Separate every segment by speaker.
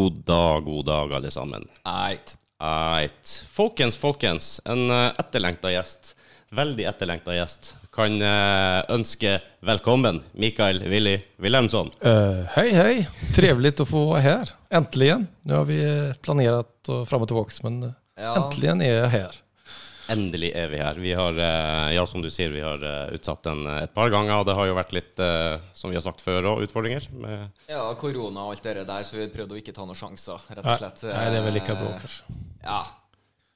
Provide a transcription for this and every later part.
Speaker 1: God dag, god dag, alle sammen.
Speaker 2: Eit.
Speaker 1: Eit. Folkens, folkens. En uh, etterlengta gjest. Veldig etterlengta gjest. Kan eh, ønske velkommen Mikael Willy Wilhelmsson.
Speaker 3: Uh, hei, hei. Trivelig å få være her. Endelig. Nå har vi planlagt planerat och fram og tilbake, men eh,
Speaker 2: Ja.
Speaker 3: endelig er jeg här.
Speaker 1: Endelig er vi her. Vi har, eh, ja, som du sier, vi har eh, utsatt den eh, et par ganger. og Det har jo vært litt, som vi har sagt før òg, utfordringer. Med,
Speaker 2: Ja, korona og alt det der, så vi prøvde å ikke ta noen sjanser, rett og slett.
Speaker 3: Nei, det er vel like bra kanskje.
Speaker 2: Ja.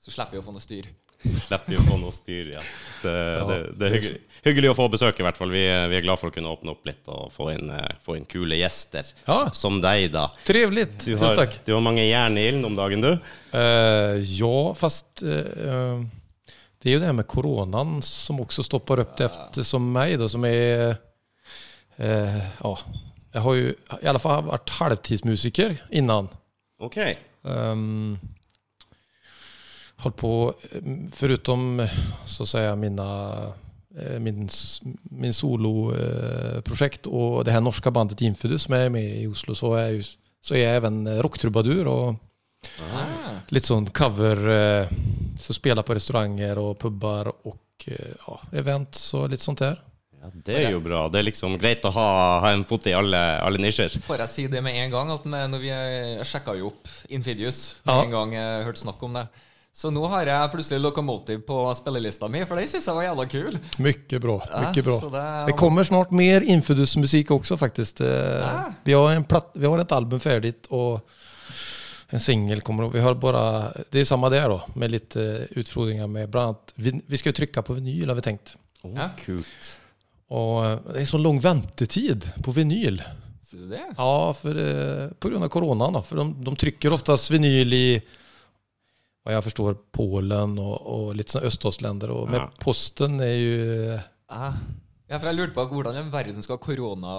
Speaker 2: Så slipper vi å få noe styr.
Speaker 1: slipper vi å få noe styr, ja. Det, det, det er hyggelig, hyggelig å få besøk, i hvert fall. Vi, vi er glad for å kunne åpne opp litt og få inn, få inn kule gjester.
Speaker 3: Ja.
Speaker 1: Som deg, da. Trivelig.
Speaker 3: Tusen takk.
Speaker 1: du har mange jern i ilden om dagen, du.
Speaker 3: Uh, ja, fast eh, det är ju det här med coronan som också stoppar upp det eftersom mig då som är... eh, ja, jag har ju i alla fall varit halvtidsmusiker innan.
Speaker 1: OK.
Speaker 3: Um, håll på, eh, förutom så att säga mina, eh, min, min soloprojekt och det här norska bandet Infidus som jag är med i Oslo så är jag, så är jag även rocktrubadur och
Speaker 2: Ah.
Speaker 3: sånn sån cover, eh, så spiller på restauranger og puber og eh, ja, events og litt sånt her.
Speaker 1: Ja, det er jo bra. Det er liksom greit å ha, ha en fot i alle, alle nisjer.
Speaker 2: Får jeg si det med en gang? At med, når vi Jeg sjekka jo opp Infidius med
Speaker 3: Ja.
Speaker 2: en gang jeg hørte snakk om det. Så nå har jeg plutselig Locomotive på spillelista mi, for den syns jeg var jævla kul.
Speaker 3: Mycket bra, mycket bra.
Speaker 2: så det,
Speaker 3: Det kommer snart mer Infidus-musik också faktiskt. Eh. Vi, har en platt, vi har ett album färdigt och en singel kommer. Vi har bara, det är samma där då, med lite utfrågningar med bland annat, vi, vi ska ju trycka på vinyl har vi tänkt.
Speaker 2: Ja.
Speaker 1: Kult.
Speaker 3: Och eh, det är så lång väntetid på vinyl.
Speaker 2: Ser du det?
Speaker 3: Ja, för, eh, på grund av coronan då. För de, de trycker oftast vinyl i, vad jag förstår, Polen och, och lite sådana öststatsländer. Och med
Speaker 1: Ja.
Speaker 3: posten är ju
Speaker 2: Ah. Ja, for jeg lurte på hvordan i verden skal korona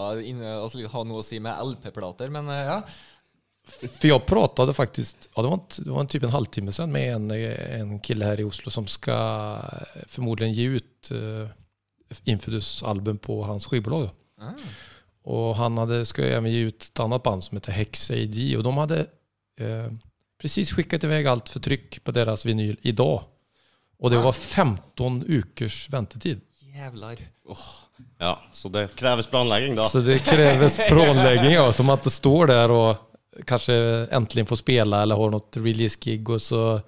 Speaker 2: altså, ha noe å si med LP-plater, men eh, ja.
Speaker 3: För jag pratade faktiskt, ja det var, en, det var en typ en halvtimme sedan med en, en kille här i Oslo som ska förmodligen ge ut uh, Infidus album på hans skivbolag.
Speaker 2: Ah.
Speaker 3: Och han hade, ska även ge ut ett annat band som heter Hex AD och de hade uh, precis skickat iväg allt för tryck på deras vinyl idag. Och det
Speaker 2: Ah.
Speaker 3: var 15 ukers väntetid.
Speaker 2: Jævlar. Oh.
Speaker 1: Ja, så det kreves planlegging, da.
Speaker 3: Så det kreves planlegging, ja, så man inte står der och kanske äntligen får spela eller har något release-gig och så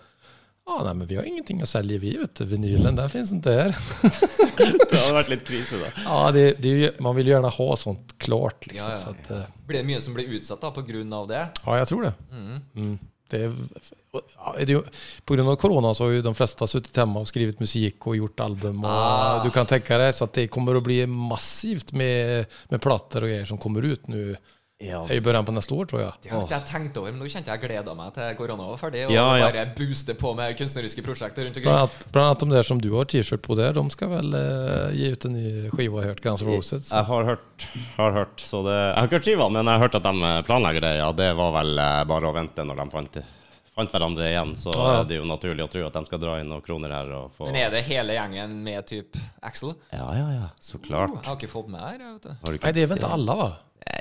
Speaker 3: Ja, nej, men vi har ingenting att sälja vi vet du. Vinylen, den finns inte här.
Speaker 1: Det hadde vært litt krise, da.
Speaker 3: Ja, det, det är man vil gjerne ha sånt klart liksom.
Speaker 2: Ja, ja.
Speaker 3: Så at, eh,
Speaker 2: Blir det mye som blir utsatt da, av det?
Speaker 3: ja, jeg tror det.
Speaker 2: Mm.
Speaker 3: Mm. Det ja, det är, ju- på grunn av korona så har jo de fleste sittet hjemme og skrevet musikk og gjort album. Og
Speaker 2: Ah.
Speaker 3: Du kan tenke deg, så att det kommer å bli massivt med, med plater og greier som kommer ut nu
Speaker 1: Ja.
Speaker 3: i början på neste år tror jeg.
Speaker 2: Det har ikke jeg tenkt over, men nå kjente jeg gleda meg til korona var ferdig, og
Speaker 1: Ja, ja.
Speaker 2: bare booste på med kunstneriske prosjekter rundt omkring.
Speaker 3: Blant annet annat de der som du har t-shirt på der, de skal vel eh, gi ut en ny skiva har hørt, Guns Roses.
Speaker 1: Jeg har hørt, har hørt så det, Jeg har ikke hørt skiva, men jeg har hørt at de planlegger det. Ja, det var vel eh, bare å vente når de fant, fant hverandre igjen. Så
Speaker 3: Ja, ja.
Speaker 1: er det jo naturlig å tro at de skal dra inn noen kroner her og få
Speaker 2: Men er det hele gjengen med typ Axel?
Speaker 1: Ja, ja, ja. Så
Speaker 2: Oh,
Speaker 1: klart.
Speaker 2: jeg har ikke fått med her. vet du.
Speaker 3: Nej, det er vel ikke alle, va?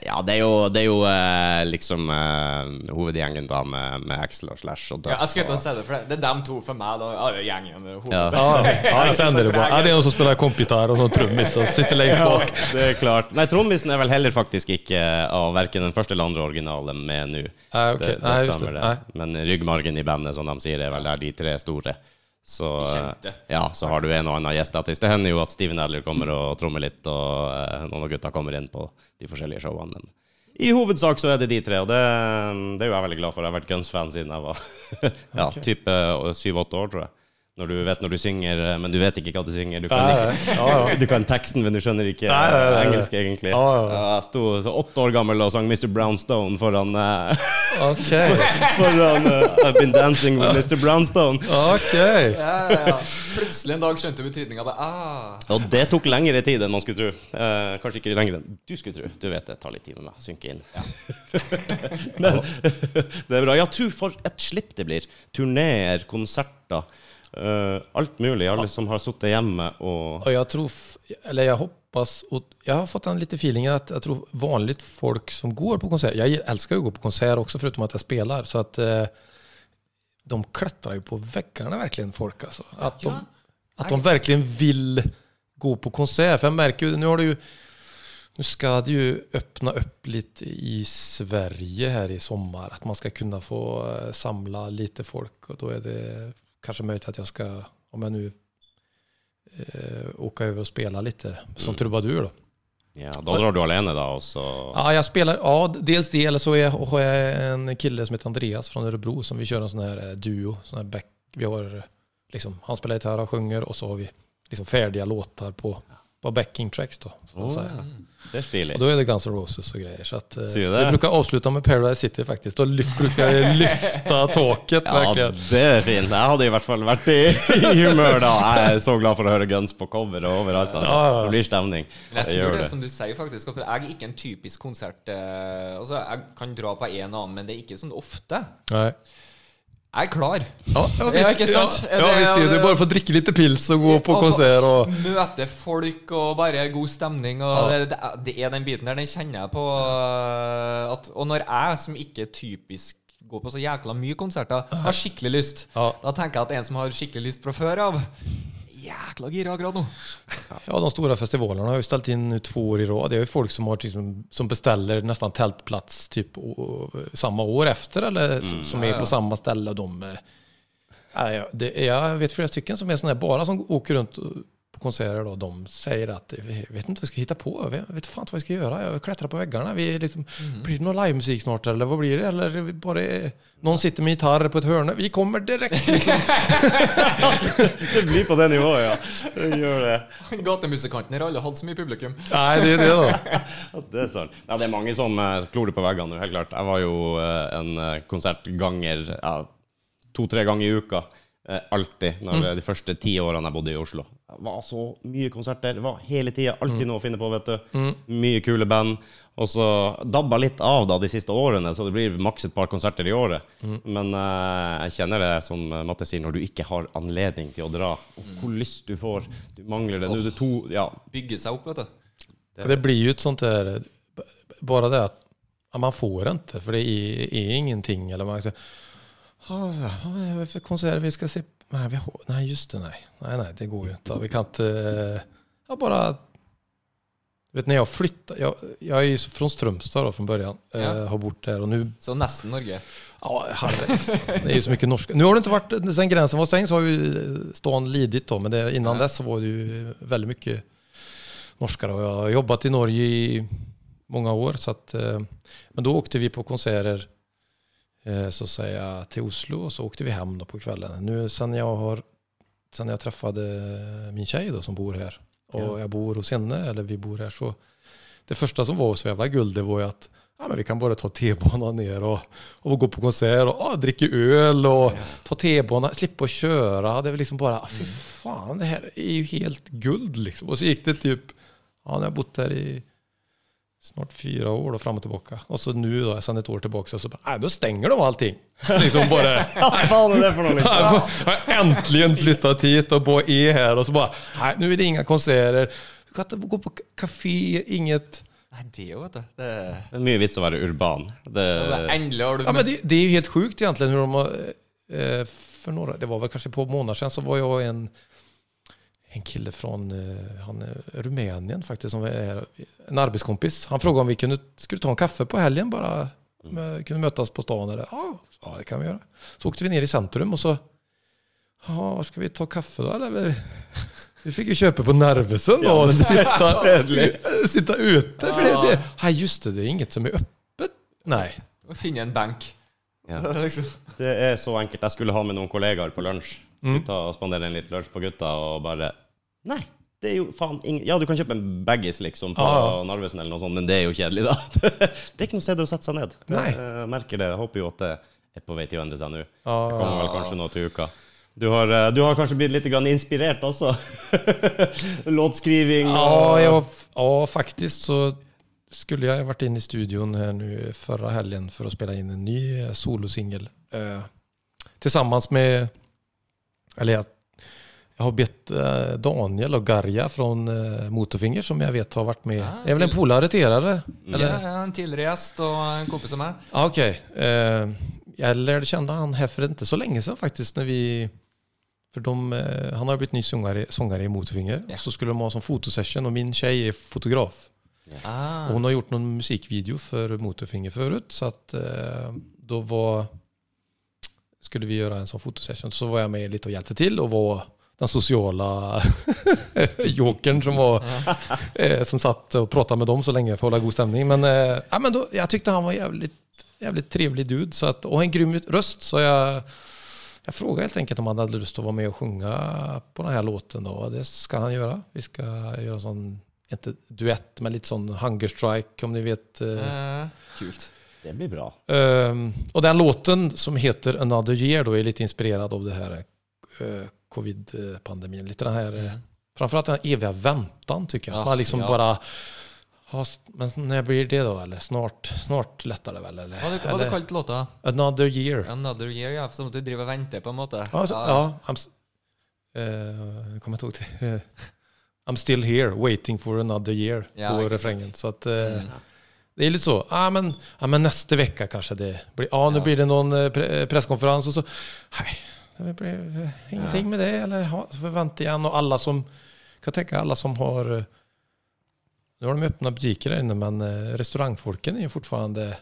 Speaker 1: Ja, det er jo, det er jo eh, liksom eh, hovedgjengen da med, med Axel og Slash og Duff.
Speaker 2: Ja, jeg skulle ikke
Speaker 1: og-
Speaker 2: si det, for det, det er dem to for meg. da Ja, det er gjengen. eh,
Speaker 1: Ja.
Speaker 3: är det bara. Ja, det er noen som spiller kompgitarr og noen trummis og sitter
Speaker 1: Ja,
Speaker 3: bak.
Speaker 1: det er klart. Nei, trommisen er vel heller faktisk ikke av verken den første eller andre originalen med nå.
Speaker 3: Nej, okej.
Speaker 1: Det, det
Speaker 3: just det.
Speaker 1: Men ryggmargen i bandet, som de sier, er vel der de tre store. Så, eh, ja, så har du en og annen gjest Det hender jo at Steven Adler kommer og trommer litt, og eh, noen av gutta kommer inn på de forskjellige showene. Men i hovedsak så er det de tre, og det, det er jo jeg veldig glad for. Jeg har vært Guns-fan siden jeg var ja, type syv-åtte år, tror jeg. Når du vet når du synger, eh, men du vet ikke hva du synger. Du kan, ikke.
Speaker 3: Ja, ja.
Speaker 1: du kan teksten, men du skjønner ikke
Speaker 3: ja,
Speaker 1: engelsk, egentlig.
Speaker 3: Ja, ja, ja.
Speaker 1: Jeg sto så åtte år gammel og sang Mr. Brownstone foran eh,
Speaker 3: Okej.
Speaker 1: Foran uh, I've been dancing with Mr. Brownstone.
Speaker 3: Ok
Speaker 2: Ja. Plutselig en dag skjønte betydninga av det. Ah.
Speaker 1: Og det tok lengre tid enn man skulle tro. Eh, kanskje ikke lenger enn du skulle tro. Du vet det tar litt tid med meg å synke inn. Men det er bra. Ja, tro for et slipp det blir. Turneer, konserter. Eh, alt mulig. Alle som har sittet hjemme og
Speaker 3: Og jeg tror, f- eller jeg hoppas, och jag har fått en lite feeling at jeg tror vanligt folk som går på konsert, jeg elsker jo å gå på konsert også, förutom at jeg spiller. så at uh, de klättrar jo på veggene, virkelig, folk alltså. Att de,
Speaker 2: Ja.
Speaker 3: att de virkelig vil gå på konsert. For jeg merker jo, nå har det jo nå skal det jo åpne opp litt i Sverige her i sommer. At man skal kunne få samle samla lite folk Og da er det kanske möjligt att jag ska, om jag nu eh, åka över och spela lite som
Speaker 1: Mm.
Speaker 3: trubadur då.
Speaker 1: Ja, da drar du alene, da, Och så
Speaker 3: Ja, jag spelar, ja, dels det, eller så är, har jag en kille som heter Andreas från Örebro som vi kör en sån här eh, duo. Sån här back, vi har, liksom, han spelar gitarr och sjunger och så har vi liksom färdiga låtar på, på backing tracks då. Så att
Speaker 1: Åh,
Speaker 3: säga.
Speaker 1: Det er stilig.
Speaker 3: Och då är det Guns N' Roses och grejer. Så att, eh, vi brukar avsluta med Paradise City faktiskt. Då lyft, brukar jag lyfta taket
Speaker 1: Ja,
Speaker 3: verkligen.
Speaker 1: det er fint. Jeg hadde i hvert fall vært i, i humør da. Jeg er så glad for å høre Guns på cover og overalt. Altså.
Speaker 3: Ja, ja.
Speaker 1: Det blir stemning.
Speaker 2: Men jeg tror det,
Speaker 1: det.
Speaker 2: som du sier, faktisk. For jeg er ikke en typisk konsert eh, Altså, jeg kan dra på en og annen, men det er ikke sånn ofte.
Speaker 3: Nej.
Speaker 2: Jeg er klar.
Speaker 3: Ja, ja,
Speaker 2: Ja, ikke sant?
Speaker 3: Ja, ja,
Speaker 2: det-
Speaker 3: visst, det är ju bara för att pils og gå på konsert. Og...
Speaker 2: Møte folk og bare god stemning. Og
Speaker 3: Ja.
Speaker 2: det, det, er- det er den biten der. Den kjenner jeg på. eh, At, og når jeg, som ikke typisk går på så jækla mye konserter, har skikkelig lyst,
Speaker 3: Ja.
Speaker 2: da tenker jeg at en som har skikkelig lyst fra før av Jækla gira akkurat nå.
Speaker 3: Ja, de store festivalene har jo ställt inn nu två år i rad. Det er jo folk som, har, liksom, som beställer nästan tältplats typ samme år efter eller mm, som er
Speaker 2: Ja, ja.
Speaker 3: på samme ställe. De, eh, ja, ja, det, jeg vet flere stycken som er sånne bare som åker rundt på konserter. Då, de säger att vi vet inte vad vi ska hitta på. Vi vet fan inte vad vi ska göra. Jag klättrar på väggarna. Vi liksom, mm. Blir det någon livemusik snart eller vad blir det? Eller bare Noen bara någon sitter med gitarr på ett hörn. Vi kommer direkt. Liksom.
Speaker 1: Det blir på det nivået, ja. Det gjør det.
Speaker 2: Gatemusikanten har alle hatt så mye publikum.
Speaker 3: Nei, det er det
Speaker 1: da. Det er sant. Ja, det er mange som uh, klorer på veggene nå, helt klart. Jeg var jo eh, en eh, konsertganger ja, to-tre ganger i uka. eh, alltid. Når,
Speaker 3: Mm.
Speaker 1: De første ti årene jeg bodde i Oslo. Var så mye konserter. Var hele tida. Alltid
Speaker 3: Mm.
Speaker 1: noe å finne på, vet du. Mye kule band. Og så dabba litt av da de siste årene, så det blir maks et par konserter i året.
Speaker 3: Mm.
Speaker 1: Men uh, jeg kjenner det, som Matte sier, når du ikke har anledning til å dra. Og hvor lyst du får. Du mangler det. Nå er det to Ja.
Speaker 2: Bygge seg opp, vet du.
Speaker 3: Det, Det blir jo et sånt der Bare det at ja, man får ikke, for det er, är ingenting. Eller man sier "Ja, ja, vad är det vi skal se? Nej, vi har, nej, just det, nej. Nej, nej, det går ju inte. Vi kan inte, eh, ja, bara, vet när jag flyttade, jag, jag är ju från Strömstad då från början,
Speaker 2: Ja.
Speaker 3: eh, har bott där och nu,
Speaker 2: Så nesten Norge.
Speaker 3: ja, halvvägs. det är ju så mycket norska. Nu har det inte varit, sen gränsen var stängd så har ju stan lidit då, men det, innan
Speaker 2: Ja.
Speaker 3: dess så var det ju väldigt mycket norskere, och jag har jobbat i Norge i många år. Så att, eh, men då åkte vi på konserter eh, så att säga, till Oslo och så åkte vi hem då på kvällen. Nu sen jag, har, sen jag träffade min tjej då, som bor här och
Speaker 1: Ja.
Speaker 3: jag bor hos henne, eller vi bor här, så det första som var så jävla guld det var ju att ja, men vi kan bara ta T-banan ner och, och gå på konsert och ah, dricka öl och ta T-banan, slippa att köra. Det var liksom bara, ah, fy fan, det här är ju helt guld liksom. Och så gick det typ, ja, nu har jag bott her i snart fyra år då, fram och tillbaka. Och så nu då, sen ett år tillbaka, så bara, nej, då stänger de allting. liksom bara,
Speaker 1: Hva faen er det for noe? Liksom?
Speaker 3: jag har äntligen flyttat hit och bara är här och så bara, nej, nu är det inga konserter. Du kan inte gå på kafé, inget.
Speaker 2: Nei, det jo, vet du. Det,
Speaker 1: Det er mye vits å være urban. Det,
Speaker 2: det er endelig har du
Speaker 3: Ja, men det, det är ju helt sjukt egentligen hur de har, eh, för några, det var väl kanske på månader sedan så var jag en, en kille från eh, han Rumänien faktiskt, som är en arbetskompis. Han frågade om vi kunde, skulle ta en kaffe på helgen bara, med, kunde mötas på stan. Eller, ja, ja, det kan vi göra. Så åkte vi ner i centrum och så, ja, ska vi ta kaffe då? Eller, vi- vi fick ju köpa på Narvesen då och sitta, sitta ute. För det, det, ja, just det, det är inget som är öppet. Nej.
Speaker 2: Finne en benk.
Speaker 1: Ja.
Speaker 2: liksom.
Speaker 1: det er så enkelt. Jeg skulle ha med noen kollegaer på lunsj. Skulle ta og spandere en litt lunsj på gutta, og bare Nei, det er jo faen ingen Ja, du kan kjøpe en baggis liksom på
Speaker 3: ja.
Speaker 1: Narvesen eller noe sånt, men det er jo kjedelig, da. det er ikke noe sted å sette seg ned.
Speaker 3: Nei.
Speaker 1: Jeg merker det. Jeg håper jo at det er på vei til å endre seg nå.
Speaker 3: Ah.
Speaker 1: Det kommer vel kanskje nå til uka. Du har, eh, du har kanskje blitt litt grann inspirert også? Låtskriving og
Speaker 3: Ja, ja, faktisk så skulle jeg vært inne i studion her nu förra helgen for å spille inn en ny eh, solosingel. Eh, tillsammans med, eller jag, jag har bett eh, Daniel och Garja från eh, Motorfinger som jag vet har varit med.
Speaker 2: Ja,
Speaker 3: är väl en polare till er eller? eller?
Speaker 2: Ja, en tidligere gjest og en kompis av meg.
Speaker 3: Ja, Okej. Eh, jag lärde känna han här för inte så länge sedan faktiskt när vi för de, eh, han har blivit ny sångare, sångare i Motorfinger.
Speaker 2: Ja.
Speaker 3: Och så skulle de ha en sån fotosession och min tjej är fotograf.
Speaker 2: Ah.
Speaker 3: Och hon har gjort någon musikvideo för Motorfinger förut. Så att eh, då var, skulle vi göra en sån fotosession. Så var jag med lite och hjälpte till och var den sociala jokern som, var, eh, som satt och pratade med dem så länge för att hålla god stämning. Men, eh, ja, men då, jag tyckte han var jävligt, jävligt trevlig dude. Så att, och en grym röst. Så jag, jag frågade helt enkelt om han hade lust att vara med och sjunga på den här låten. Då. Det ska han göra. Vi ska göra sån, inte duett, men lite sån hunger strike om ni vet. eh.
Speaker 2: Eh, kult.
Speaker 1: Det blir bra.
Speaker 3: Um, och den låten som heter Another Year då är lite inspirerad av det här eh, covid-pandemin. Lite den här, eh,
Speaker 2: Mm.
Speaker 3: framförallt den här eviga väntan tycker jag.
Speaker 2: Ja,
Speaker 3: Man liksom
Speaker 2: ja.
Speaker 3: bara, men när blir det da? Eller snart, snart letter det vel? Eller,
Speaker 2: Hva hadde du kalt låta?
Speaker 3: Another Year.
Speaker 2: Another Year, ja. Som du driver og venter, på en måte.
Speaker 3: Ja, ja eh, jag kommer inte ihåg. Eh, I'm still here, waiting for another year
Speaker 2: Ja,
Speaker 3: på refrengen. Så at, uh,
Speaker 2: Mm.
Speaker 3: Det är lite så. Ja, men, ja, men nästa vecka kanske det blir. Ja, nu
Speaker 2: Ja.
Speaker 3: blir det någon eh, pre- eh, presskonferens och så. Nej, det blir eh, ingenting
Speaker 2: Ja.
Speaker 3: med det. Eller vänta igen. Och alla som, kan tenke alla som har, nå nu har de öppna butiker där inne, men eh, restaurangfolken är ju fortfarande,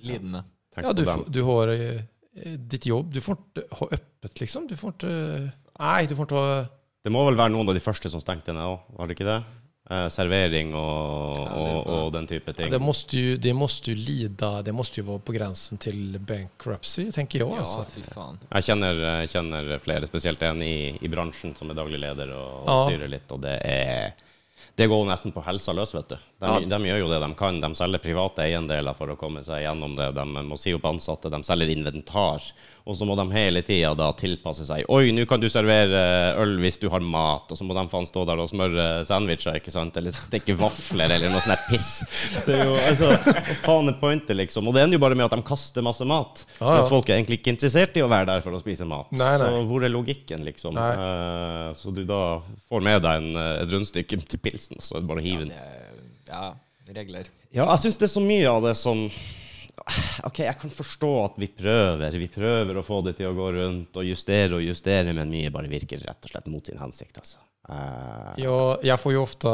Speaker 2: Lidende.
Speaker 3: Ja,
Speaker 1: ja
Speaker 3: du, du har eh, eh, ditt jobb, du får ikke ha öppet liksom. Du får inte, eh, nej, du får inte ha,
Speaker 1: Det må vel være noen av de første som stengte ned òg, var det ikke det? Eh, servering og,
Speaker 2: Ja,
Speaker 1: og, og den type ting.
Speaker 3: det måste ju, det måste ju lida, det måste ju vara på gränsen til bankruptcy, tenker jag.
Speaker 2: Ja, fy faen.
Speaker 1: Jeg kjenner, jeg kjenner flere, spesielt en i, i bransjen som er daglig leder og, og
Speaker 3: Ja.
Speaker 1: styrer litt, og det er det går nesten på helsa løs, vet du. De,
Speaker 3: Ja.
Speaker 1: de gjør jo det de kan. De selger private eiendeler for å komme seg gjennom det. De må si opp ansatte, de selger inventar. Og så må de hele tida da tilpasse seg. Oi, nå kan du servere øl hvis du har mat. Og så må de faen stå der og smøre sandwicher, ikke sant? Eller steke vafler, eller noe sånt piss. Det er jo, altså, faen et pointet, liksom? Og det ender jo bare med at de kaster masse mat.
Speaker 3: Ja,
Speaker 1: For
Speaker 3: ja.
Speaker 1: at folk er egentlig ikke interessert i å være der for å spise mat.
Speaker 3: Nei, nei.
Speaker 1: Så hvor er logikken, liksom?
Speaker 3: Nei.
Speaker 1: Eh, så du da får med deg en, eh, et rundstykke til pilsen, så er det bare å hive den.
Speaker 2: Det, ja, regler.
Speaker 1: Ja, jeg syns det er så mye av det som OK, jeg kan forstå at vi prøver. Vi prøver å få det til å gå rundt og justere og justere, men mye bare virker rett og slett mot sin hensikt, altså. Uh,
Speaker 3: Ja, jeg får jo ofte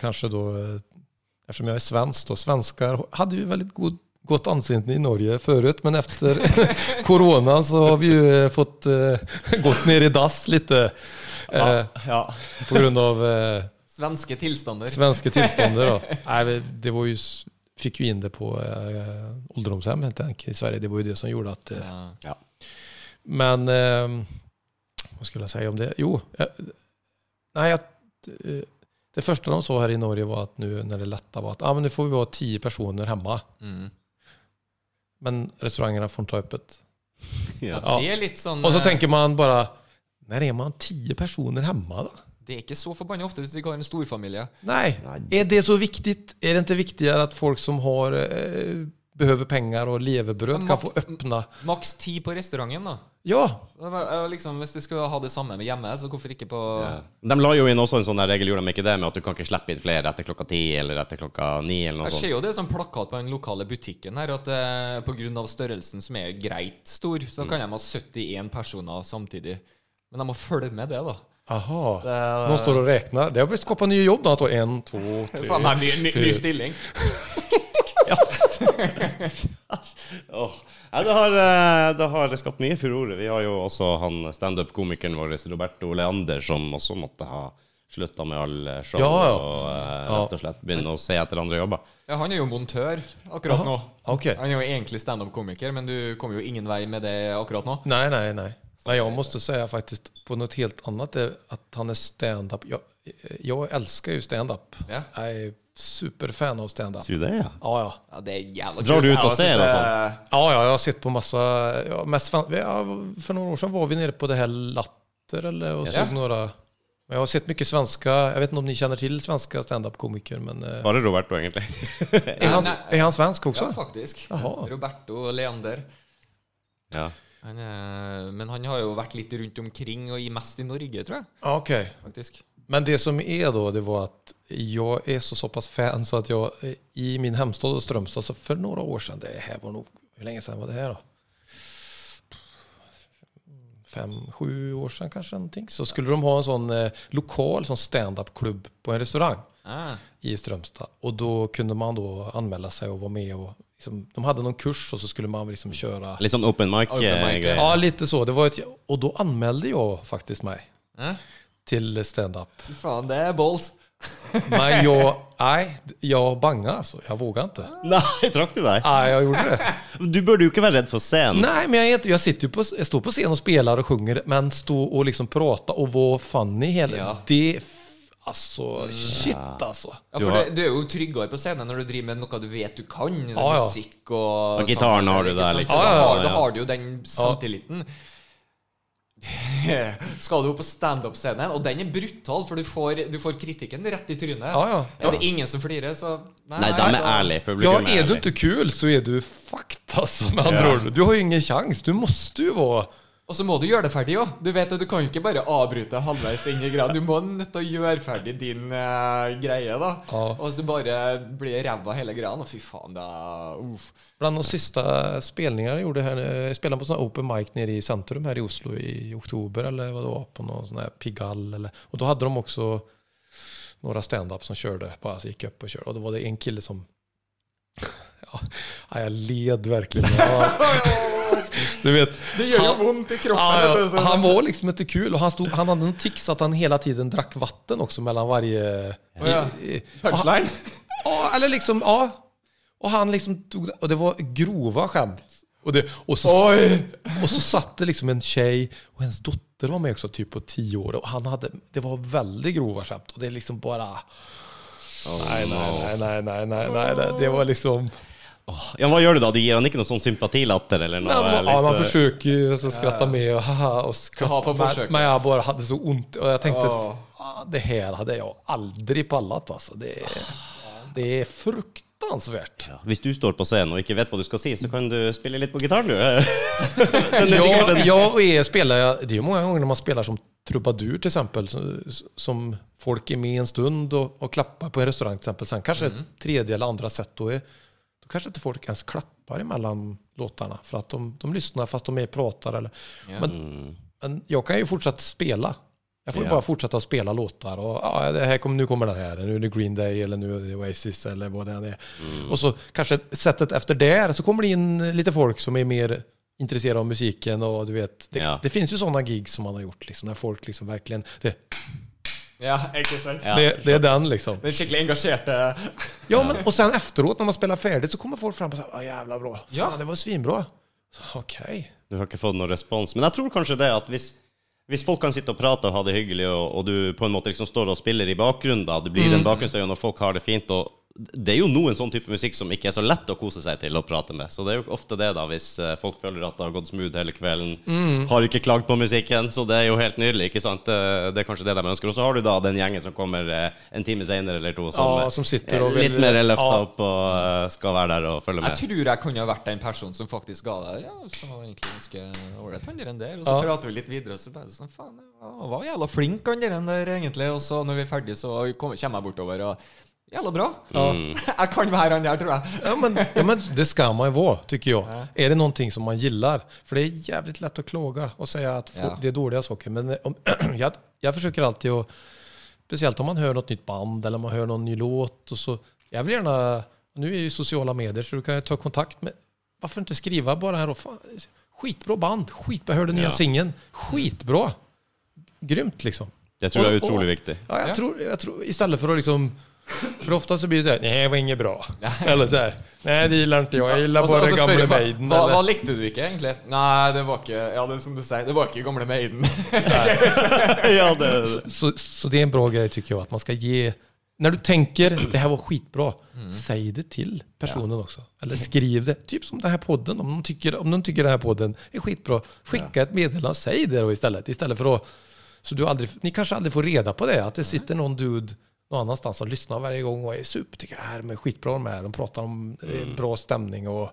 Speaker 3: kanskje da eh, eftersom jeg er svensk og svensker hadde jo veldig god, godt ansikt i Norge før, men efter korona så har vi ju eh, fått uh, gått ned i dass litt. Uh,
Speaker 1: ja, ja.
Speaker 3: på grunn av eh,
Speaker 2: Svenske tilstander.
Speaker 3: Svenske tilstander, da. Nei, det- det var ju, s- vi inn det på eh, enkelt i Sverige. Det var jo det som gjorde at Eh,
Speaker 2: Ja.
Speaker 3: Men eh, vad skulle jeg si om det? Jo, jeg, nej, jag, eh, det første de så her i Norge var at nu når det letta, var at ah, men nå får vi ha ti personer hemma.
Speaker 2: Mm.
Speaker 3: Men restaurantene får ta ha öppet.
Speaker 1: ja.
Speaker 3: Ja.
Speaker 2: Det er litt sånn
Speaker 3: og så tenker man bare Når er man ti personer hemma då?
Speaker 2: Det er ikke så forbanna ofte hvis du ikke har en storfamilie.
Speaker 1: Nei.
Speaker 3: Er det så viktig? Er det ikke viktigere at folk som har eh, behøver penger og
Speaker 2: levebrød,
Speaker 3: kan få åpne
Speaker 2: Maks ti på restauranten, da.
Speaker 3: Ja,
Speaker 2: liksom, hvis de skulle ha det samme med hjemme, så hvorfor ikke på
Speaker 1: Ja. De la jo inn også en sånn regel, gjorde de ikke det, med at du kan ikke slippe inn flere etter klokka ti eller etter klokka ni eller noe
Speaker 2: Jeg ser jo det som plakat på den lokale butikken her, at eh, pga. størrelsen som er greit stor,
Speaker 3: Mm.
Speaker 2: så kan de ha 71 personer samtidig. Men de må følge med det, da.
Speaker 3: Aha.
Speaker 2: Er,
Speaker 3: De står og regner. Det har blitt skapt ny jobb. Da Att en, to, tre,
Speaker 2: Faen meg ny, ny, ny stilling.
Speaker 1: oh. ja, det, har, eh, det har skapt mye furore. Vi har jo også han standup-komikeren vår Roberto Leander, som også måtte ha slutta med all show
Speaker 3: Ja, ja.
Speaker 1: og
Speaker 3: uh,
Speaker 1: rett og slett begynne å se etter andre jobber.
Speaker 2: Ja, han er jo montør akkurat nå.
Speaker 3: Okay.
Speaker 2: Han er jo egentlig standup-komiker, men du kommer jo ingen vei med det akkurat nå.
Speaker 3: Nei, nei, nej. Nej. Jag måste säga faktiskt på något helt annat är att han är stand-up. Jag, jag älskar ju stand-up.
Speaker 2: Ja.
Speaker 3: Jag är superfan av stand-up.
Speaker 1: Du det, ja?
Speaker 3: Ja, ja.
Speaker 2: Ja, det er jävla
Speaker 1: Drar du ut
Speaker 2: Jeg
Speaker 1: ser,
Speaker 2: det-
Speaker 1: altså?
Speaker 3: Ja, ja, jag har sett på massa... Ja, mest fan, ja, för några år sedan var vi nere på det här Latter eller, och
Speaker 2: Ja.
Speaker 3: såg några... Men jag har sett mycket svenska, jag vet inte om ni känner till svenska stand-up-komiker, men... Var
Speaker 1: Bare Roberto, egentlig.
Speaker 3: Är han, är han svensk också?
Speaker 2: Ja, faktisk.
Speaker 3: Jaha.
Speaker 2: Roberto Leander.
Speaker 1: ja.
Speaker 2: Han er, men han har jo vært litt rundt omkring, og i mest i Norge, tror jeg.
Speaker 3: Ok.
Speaker 2: Faktisk.
Speaker 3: Men det som er da, det var at jeg er så, såpass fan så at jag eh, i min hemstad Strømstad så for noen år siden det her var noe, hvor lenge siden var det her, da? Fem, sju år siden kanskje. Så skulle de ha en sånn eh, lokal sånn stand-up-klubb på en restaurang
Speaker 2: Ah,
Speaker 3: i Strömstad. Och då kunde man då anmäla sig och vara med och liksom, de hade någon kurs och så skulle man liksom köra.
Speaker 1: Litt sånn open
Speaker 2: Open mic,
Speaker 1: mic-greier.
Speaker 3: Ja, lite så. Det var ett, och då anmälde jag faktiskt mig
Speaker 2: ah.
Speaker 3: till stand-up.
Speaker 2: Fy faen, det er balls.
Speaker 3: Men jag, nej, jag banga alltså. Jag vågade inte.
Speaker 1: Nei, trakk du deg?
Speaker 3: Nej, jag gjorde det.
Speaker 1: Du burde jo ikke være redd for scenen.
Speaker 3: Nej, men jag, är jag sitter ju på, jag står på scen och spelar och sjunger, men stå och liksom prata och vara funny hela,
Speaker 2: Ja.
Speaker 3: det, alltså shit altså.
Speaker 2: Ja, for
Speaker 1: har-
Speaker 2: det, du er jo tryggere på scenen når du driver med noe du vet du kan. er
Speaker 3: Ja.
Speaker 2: Musikk og
Speaker 1: Og gitaren har du der, liksom.
Speaker 2: Ah,
Speaker 3: Ja, ja,
Speaker 2: har, da har du jo den selvtilliten. Skal du opp på standup-scenen, og den er brutal, for du får, du får kritikken rett i trynet.
Speaker 3: Ja, ja.
Speaker 2: Er det ingen som flirer, så
Speaker 1: Nei, de er ærlige.
Speaker 3: Publikum Ja,
Speaker 1: er,
Speaker 3: er du ikke kul så er du fucked altså, med andre
Speaker 1: Ja.
Speaker 3: ord. Du har jo ingen sjanse. Du måste ju vara...
Speaker 2: Og så må du gjøre det ferdig òg. Du vet at du kan ikke bare avbryte halvveis inn i greia. Du må nødt til å gjøre ferdig din eh, greie, da.
Speaker 3: Ja.
Speaker 2: Og så bare blir ræva hele greia. Og fy faen, da uff.
Speaker 3: Bland de siste spillingene jeg gjorde her Jeg spilte på sånn open mic nede i sentrum her i Oslo i oktober eller hva det var, på noen sånn Pigall, eller, Og da hadde de også noen stand-up som kjørte, bare så gikk opp og kjørte. Og da var det en kille som ja, jeg jag led verkligen. Du vet,
Speaker 2: Det gjør jo vondt i kroppen.
Speaker 3: Ja, han var liksom inte kul och han, stod, han hade en tics att han hela tiden drack vatten också mellan varje...
Speaker 2: Ja, Punchline.
Speaker 3: Ja, eller liksom, ja. Och han liksom tog och det var grova skämt. Och, det, och, så, och så satt det liksom en tjej och hennes dotter var med också, typ på tio år. Och han hade, det var väldigt grova skämt. Och det är liksom bara... nej, nej, nej, nej, nej, nej, nej, det, det var liksom...
Speaker 1: Ja, Hva gjør du da? Du gir han ikke noe sånn sympatilatter eller noe?
Speaker 3: Ja, man,
Speaker 1: liksom?
Speaker 3: man forsøker å skratte med og haha och skratta.
Speaker 2: For
Speaker 3: men, men jeg bare hadde så vondt. Og jeg
Speaker 2: tenkte.
Speaker 3: "Fan, det her hadde jeg aldri pallet. Altså. Det, det är fruktansvärt.
Speaker 1: Ja, Hvis du står på scenen og ikke vet hva du skal si, så kan du spille litt på gitaren, du.
Speaker 3: Ja, ja, och er spelar, jag- det er jo mange ganger når man spiller som trubadur f.eks., exempel, som, folk er med en stund og, og klapper på en restaurant, f.eks. Kanskje mm. kanske tredje eller andre sett. då, är, då kanske inte folk ens klappar emellan låtarna för att de, de lyssnar fast de är pratar. Eller,
Speaker 2: Ja.
Speaker 3: men,
Speaker 1: Mm.
Speaker 3: men jag kan ju fortsätta spela. Jag får ju
Speaker 1: Ja.
Speaker 3: bara fortsätta att spela låtar. Och, ja, det här kom, nu kommer den här, nu är det Green Day eller nu är det Oasis eller vad det än är.
Speaker 1: Mm.
Speaker 3: Och så kanske sättet efter det så kommer det in lite folk som är mer intresserade av musiken och du vet, det, det finns ju sådana gig som man har gjort liksom, när folk liksom verkligen, det,
Speaker 2: Ja, ikke sant?
Speaker 1: Ja.
Speaker 3: det, det är den liksom.
Speaker 2: Den skikkelig engasjerte
Speaker 3: Ja, men och sen efteråt när man spelar färdigt så kommer folk fram och säger, ja jävla bra, Fan,
Speaker 2: Ja.
Speaker 3: det var svinbra. Så, Okej.
Speaker 1: Du har ikke fått noen respons. Men jeg tror kanskje det at hvis, hvis folk kan sitte og prate og ha det hyggelig, og, og du på en måte liksom står og spiller i bakgrunnen, da, det blir en bakgrunnsøye og når folk har det fint og Det er jo noen sånn type musikk som ikke er så lett å kose seg til å prate med. Så det er jo ofte det, da, hvis eh, folk føler at det har gått smooth hele kvelden. Har ikke klagd på musikken, så det er jo helt nydelig, ikke sant? Det, det er kanskje det de ønsker. Og så har du da den gjengen som kommer eh, en time senere eller to, som,
Speaker 3: Ja,
Speaker 1: eh,
Speaker 3: som sitter
Speaker 1: er
Speaker 3: vil-
Speaker 1: litt mer løfta
Speaker 3: Ja.
Speaker 1: opp og eh, skal være der og følge med.
Speaker 2: Jeg tror jeg kunne ha vært den personen som faktisk ga deg Ja, så var egentlig ganske ålreit, han der enn der. Og så
Speaker 3: Ja.
Speaker 2: prater vi litt videre, og så bare sånn Faen, han var jævla flink, han der egentlig. Og så når vi er ferdige, så kommer kommer jeg bortover og Jævla bra.
Speaker 1: Mm.
Speaker 2: Jeg kan være han der, tror jeg.
Speaker 3: Ja men, ja men det ska man ju vara, tycker jag. Är det någonting som man gillar? För det är jävligt lätt att klaga och säga att folk,
Speaker 2: Ja.
Speaker 3: det är dåliga saker. Men om, jag, jag försöker alltid att, speciellt om man hör något nytt band eller man hör någon ny låt. Och så, jag vill gärna, nu är ju sociala medier så du kan ju ta kontakt med, varför inte skriva bara här och fan, skitbra band, skitbra, hörde nya
Speaker 1: Ja.
Speaker 3: singeln, skitbra. Grymt liksom.
Speaker 1: Jeg tror det er
Speaker 3: Og- og-
Speaker 1: utrolig viktig.
Speaker 3: Ja, jag,
Speaker 2: Ja.
Speaker 3: Tror, jag tror, istället för att liksom... För ofta så blir det så här, nej det var inget bra. Eller så här, nej det gillar inte jag, jag gillar
Speaker 2: bare så- så
Speaker 3: gamla Maiden.
Speaker 2: hva, hva likte du ikke, egentlig? Nei, det var ikke Ja, det er som du sier, det var ikke gamle Maiden.
Speaker 1: ja, det,
Speaker 3: Så, så det är en bra grej tycker jag, att man ska ge... När du tänker, det här var skitbra, säg det till personen också. Eller skriv det. Typ som den här podden, om de tycker, om de tycker den här podden är skitbra, skicka ett meddelande och säg det då istället. Istället för att... Så du aldrig, ni kanske aldrig får reda på det, att det sitter någon dude någon annanstans och lyssnar varje gång och är super, tycker her, de är skitbra de här, de pratar om mm. bra stämning och...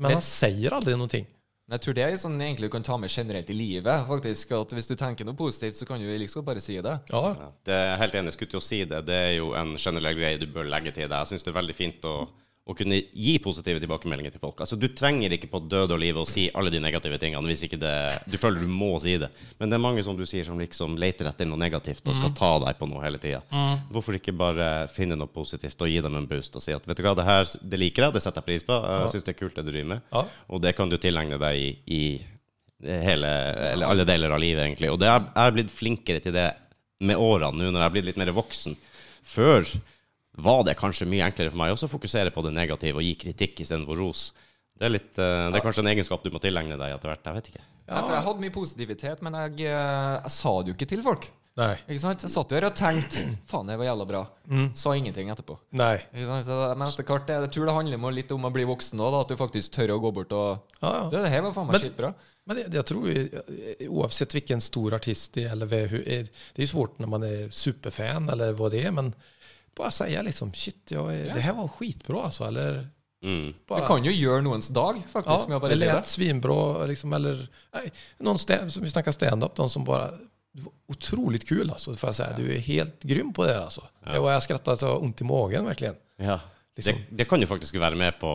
Speaker 3: Men han sier aldri noen ting.
Speaker 2: Men jeg tror det er sånn egentlig du kan ta med generelt i livet. faktisk, at Hvis du tenker noe positivt, så kan du liksom bare si det.
Speaker 3: Ja,
Speaker 1: Ja, det er helt enig. Skulle til å si det. Det er jo en generell greie du bør legge til det. Jeg syns det er veldig fint å, å kunne gi positive tilbakemeldinger til folk. Altså, Du trenger ikke på død og liv å si alle de negative tingene hvis ikke det, du føler du må si det. Men det er mange som du sier som liksom leter etter noe negativt og skal ta deg på noe hele tida. Hvorfor ikke bare finne noe positivt og gi dem en boost og si at vet du hva, det her det liker jeg, det setter jeg pris på, jeg syns det er kult det du driver med,
Speaker 3: Ja.
Speaker 1: og det kan du tilegne deg i, i hele, eller alle deler av livet, egentlig. Og det er, jeg er blitt flinkere til det med årene, nå når jeg er blitt litt mer voksen. Før var det kanskje mye enklere for meg også å fokusere på det negative og gi kritikk istedenfor ros. Det er, litt, eh, det er kanskje en egenskap du må tilegne deg etter hvert. Jeg vet ikke.
Speaker 2: Ja, for jeg hadde mye positivitet, men jeg, eh, jeg sa det jo ikke til folk.
Speaker 3: Nei.
Speaker 2: Ikke sant? Jeg satt jo her og tenkte Faen, det var jævla bra. Sa ingenting etterpå.
Speaker 3: Nei.
Speaker 2: Ikke sant? Så, men etter hvert, jeg, jeg tror det handler om litt om å bli voksen òg, at du faktisk tør å gå bort og
Speaker 3: Ja, ja.
Speaker 2: Du, det her var faen meg
Speaker 3: Men-
Speaker 2: skitbra.
Speaker 3: Men jeg, jeg tror uansett hvilken oavsett vilken stor artist det er är- det er jo svårt når man er superfan eller hva det er, men bara säga liksom shit, jag är,
Speaker 2: Ja.
Speaker 3: det här var skitbra alltså, eller
Speaker 1: Mm.
Speaker 3: bara,
Speaker 2: Du kan jo gjøre noens dag, faktisk,
Speaker 3: ja,
Speaker 2: bare
Speaker 3: det
Speaker 2: det.
Speaker 3: lät svinbra, liksom, eller nej, någon stand, som vi snackar stand-up, de som bara det var otroligt kul alltså, får jag säga. Du är helt grym på det här, alltså.
Speaker 1: Ja.
Speaker 3: Jag skrattade så ont i magen verkligen.
Speaker 1: Ja. Det,
Speaker 3: Liksom.
Speaker 1: det kan jo faktisk være med på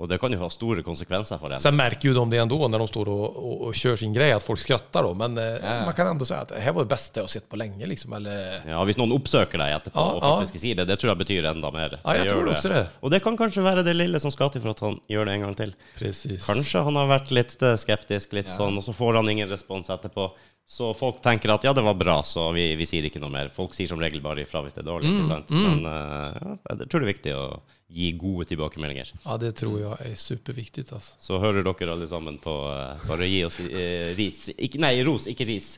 Speaker 1: Og det kan jo ha store konsekvenser for en.
Speaker 3: Sen märker ju de det ändå när de står och, och, och kör sin grej, att folk skrattar då. Men eh,
Speaker 2: Ja.
Speaker 3: man kan ändå säga att det här var det bästa jag sett på länge. Liksom, eller,
Speaker 1: Ja, Hvis noen oppsøker deg etterpå
Speaker 3: Ja,
Speaker 1: og
Speaker 3: ja.
Speaker 1: faktisk sier det, det tror jeg betyr enda mer.
Speaker 3: Ja,
Speaker 1: jeg
Speaker 3: tror
Speaker 1: det
Speaker 3: også också det.
Speaker 1: Og det kan kanskje være det lille som skal til for at han gjør det en gang til.
Speaker 3: Precis.
Speaker 1: Kanskje han har vært litt eh, skeptisk, litt
Speaker 2: Ja.
Speaker 1: sånn, og så får han ingen respons etterpå. Så folk tenker at ja, det var bra, så vi, vi sier ikke noe mer. Folk sier som regel bare ifra hvis det er dårlig.
Speaker 3: Mm,
Speaker 1: ikke sant? Men uh, ja, jeg tror det er viktig å gi gode tilbakemeldinger.
Speaker 3: Ja, det tror jeg er superviktig. Altså.
Speaker 1: Så hører dere alle sammen på uh, Bare gi oss uh, ris. Ikke, nei, ros, ikke ris.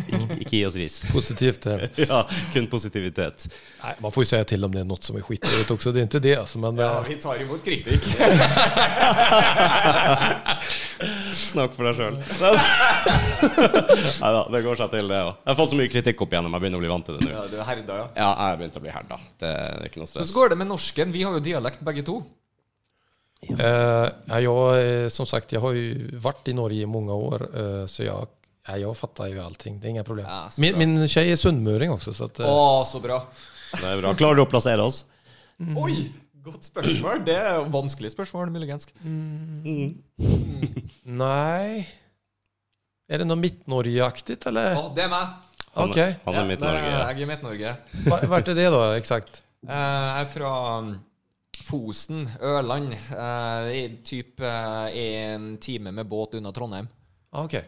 Speaker 1: Ikke, ikke gi oss ris.
Speaker 3: Positivt. Ja.
Speaker 1: Ja, kun positivitet.
Speaker 3: Nei, man får jo si til om det er noe som er skitt också. Det er ikke det. altså, men, Ja,
Speaker 2: vi tar imot kritikk.
Speaker 1: Snakk for deg sjøl. Nei da, det går seg til, det òg. Jeg har fått så mye kritikk opp igjennom, jeg begynner å bli vant til det nå.
Speaker 2: Ja, du er herda, ja.
Speaker 1: Ja, jeg begynte å bli herda. Det er ikke noe
Speaker 2: Men
Speaker 1: stress.
Speaker 2: så går det med norsken. Vi har jo dialekt begge to.
Speaker 3: eh, ja, jag, eh, som sagt, jag har ju varit i Norge i många år. Eh, så jag, ja, jag fattar ju allting. Det är inga problem.
Speaker 2: Ja,
Speaker 3: min, min tjej är sundmuring också. Så att,
Speaker 2: Å,
Speaker 3: eh,
Speaker 2: så bra.
Speaker 1: Det er bra. Klarer du å plassere oss?
Speaker 2: Oi! Godt spørsmål. Det er jo vanskelig spørsmål, muligens.
Speaker 3: Nei. Er det noe Midt-Norge-aktig, eller?
Speaker 2: Å, det er meg.
Speaker 1: Han,
Speaker 3: okay.
Speaker 1: han er Midt-Norge.
Speaker 2: Jeg er jeg Midt-Norge.
Speaker 3: Hva er är det da, eksakt?
Speaker 2: Eh, Jeg er fra um, Fosen, Ørland. Uh, typ eh, en time med båt unna Trondheim,
Speaker 3: Ah, Okej.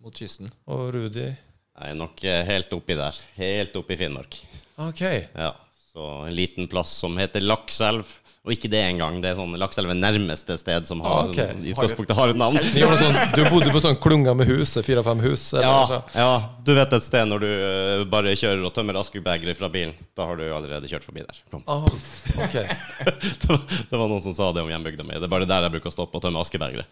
Speaker 2: mot kysten.
Speaker 3: Og Rudi?
Speaker 1: Jeg er nok eh, helt oppi der. Helt oppi Finnmark.
Speaker 3: Ok.
Speaker 1: Ja, så en liten plass som heter Lakselv. Og ikke det engang. Det er sånn Lakselv er nærmeste sted som har,
Speaker 3: Ah, ok.
Speaker 1: i utgangspunktet har et navn.
Speaker 3: Ni har någon sån, du bodde på sånn klunga med hus, fyra, fem hus? Eller
Speaker 1: Ja, ja, du vet et sted når du eh, bare kjører og tømmer askebegeret fra bilen. Da har du allerede kjørt forbi der.
Speaker 3: Ah, okay.
Speaker 1: Det var, det var noen som sa det om hjembygda mi. Det er bare der jeg bruker å stoppe og tømme askebegeret.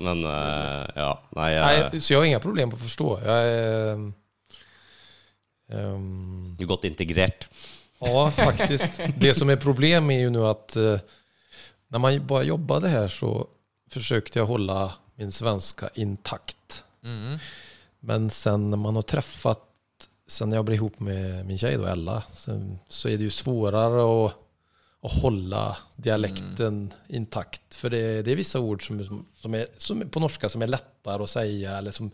Speaker 1: Men uh, ja, nei, eh,
Speaker 3: nei, så jeg har ingen problem på å forstå. Jeg er ehm,
Speaker 1: er godt integrert.
Speaker 3: Ja, faktiskt. Det som är problem är ju nu att eh, när man bara jobbade här så försökte jag hålla min svenska intakt.
Speaker 2: Mm.
Speaker 3: Men sen när man har träffat, sen när jag blev ihop med min tjej då, Ella, så, så är det ju svårare att, att hålla dialekten intakt. För det, det är vissa ord som, som, är, som på norska som är lättare att säga. Eller som,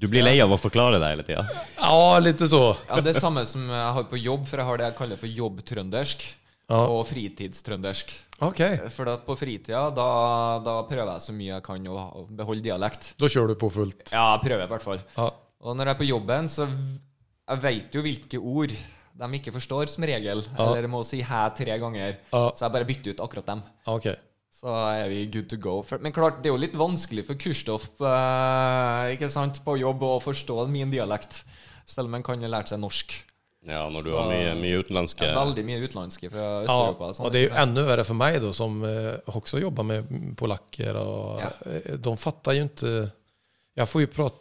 Speaker 1: Du blir lei av å forklare deg hele tida.
Speaker 3: ja, litt så.
Speaker 2: Ja, Det er samme som jeg har på jobb, for jeg har det jeg kaller for jobbtrøndersk.
Speaker 3: Ja,
Speaker 2: Og fritidstrøndersk.
Speaker 3: Ok.
Speaker 2: For at på fritida, da, da prøver jeg så mye jeg kan å beholde dialekt.
Speaker 3: Da kjører du på fullt.
Speaker 2: Ja, jeg prøver i hvert fall.
Speaker 3: Ja,
Speaker 2: Og når jeg er på jobben, så jeg veit jo hvilke ord de ikke forstår, som regel.
Speaker 3: Ja.
Speaker 2: Eller må si 'hæ' tre ganger.
Speaker 3: ja,
Speaker 2: Så jeg bare bytter ut akkurat dem.
Speaker 3: okej.
Speaker 2: Så er vi good to go. Men klart, det er jo litt vanskelig for Kurstoff eh, ikke sant, på jobb å forstå min dialekt. Selv om man kan ha lært seg norsk.
Speaker 1: Ja, når du
Speaker 3: Så-
Speaker 1: har mye, mye utenlandske
Speaker 2: Det er veldig mye utenlandske fra
Speaker 3: Ja,
Speaker 2: Øst-Europa. Ja,
Speaker 3: og det
Speaker 2: er jo
Speaker 3: enda verre for meg, da, som også jobber jobbar med polakker. Og,
Speaker 2: Ja.
Speaker 3: eh, De fatter jo ikke Jeg får jo prate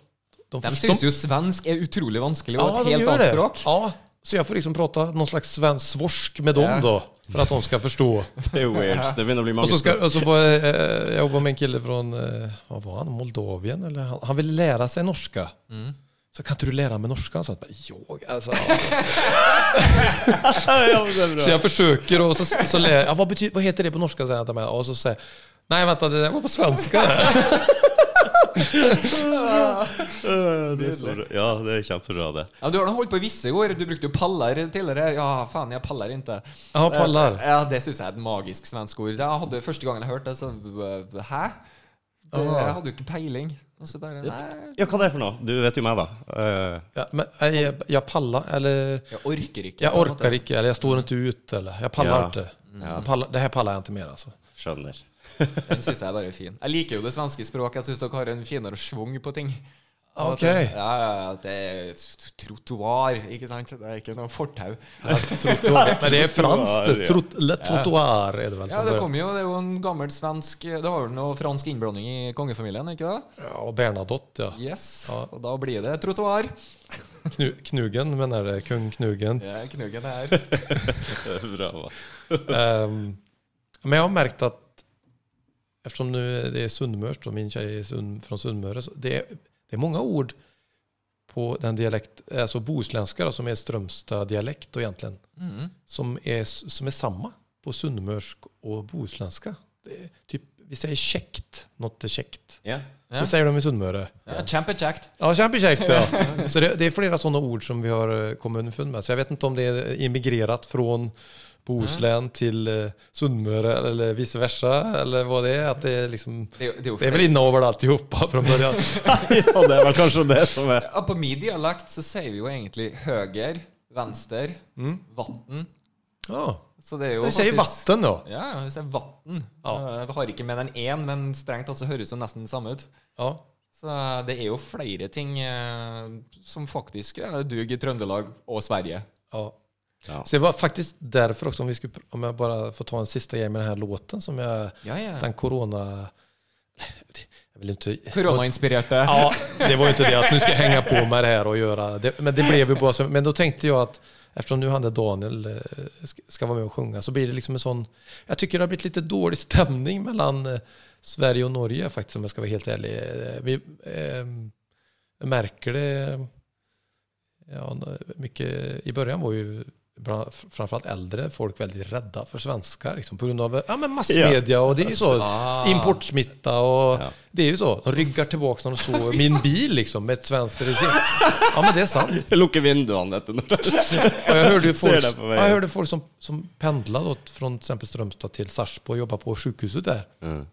Speaker 3: De,
Speaker 2: De syns jo svensk er utrolig vanskelig, og
Speaker 3: Ja,
Speaker 2: et helt annet språk.
Speaker 3: Ja, Så jag får liksom prata någon slags svensk svorsk med dem
Speaker 2: yeah.
Speaker 3: då. För att de ska förstå.
Speaker 1: Det er jo weird. Det begynner å bli mange og
Speaker 3: så, skal, och så var jeg, jeg jobba med en kille fra hva var han, Moldavien? Eller han, han ville lære seg norsk. norska. Så kan ikke du lære meg norska? Så, sa bare Jo,
Speaker 1: altså Så jeg forsøker, og
Speaker 3: så jag försöker och så, lærer jeg ja, hva, betyder, hva heter det på han mig. Och så sier jeg Nei, vent, det var på svenska.
Speaker 1: Det. Ja, det er kjempebra, det.
Speaker 2: Ja, du har nå holdt på i visse år. Du brukte jo paller tidligere. Ja, faen, jeg paller ikke.
Speaker 3: Ja, paller.
Speaker 2: Eh, Ja, Det syns jeg er et magisk svensk ord. Jeg hadde Første gangen jeg hørte det, så øh, Hæ? Det,
Speaker 3: Ah.
Speaker 2: jeg hadde jo ikke peiling. Og så bare Nei,
Speaker 1: Ja, hva det er for noe? Du vet jo meg, da. Uh,
Speaker 3: Ja, men jeg, jeg, jeg paller, eller
Speaker 2: jeg orker ikke. Jeg
Speaker 3: orker inte, eller jeg står ikke ut, eller Jeg paller
Speaker 1: Ja.
Speaker 3: ikke.
Speaker 1: Ja.
Speaker 3: Jag det her paller jeg ikke mer altså.
Speaker 1: skjønner.
Speaker 2: Den syns jeg er bare fin. Jeg liker jo det svenske språket. Jeg syns dere har en finere schwung på ting. At
Speaker 3: Ok.
Speaker 2: det- Ja, ja, ja. Det er trottoar, ikke sant? Det er ikke noe fortau.
Speaker 3: Trottoar. Men det er fransk.
Speaker 1: Trottoar, ja.
Speaker 3: Trot, eller trottoar är det vel?
Speaker 2: Ja, det kommer jo. Det er jo en gammel svensk Det har jo noe fransk innblanding i kongefamilien, ikke det?
Speaker 3: Ja, og Bernadotte, ja.
Speaker 2: Yes.
Speaker 3: Ja.
Speaker 2: Og da blir det trottoar.
Speaker 3: Knu, knugen mener det, kung Knugen.
Speaker 2: Ja, knuggen her.
Speaker 1: Er bra, va?
Speaker 3: Ehm, men jeg har merket att eftersom nu det är Sundmörs och min tjej är sund, från Sundmöre, det är, det är många ord på den dialekt, alltså bohuslänska då, som är Strömstad-dialekt egentligen,
Speaker 2: Mm.
Speaker 3: som är, som är samma på sunnmörsk och bohuslänska. Det är typ, vi säger käckt, något är käckt.
Speaker 1: Ja.
Speaker 2: Ja.
Speaker 3: Det säger de i Sunnmøre.
Speaker 2: Ja, Kjempekjekt.
Speaker 3: Ja, kjempekäckt. Ja. Så det, det är flera sådana ord som vi har eh, kommit underfund med. Så jag vet inte om det är immigrerat från Bohuslän til eh, Sunnmøre eller vice versa, eller hva det er? At det, er liksom,
Speaker 2: Det, er jo- det er jo
Speaker 3: det alt i inavel fra från början.
Speaker 1: ja, det er vel kanskje det som er
Speaker 2: Ja, på min dialekt så sier vi jo egentlig høger, venstre,
Speaker 3: Mm.
Speaker 2: vatten.
Speaker 3: Ja,
Speaker 2: Så det er jo
Speaker 3: vi sier
Speaker 2: vatn,
Speaker 3: vatten.
Speaker 2: Ja, vi sier vatten.
Speaker 3: Ja.
Speaker 2: Eh, Vi har ikke med den én, men strengt tatt så høres det nesten det samme ut.
Speaker 3: Ja.
Speaker 2: Så det er jo flere ting eh, som faktisk duger i Trøndelag og Sverige.
Speaker 3: Ja.
Speaker 1: Ja.
Speaker 3: Så det var faktiskt därför också, om, vi skulle, om jag bara får ta en sista grej med den här låten som jag,
Speaker 2: Ja, ja.
Speaker 3: den corona... Jag vill inte...
Speaker 2: Koronainspirerte.
Speaker 3: Ja, det var ju inte det att nu ska jag hänga på med det här och göra det. Men det blev ju bara så. Men då tänkte jag att eftersom nu hade Daniel skal ska- ska vara med och sjunga så blir det liksom en sån... Jag tycker det har blivit lite dålig stämning mellan eh, Sverige och Norge faktiskt om jag ska vara helt ärlig. Eh, Vi eh, jag märker det... Ja, mycket, I början var ju bra- framförallt äldre folk väldigt rädda för svenskar liksom, på grund av ja, men massmedia och det är ju så.
Speaker 2: Ah.
Speaker 3: Importsmitta och
Speaker 1: Ja.
Speaker 3: det är ju så. De ryggar tillbaka när de såg min bil liksom med ett svenskt recept. Ja men det är sant.
Speaker 1: Jag lukker vinduene etter når
Speaker 3: Och jag hörde ju folk, ja, jag hörde folk som, som pendlade åt, från till exempel Strömstad till Sarpsborg och jobbade på sjukhuset där.
Speaker 1: mm.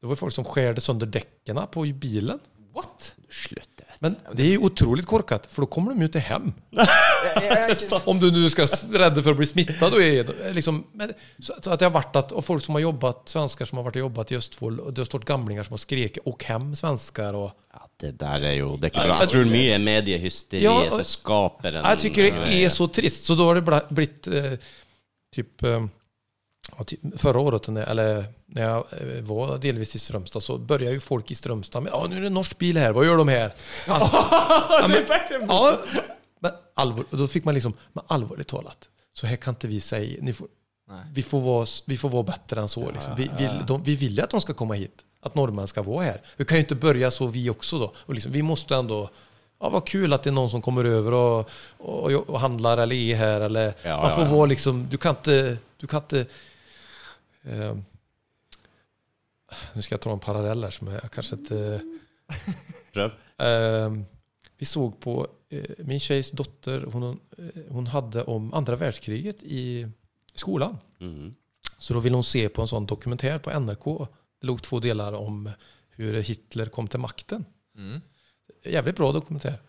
Speaker 3: Det var folk som skärde sönder däcken på bilen.
Speaker 2: What?
Speaker 1: Sluta.
Speaker 3: Men det er jo otroligt korkat, for da kommer de jo til hem. Om du nu skal redde for å bli smitta. då det liksom... Så, så at det har vært at, og folk som har jobbat, svensker som har vært og jobbat i Østfold, og det har stått gamlinger som har skreket åk hjem, svensker'. Og,
Speaker 1: Ja, det der er jo Det er ikke bra. Jeg tror mye er mediehysteriet
Speaker 3: Ja,
Speaker 1: som skaper den
Speaker 3: Jeg tycker det er så trist. Så da har det blitt blivit eh, typ, eh, förra året, eller när jag eh, var delvis i Strömstad, så började ju folk i Strömstad med ja nu är det en norsk bil här, vad gör de här? Alltså, ja, men, ja, men allvar, då fick man liksom, men allvarligt talat, så här kan inte vi säga, ni får,
Speaker 2: Nej.
Speaker 3: vi, får vara, vi får vara bättre än så. Liksom. Vi, vi, de, vi vill ju att de ska komma hit, att norrmän ska vara här. Vi kan ju inte börja så vi också då. Och liksom, vi måste ändå Ja, vad kul att det är någon som kommer över och, och, och handlar eller är här. Eller,
Speaker 1: Ja,
Speaker 3: man får
Speaker 1: ja, ja.
Speaker 3: vara liksom, du kan inte... Du kan inte eh, nu ska jag ta en parallell här som jag kanske inte...
Speaker 1: Prøv.
Speaker 3: Eh, vi såg på eh, min tjejs dotter, hon, eh, hon hade om andra världskriget i, skolen skolan.
Speaker 1: Mhm.
Speaker 3: Så då ville hon se på en sån dokumentär på NRK. Det låg två delar om hur Hitler kom till makten.
Speaker 2: Mm.
Speaker 3: Jävligt bra dokumentär.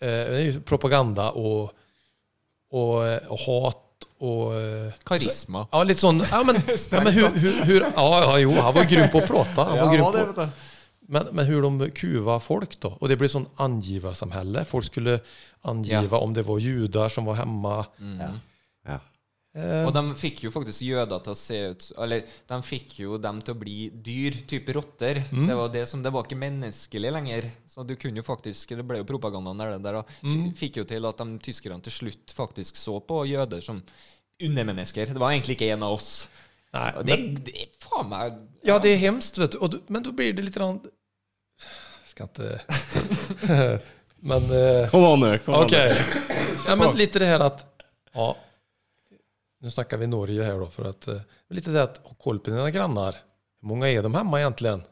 Speaker 3: Eh, det är ju propaganda och, och, och hat och... eh,
Speaker 2: Karisma.
Speaker 3: Ja, litt sånn Ja, men, ja, men hur, hur, hur, ja, ja, jo, han var grym på å prate. Han var
Speaker 2: ja, det
Speaker 3: på, men, men hur de kuva folk då? Och det blev sånn angivarsamhälle. Folk skulle angiva om det var judar som var hemma.
Speaker 2: Mm.
Speaker 1: Ja.
Speaker 3: Eh,
Speaker 2: Og de fikk jo faktisk jøder til å se ut Eller de fikk jo dem til å bli dyr, type rotter.
Speaker 3: Mm.
Speaker 2: Det var det som Det var ikke menneskelig lenger. Så du kunne jo faktisk Det ble jo propagandaen der, det der og
Speaker 3: Mm.
Speaker 2: Fikk jo til at de tyskerne til slutt faktisk så på jøder som undermennesker. Det var egentlig ikke en av oss.
Speaker 3: Nei,
Speaker 2: Og det,
Speaker 3: men,
Speaker 2: det er faen meg
Speaker 3: ja, det er hemskt. Vet du. Och, då- men da blir det litt rann... Skal ikke inte... men... uh,
Speaker 1: Kom an nu. kom an
Speaker 3: Ja, men litt det her at Ja, nu snackar vi Norge här då. För att, eh, lite det att ha koll på dina grannar. Hur många är de hemma egentligen?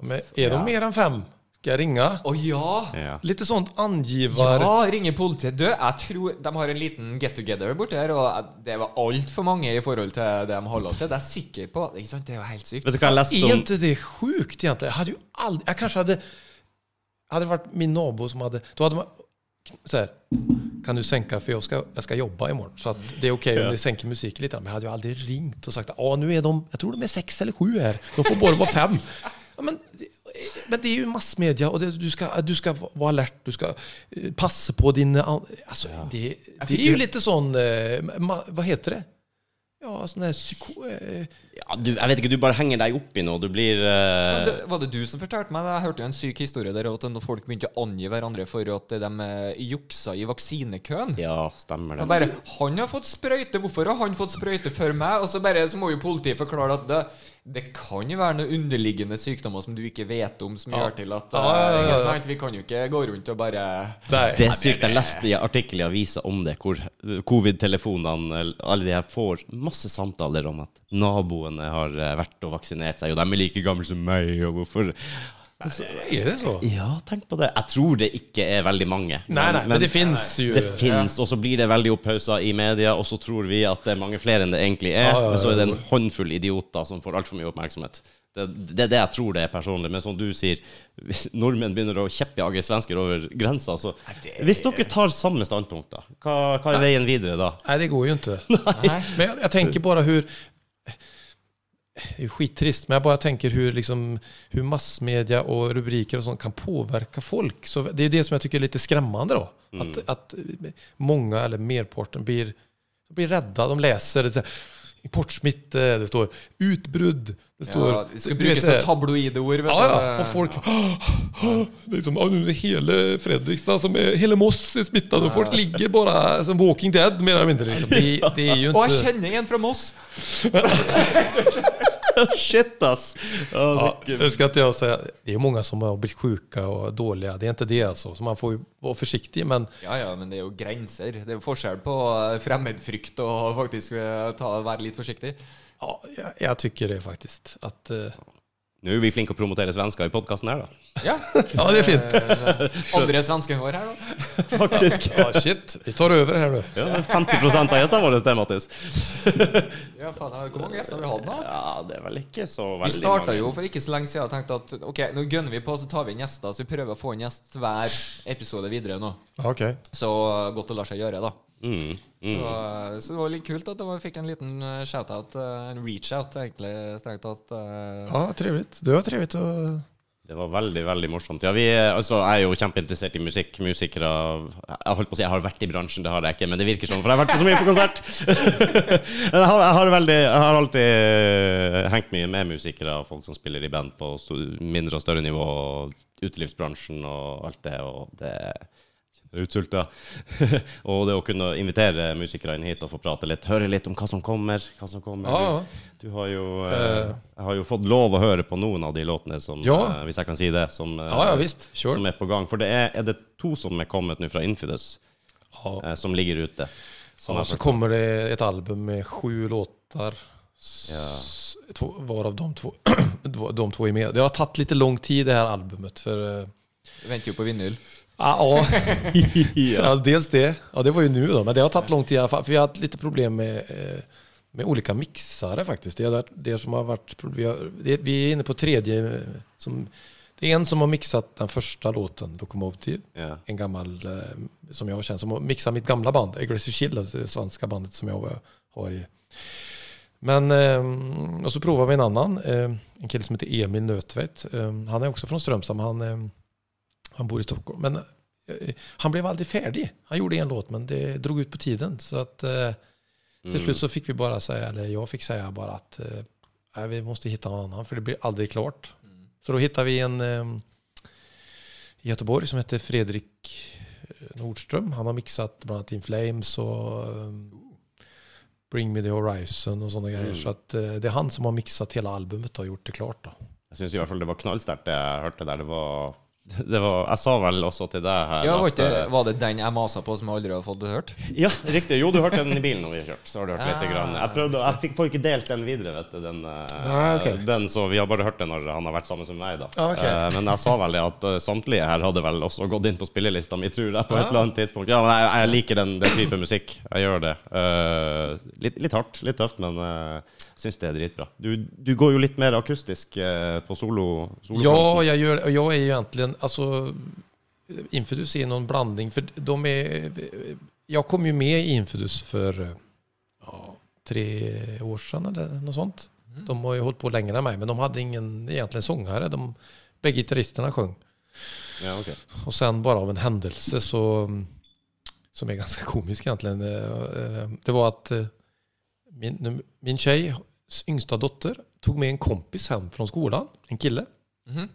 Speaker 3: De är, är de mer än fem? Skal jeg ringe?
Speaker 2: Å ja!
Speaker 1: Ja.
Speaker 3: Litt sånt angiver...
Speaker 2: Ja, ringer politiet. Du, jeg tror de har en liten get together borti her, og det var altfor mange i forhold til det de holder til. Det er jeg sikker på. Ikke sant? Det er jo helt sykt.
Speaker 1: Vet du hva jeg leste om...
Speaker 3: Er ikke det sjukt egentlig? Jeg hadde jo aldri Jeg kanskje hadde Hadde det vært min nabo som hadde Da hadde man... Så här, kan du sänka för jag ska, jag ska jobba imorgon. Så att det är okej om
Speaker 1: Ja.
Speaker 3: ni sänker musiken lite. Men jag hade ju aldrig ringt och sagt att nu är de... Jag tror de är sex eller sju här. De får bara vara fem. Ja, men, men det är ju massmedia och det, du, ska, du ska vara alert. Du ska eh, passa på din... Alltså, det, det är ju
Speaker 2: ju-
Speaker 3: lite sån... eh, vad heter det? Ja, sånne psyko... eh,
Speaker 1: ja, du, Jeg vet ikke, du bare henger deg opp i noe. Du blir uh...
Speaker 2: det, var det du som fortalte meg det? Jeg hørte jo en syk historie der at når folk begynte å angi hverandre for at de eh, juksa i vaksinekøen.
Speaker 1: Ja, stemmer
Speaker 2: Og
Speaker 1: det.
Speaker 2: bare 'Han har fått sprøyte. Hvorfor har han fått sprøyte før meg?' Og så bare så må jo politiet forklare at det, det kan jo være noen underliggende sykdommer som du ikke vet om, som
Speaker 3: Ja.
Speaker 2: gjør til at
Speaker 3: Ja, ja, ja, ja.
Speaker 2: sant? Vi kan jo ikke gå rundt og bare.
Speaker 1: Det er sykt. Jeg leste i artikkel i avisa om det, hvor covid-telefonene alle de her får masse samtaler om at naboene har eh, vært og vaksinert seg, og de er like gamle som meg, og hvorfor
Speaker 3: Är det så?
Speaker 1: Ja, tenk på det. Jeg tror det ikke er veldig mange.
Speaker 3: Nei, nei, men, det fins jo.
Speaker 1: Det fins, og så blir det veldig opphausa i media, og så tror vi at det er mange flere enn det egentlig er.
Speaker 3: Ja, ja,
Speaker 1: Men så er det en håndfull idioter som får altfor mye oppmerksomhet. Det, det er det jeg tror det er personlig. Men som du sier, hvis nordmenn begynner å kjeppjage svensker over grensa, så Hvis dere tar samme standpunkt, da, hva, hva er veien videre da?
Speaker 3: Nei, det går jo
Speaker 2: ikke.
Speaker 3: Men jeg, jeg tenker bare hur... Skittrist, men jag bara tänker hur, liksom, hur massmedia och rubriker och sånt kan påverka folk. Så det är det som jag tycker är lite skrämmande då. Att, att många, eller merparten, blir, blir rädda. De läser det, importsmitte, det står utbrudd, det står...
Speaker 2: Ja, det skal brukes som tabloide ord. Vet
Speaker 3: Ja, ja, og folk... Det är som, ja, nu är Fredrikstad som er, hele Moss er smitta, og folk ligger bare som Walking Dead mer eller mindre. Liksom. Det, det jo ikke...
Speaker 2: Og jeg kjenner en fra Moss.
Speaker 1: Shit, ass! Oh,
Speaker 3: Ja, nu ska inte jag säga... Det är jo många som har blivit sjuka och dåliga. Det är inte det alltså. Så man får ju vara försiktig. Men
Speaker 2: Ja, ja, men det er jo grenser. Det er jo forskjell på eh, fremmedfrykt og faktisk eh, ta, være litt forsiktig.
Speaker 3: ja, jag, jag tycker det faktiskt. Att, eh,
Speaker 1: Nå er vi flinke å promotere svensker i podkasten her, da.
Speaker 2: Ja,
Speaker 3: ja, det er fint.
Speaker 2: Eh, Andre svensken vår her, da.
Speaker 1: Faktisk.
Speaker 3: Ja, shit. Vi tar over her, du.
Speaker 1: Ja, det er 50 av gjestene våre, det, Mattis.
Speaker 2: Ja, faen, Hvor mange gjester har vi hatt nå?
Speaker 1: Ja, det er vel ikke så
Speaker 2: Vi
Speaker 1: veldig
Speaker 2: starta
Speaker 1: mange.
Speaker 2: jo for ikke så lenge siden og tenkte at ok, nå gønner vi på, så tar vi inn gjester. Så vi prøver å få en gjest hver episode videre nå.
Speaker 3: Ok
Speaker 2: Så godt det lar seg gjøre, da.
Speaker 1: Mm, mm.
Speaker 2: Så, så det var litt kult at vi fikk en liten eh, shout-out, eh, en reach-out, egentlig, strengt tatt. eh.
Speaker 3: Ja, trivelig. Det var trivelig å
Speaker 1: Det var veldig, veldig morsomt. Ja, vi, altså, jeg er jo kjempeinteressert i musikk. Musikere Jeg holdt på å si jeg har vært i bransjen, det har jeg ikke, men det virker sånn, for jeg har vært på så mye på konsert. Jeg, har, jeg, har veldig, jeg har alltid hengt mye med musikere og folk som spiller i band på mindre og større nivå, og utelivsbransjen og alt det, og det utsulta. og det å kunne invitere musikere inn hit og få prate litt, høre litt om hva som kommer. Hva som kommer.
Speaker 3: Ja,
Speaker 1: Du har jo, eh, jeg har jo fått lov å høre på noen av de låtene som,
Speaker 3: Ja.
Speaker 1: eh, hvis jeg kan si det, som, eh,
Speaker 3: ja, ja visst. Kör.
Speaker 1: som er på gang. For det er, er det to som er kommet nå fra Infidus,
Speaker 3: Ja.
Speaker 1: eh, som ligger ute. Som
Speaker 3: Ja, så kommer det et album med sju
Speaker 1: Ja.
Speaker 3: Två, varav de två, de två är med. Det har tatt litt lang tid det her albumet. For, eh,
Speaker 2: venter jo på vinyl.
Speaker 3: Ja, ja, dels det. Ja, det var ju nu då. Men det har tagit lång tid i alla fall. För vi har haft lite problem med, eh, med olika mixare faktiskt. Det är det- som har varit. Vi, har, det, vi är inne på tredje. eh, Som, det är en som har mixat den första låten, Lokomotiv.
Speaker 1: Ja.
Speaker 3: en gammal som som jag känner som har mixat mitt gamla band, Aggressive Chill, det svenska bandet som jag har i. Men, og och så provar vi en annan, eh, en kille som heter Emil Nötvedt. Eh, han är också från Strömstad, men han, eh, han bor i Stockholm. Men eh, han blev aldrig färdig. Han gjorde en låt, men det drog ut på tiden. Så att, eh, Till slut så fick vi bara säga, eller jag fick säga bara att eh, vi måste hitta någon annan för det blir aldrig klart. Så då hittade vi en eh, i Göteborg som heter Fredrik eh, Nordström. Han har mixat bland annat In Flames och eh, Bring Me The Horizon och sådana grejer. Så att det är han som har mixat hela albumet och gjort det klart då.
Speaker 1: Jeg syns i hvert fall det var knallsterkt, det jeg hørte der. Det var, var Jeg sa vel også til deg her
Speaker 2: Ja, var,
Speaker 1: at,
Speaker 2: ikke,
Speaker 1: eh,
Speaker 2: var det den jeg masa på som jeg aldri har fått hørt?
Speaker 1: Ja, riktig. Jo, du hørte den i bilen når vi kjørte. Så har du hørt litt.
Speaker 2: Ah.
Speaker 1: Grann. Jeg prøvde, jeg fikk, får ikke delt den videre, vet du. Den, eh,
Speaker 3: Ah, ok.
Speaker 1: den, så vi har bare hørt den når han har vært sammen med meg, da.
Speaker 3: Ah, ok.
Speaker 1: Eh, Men jeg sa vel det at samtlige her hadde vel også gått inn på spillelista mi, tror jeg, på et
Speaker 3: Ah.
Speaker 1: eller annet tidspunkt. Ja, men jeg, jeg liker den, den type musikk. Jeg gjør det. Uh, litt, litt hardt, litt tøft, men uh, syns det er dritbra. Du, du går jo litt mer akustisk eh, på solo. solo
Speaker 3: Ja, jag, gör, och jag är ju egentligen, alltså Infidus är någon blandning, för de är, jag kom ju med i Infidus för ja, tre år sedan eller något sånt. De har ju hållit på längre än mig, men de hade ingen egentligen sångare. De, bägge gitarristerna sjöng.
Speaker 1: Ja, okay.
Speaker 3: Och sen bara av en händelse så, som är ganska komisk egentligen, eh, eh, det var att eh, min, min tjejs yngsta dotter tog med en kompis hem från skolan, en kille.
Speaker 2: Mhm.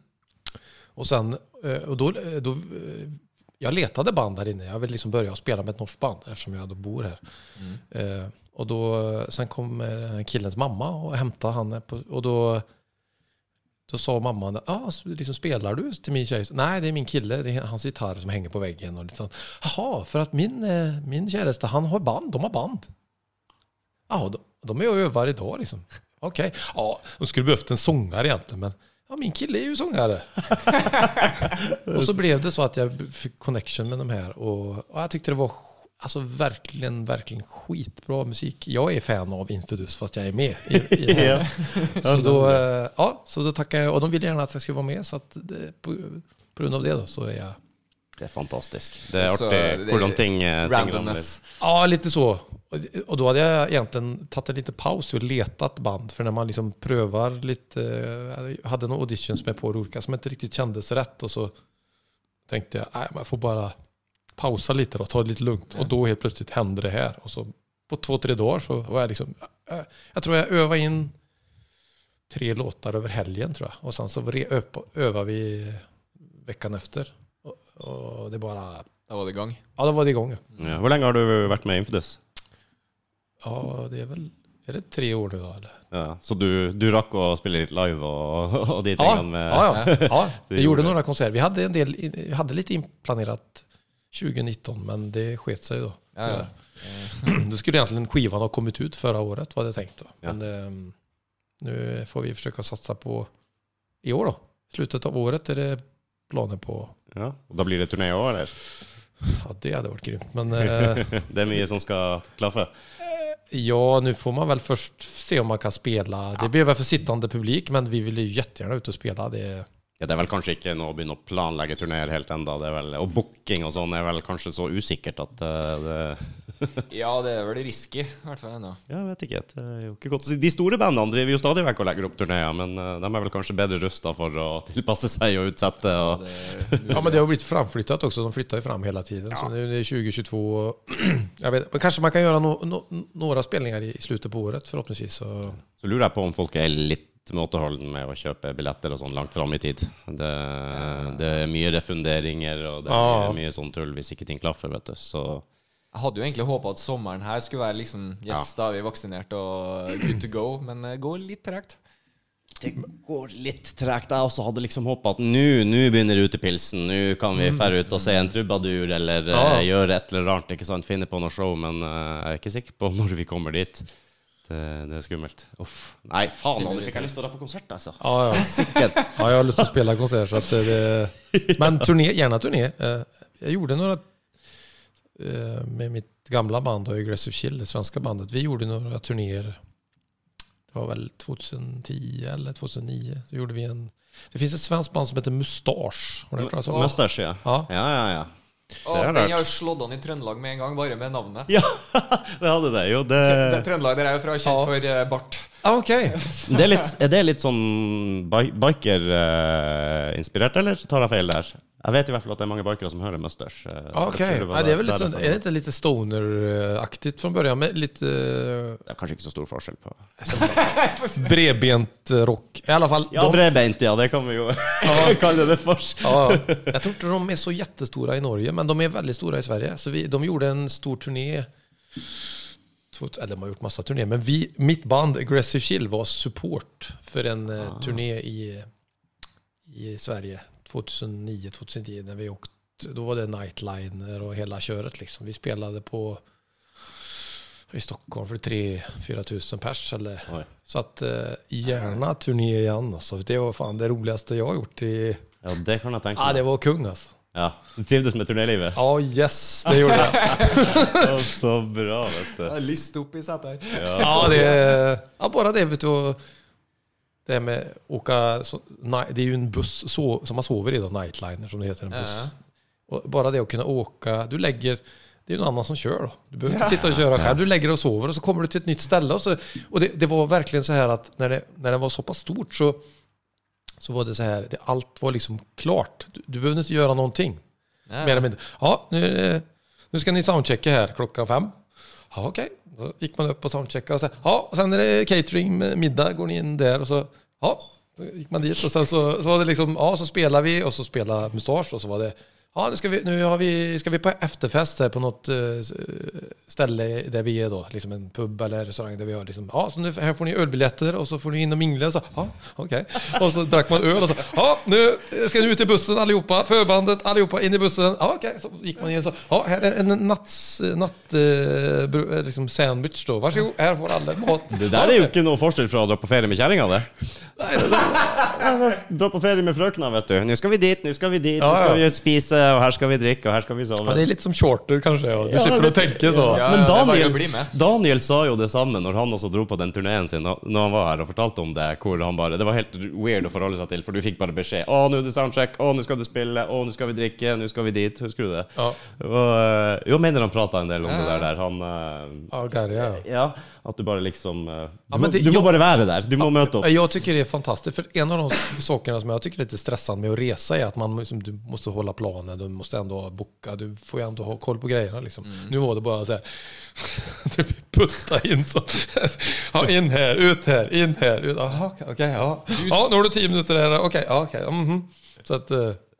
Speaker 3: Och sen, og och då, då, eh, jag letade band der inne. Jag ville liksom börja spela med ett norskt band eftersom jag då bor här.
Speaker 2: Mm.
Speaker 3: Eh, och då, sen kom eh, killens mamma och hämtade han. På, och då, då sa mamman, ah, liksom, spelar du till min tjej? Nej, det är min kille. Det är hans gitarr som hänger på väggen. Och liksom, Jaha, för att min, eh, min käresta, han har band. De har band. Ja, de, är och övar dag liksom. Okej, ja, de skulle behövt en sångare egentligen, men ja, min kille är ju sångare. och så blev det så att jag fick connection med de här och, och jag tyckte det var alltså verkligen, verkligen skitbra musik. Jag är fan av Infidus fast jag är med i, i det här. Så då, eh, ja, så då tackade jag och de ville gärna att jag skulle vara med så att det, på, på grund av det då så är jag
Speaker 1: Det er fantastisk. Det er
Speaker 2: Så
Speaker 1: artig
Speaker 2: det-
Speaker 1: hvordan ting, eh, ting.
Speaker 2: Randomness.
Speaker 3: Ja, litt så. Og da hadde jeg egentlig tatt tagit en liten paus og lett band. For når man liksom prøver litt Jeg hadde noen auditions med på olika som ikke riktig kjentes rett, og så tenkte jeg nej, jeg får bare pausa litt og ta det litt lugnt. Og da helt plutselig hender det her. Og så på to-tre dager så var jeg liksom, Jeg, jeg tror jeg øva inn tre låtar over helgen tror jeg. Og sen så øva vi uka efter. Och, och det bare
Speaker 2: Da var det i gang.
Speaker 3: ja da var det i gang.
Speaker 1: Ja. Hvor lenge har du vært med i Infidus?
Speaker 3: Ja, det er vel er det tre år nå, da? eller?
Speaker 1: Ja, så du, du rakk å spille litt live og, og de
Speaker 3: Ja,
Speaker 1: tingene med
Speaker 3: ja, ja. ja. Vi
Speaker 1: gjorde
Speaker 3: noen konserter. Vi hadde, en del, vi hadde litt innplanert 2019 men det sket seg, da.
Speaker 2: Ja, ja.
Speaker 3: Då skulle egentligen skivan ha kommit ut förra året var det tänkt då.
Speaker 1: Ja.
Speaker 3: Men ehm, nu får vi försöka satsa på i år då. Slutet av året är det planer på.
Speaker 1: Ja, og da blir det turné òg, eller?
Speaker 3: Ja, det hadde vært grymt. Men eh,
Speaker 1: Det er mye som skal klaffe.
Speaker 3: ja, nu får man väl först se om man kan spela. Det blir väl för sittande publik men vi vill ju jättegärna ut och spela. Det,
Speaker 1: Ja, det er vel kanskje ikke noe å begynne å planlegge turneer helt enda. Det er vel, og booking og sånn er vel kanskje så usikkert at uh, det
Speaker 2: ja, det er vel risky, i hvert fall ennå.
Speaker 1: Ja, jeg vet ikke. Det er jo ikke godt å si. De store bandene driver jo stadig vekk og legger opp turneer, men eh, de er vel kanskje bedre rusta for å tilpasse seg og utsette. Og,
Speaker 2: Det,
Speaker 3: Ja, men det har blitt framflyttat også. De flytter jo fram hele tiden. Så det er det 2022. och Jag vet, men Kanskje man kan gjøre no, no, några spelningar i slutten slutet på året forhåpentligvis. Så.
Speaker 1: så lurer jeg på om folk er litt måteholden med å kjøpe billetter og sånn langt fram i tid. Det, det er mye refunderinger, og det er mye, mye sånn tull hvis ikke ting klaffer, vet du. Så
Speaker 2: jeg hadde jo egentlig håpa at sommeren her skulle være liksom Yes, da er vi vaksinert og good to go, men det går litt tregt.
Speaker 1: det går litt tregt. Jeg også hadde liksom håpa at nå nå begynner utepilsen, nå kan vi dra ut og se en trubadur eller
Speaker 3: ja.
Speaker 1: uh, gjøre et eller annet, ikke sant? finne på noe show, men uh, jeg er ikke sikker på når vi kommer dit. Det, det er skummelt. Uff. Nei, faen, nå fikk jeg lyst til å dra på konsert, altså.
Speaker 3: Ja, ja.
Speaker 1: Sikkert.
Speaker 3: ja, jeg har til å spille konsert. Så det, men turné, gjerne turné. Jeg gjorde noe eh, med mitt gamla band, då, Aggressive Chill, det svenska bandet. Vi gjorde några turnéer. Det var väl 2010 eller 2009. Så gjorde vi en, det finns ett svenskt band som heter Mustasch. Har ni hört talas om
Speaker 1: ja.
Speaker 3: Ja.
Speaker 1: Ja, ja, ja. Oh,
Speaker 2: den har slått an i Trøndelag med en gang, bare med navnet.
Speaker 1: Ja, det hadde det. Jo, det
Speaker 2: Det Trøndelag der er jo fra, kjent
Speaker 3: Ja.
Speaker 2: for eh, bart.
Speaker 3: Ah, Okej.
Speaker 1: det er, litt, er det litt sånn bi- biker-inspirert, eller tar jeg feil der? Jeg vet i hvert fall at det er mange bikere som hører Musters.
Speaker 3: Okay. Det, det
Speaker 1: er
Speaker 3: vel litt
Speaker 1: sånn,
Speaker 3: er det inte lite stoner-aktig fra början? Med lite
Speaker 1: Det er kanskje ikke så stor forskjell på
Speaker 3: eh, bredbent eh, rock. I alle fall.
Speaker 1: Ja,
Speaker 3: de,
Speaker 1: bredbeint, ja. Det kan vi jo kalle det for.
Speaker 3: ja, Jeg tror ikke de er så jättestora i Norge, men de er veldig store i Sverige. Så vi, de gjorde en stor turné. Eller de har gjort masse turné, men vi, mitt band Aggressive Chill var support for en eh, turné i, i Sverige 2009-2010 när vi åkte. Då var det Nightliner och hela köret liksom. Vi spelade på i Stockholm för 3-4 tusen pers eller
Speaker 1: Oj.
Speaker 3: så att eh, gärna turné igen alltså. Det var fan det roligaste jag har gjort i...
Speaker 1: Ja, det kan jag tänka mig.
Speaker 3: Ja, det var kung alltså.
Speaker 1: Ja, Du trivdes med turnélivet?
Speaker 3: Ja, yes, det gjorde jag.
Speaker 1: Å, Så bra, vet du.
Speaker 2: Jeg har lyst opp i setet her.
Speaker 1: Ja.
Speaker 3: Ja, det är, ja, bara det vet du. Det med åka, så, nej, det är ju en buss så, som man sover i då, Nightliner som det heter, en buss.
Speaker 2: Ja.
Speaker 3: Och bara det att kunna åka, du lägger, det är jo någon annan som kör då. Du behöver inte sitta och köra själv, du lägger och sover och så kommer du till ett nytt ställe. Och, så, och det, det var verkligen så här att när det, när det var så pass stort så, så var det så här, det, allt var liksom klart. Du, du behövde inte göra någonting.
Speaker 2: Ja.
Speaker 3: Mer eller mindre. Ja, nu, skal det- nu ska ni soundchecka här klockan fem. Ja, okej. Så gikk man opp på soundchecka og sa ja, sender det catering med middag, går ni inn der? Og så, ja, så gikk man dit og så, så var det liksom, ja, så spelar vi og så spelar Mustasch og så var det, ja, nu ska vi, nu har vi, ska vi på efterfest här på något uh, ställe där vi är då, liksom en pub eller restaurang där vi har liksom, ja, så nu, här får ni ölbiljetter och så får ni in och mingla, så, ja, okej. Och så drack man öl och så, ja, nu ska ni ut i bussen allihopa, förbandet allihopa in i bussen, ja, okej, så gick man in så, ja, här är en natts, natt, uh, eh, liksom sandwich då, varsågod, här får alla mat.
Speaker 1: Det der er jo ikke noe forskjell fra å dra på ferie med kärringar det. Dra på ferie med fröknar vet du. Nå skal vi dit, nå skal vi dit, nå ska vi skal og her skal vi drikke, og her skal vi
Speaker 3: Ja, det er litt som shorter, kanskje. du
Speaker 1: Ja,
Speaker 3: slipper
Speaker 1: det-
Speaker 3: tenke tänka så.
Speaker 2: Ja,
Speaker 1: Men Daniel,
Speaker 2: å.
Speaker 1: Daniel sa jo det samme når han også dro på den turneen sin, når han var her og fortalte om det. Hvor han bare, Det var helt weird å forholde seg til, for du fikk bare beskjed. 'Å, nå er det soundcheck. Å, nå skal du spille. Å, nå skal vi drikke. Nå skal vi dit.' Husker du det?
Speaker 3: Ja,
Speaker 1: Og, eh, jo, mener han prata en del om det der. der. Han eh,
Speaker 3: ja, Gary, ja.
Speaker 1: Ja, at du bare liksom eh, Du,
Speaker 3: Ja,
Speaker 1: må,
Speaker 3: det-
Speaker 1: du må
Speaker 3: jag-
Speaker 1: bare være der. Du må møte opp.
Speaker 3: Jag tycker det är fantastiskt. För en av de sakerna som jag tycker är lite stressande med att resa är att man liksom, du måste hålla planen, du måste ändå boka, du får ju ändå ha koll på grejerna. Liksom. Nu var det bara så här, du putta in så. Ja, in här, ut här, in här, ut. Aha, ok, ja. Ja, nu har du tio minuter här, okej, ja, okay. Mm -hmm. Så att...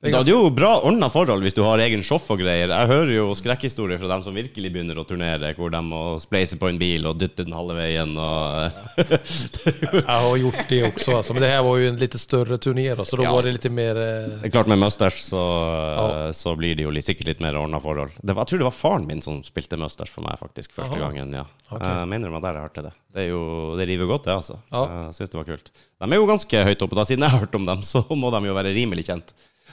Speaker 3: det är
Speaker 1: Det
Speaker 3: ganska-
Speaker 1: er jo bra ordna forhold hvis du har egen shoff og greier. Jeg hører jo skrekkhistorier fra dem som virkelig begynner å turnere, hvor de må spleise på en bil og dytte den halve veien og
Speaker 3: Jeg har gjort det også, altså. men det her var jo en litt større turné så da
Speaker 1: Ja.
Speaker 3: var det litt mer... eh,
Speaker 1: Det er klart Med Musters så,
Speaker 3: Ja.
Speaker 1: så blir det jo litt, sikkert litt mer ordna forhold. Det var, jeg tror det var faren min som spilte Musters for meg, faktisk. Første
Speaker 3: Aha.
Speaker 1: gangen. ja
Speaker 3: Okay.
Speaker 1: Jeg mener det var der jeg hørte det. Det, er jo, det river godt, det, altså.
Speaker 3: Ja.
Speaker 1: Jeg syns det var kult. De er jo ganske høyt oppe. da Siden jeg har hørt om dem, så må de jo være rimelig kjent.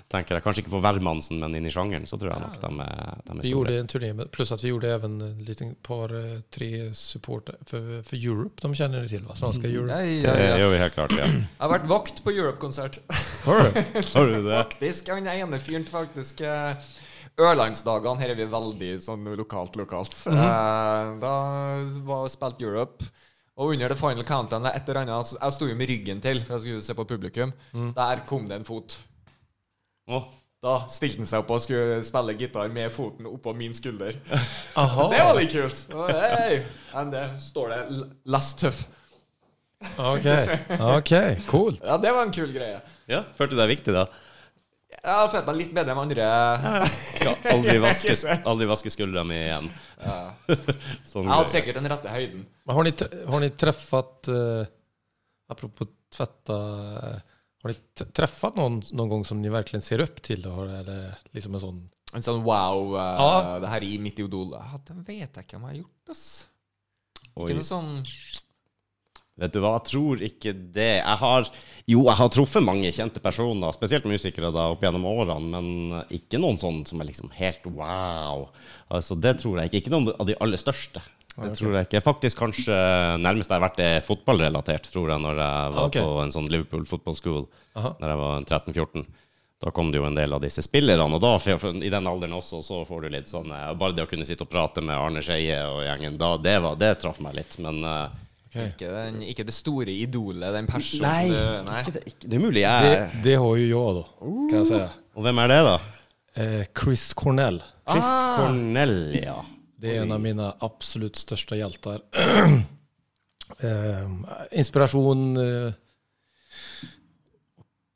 Speaker 1: Tenker jeg Kanskje ikke for hvermannsen, men inn i sjangeren, så tror jeg nok de er, de er
Speaker 3: Vi gjorde en turné, med, at att vi gjorde even en liten par, eh, tre support for, for, Europe. De kjenner det til, va? Svenska Europe.
Speaker 2: Ja,
Speaker 1: Det
Speaker 2: ja, Det
Speaker 1: gjør vi helt klart, ja.
Speaker 2: Jeg har vært vakt på Europe-konsert.
Speaker 3: Har du?
Speaker 1: Har du det?
Speaker 2: Faktisk. Han ene fyren faktisk eh, Ørlandsdagene, her er vi veldig sånn lokalt, lokalt. Eh, Da var spilt Europe. Og under the final countdown et eller annet Jeg sto jo med ryggen til, for jeg skulle se på publikum. Der kom det en fot.
Speaker 1: Å,
Speaker 2: Da stilte han seg opp og skulle spille gitar med foten oppå min skulder.
Speaker 3: Aha.
Speaker 2: Det var litt kult! Og! Men det står det 'Last 'less tough'.
Speaker 3: ok, okej, coolt.
Speaker 2: Ja, det var en kul greie.
Speaker 1: Ja, følte du det er viktig, da?
Speaker 2: Jeg har følt meg litt bedre enn andre.
Speaker 1: Skal aldri vaske, aldri vaske skuldra mi igjen.
Speaker 2: Ja.
Speaker 1: Sånn
Speaker 2: Jeg hadde sikkert den rette høyden.
Speaker 3: Men har ni, har ni treffet uh, Apropos tvetta har ni träffat någon, någon gång som ni verkligen ser upp till? Då? Eller liksom en sån...
Speaker 2: En sånn wow uh,
Speaker 3: Ja.
Speaker 2: Det her i mitt idol ja, Den vet jeg ikke om jeg har gjort, ass.
Speaker 1: Oi.
Speaker 2: Ikke noe sånn
Speaker 1: Vet du hva, jeg tror ikke det. Jeg har Jo, jeg har truffet mange kjente personer, spesielt musikere, da, opp gjennom årene, men ikke noen sånn som er liksom helt wow. Altså, det tror jeg ikke. Ikke noen av de aller største. Det tror jeg ikke. Faktisk kanskje nærmest jeg har vært det fotballrelatert, tror jeg, når jeg var
Speaker 3: okay.
Speaker 1: på en sånn Liverpool football school
Speaker 3: Aha.
Speaker 1: Når jeg var 13-14. Da kom det jo en del av disse spillerne, og da, i den alderen også, så får du litt sånn eh, Bare det å kunne sitte og prate med Arne Skeie og gjengen, da, det, var, det traff meg litt. Men
Speaker 3: Okay.
Speaker 2: ikke, den, ikke det store idolet, den personen
Speaker 1: Nei,
Speaker 2: du Nei.
Speaker 1: Ikke det, ikke, det er mulig jeg
Speaker 3: Det, det har jo jeg, da. kan jeg si.
Speaker 1: Og hvem er det, da?
Speaker 3: Eh, Chris Cornell.
Speaker 1: Chris
Speaker 2: Ah.
Speaker 1: Cornell, ja.
Speaker 3: Det er en av mine absolutt største hjelter. eh, inspiration. Eh,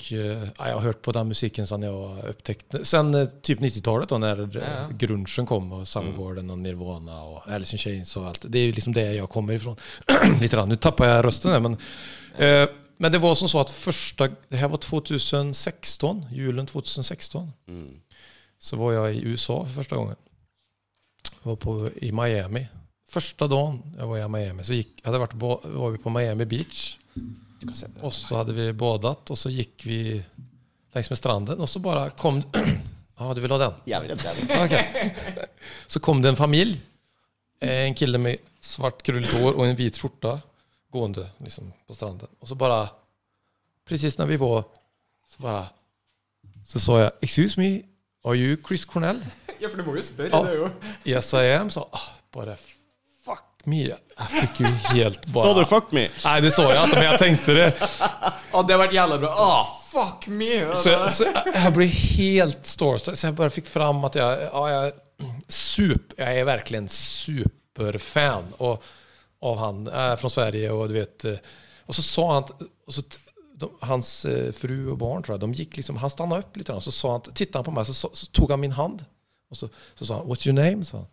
Speaker 3: og, eh, Jeg har hørt på den musikken siden jeg opptekte Sen eh, typ 90-talet då när
Speaker 2: Ja,
Speaker 3: eh, kom og Soundgarden og Nirvana og Alice in Chains og alt. Det er liksom det jeg kommer ifra. Litt rann. Nå tappar jeg røsten, men. Eh, men det var som så at første det her var 2016, julen 2016.
Speaker 1: Mm.
Speaker 3: Så var jeg i USA for første gången. Var på, i Miami. Første dagen jeg var i Miami så gikk, ba- var vi på Miami Beach. Och så hadde vi badet, og så gikk vi langs med stranden og så bare kom... Ja, du vil ha den?
Speaker 1: Jeg vil ha den.
Speaker 3: Okay. Så kom det en familj. Eh, En kille med svart krøllete hår og en hvit skjorta gående liksom, på stranden. Og så bare precis når vi var, så bare så sa jeg Excuse me, are you Chris Cornell?
Speaker 2: Ja, for du må jo spørre,
Speaker 3: ah,
Speaker 2: det er jo
Speaker 3: Yes I am, Så ah, bare fuck me. Jeg fikk jo helt bare
Speaker 1: Sa du 'fuck me'?
Speaker 3: Nei, det så jeg inte, men jeg tenkte det.
Speaker 2: ah, det har vært jævla bra. Ah, fuck me!
Speaker 3: Så, så jeg, jeg, ble helt starstruck. Så jeg bare fikk fram at jeg, ja, jeg, sup, jag är verkligen superfan og, av han eh, från Sverige. og du vet, Og så sa han, og så, t- de, hans eh, fru og barn tror jeg, de gikk liksom, han stannade opp litt, og Så sa han, han på meg, så, så, så tog han min hand. Och så, så sa han, what's your name? sa han,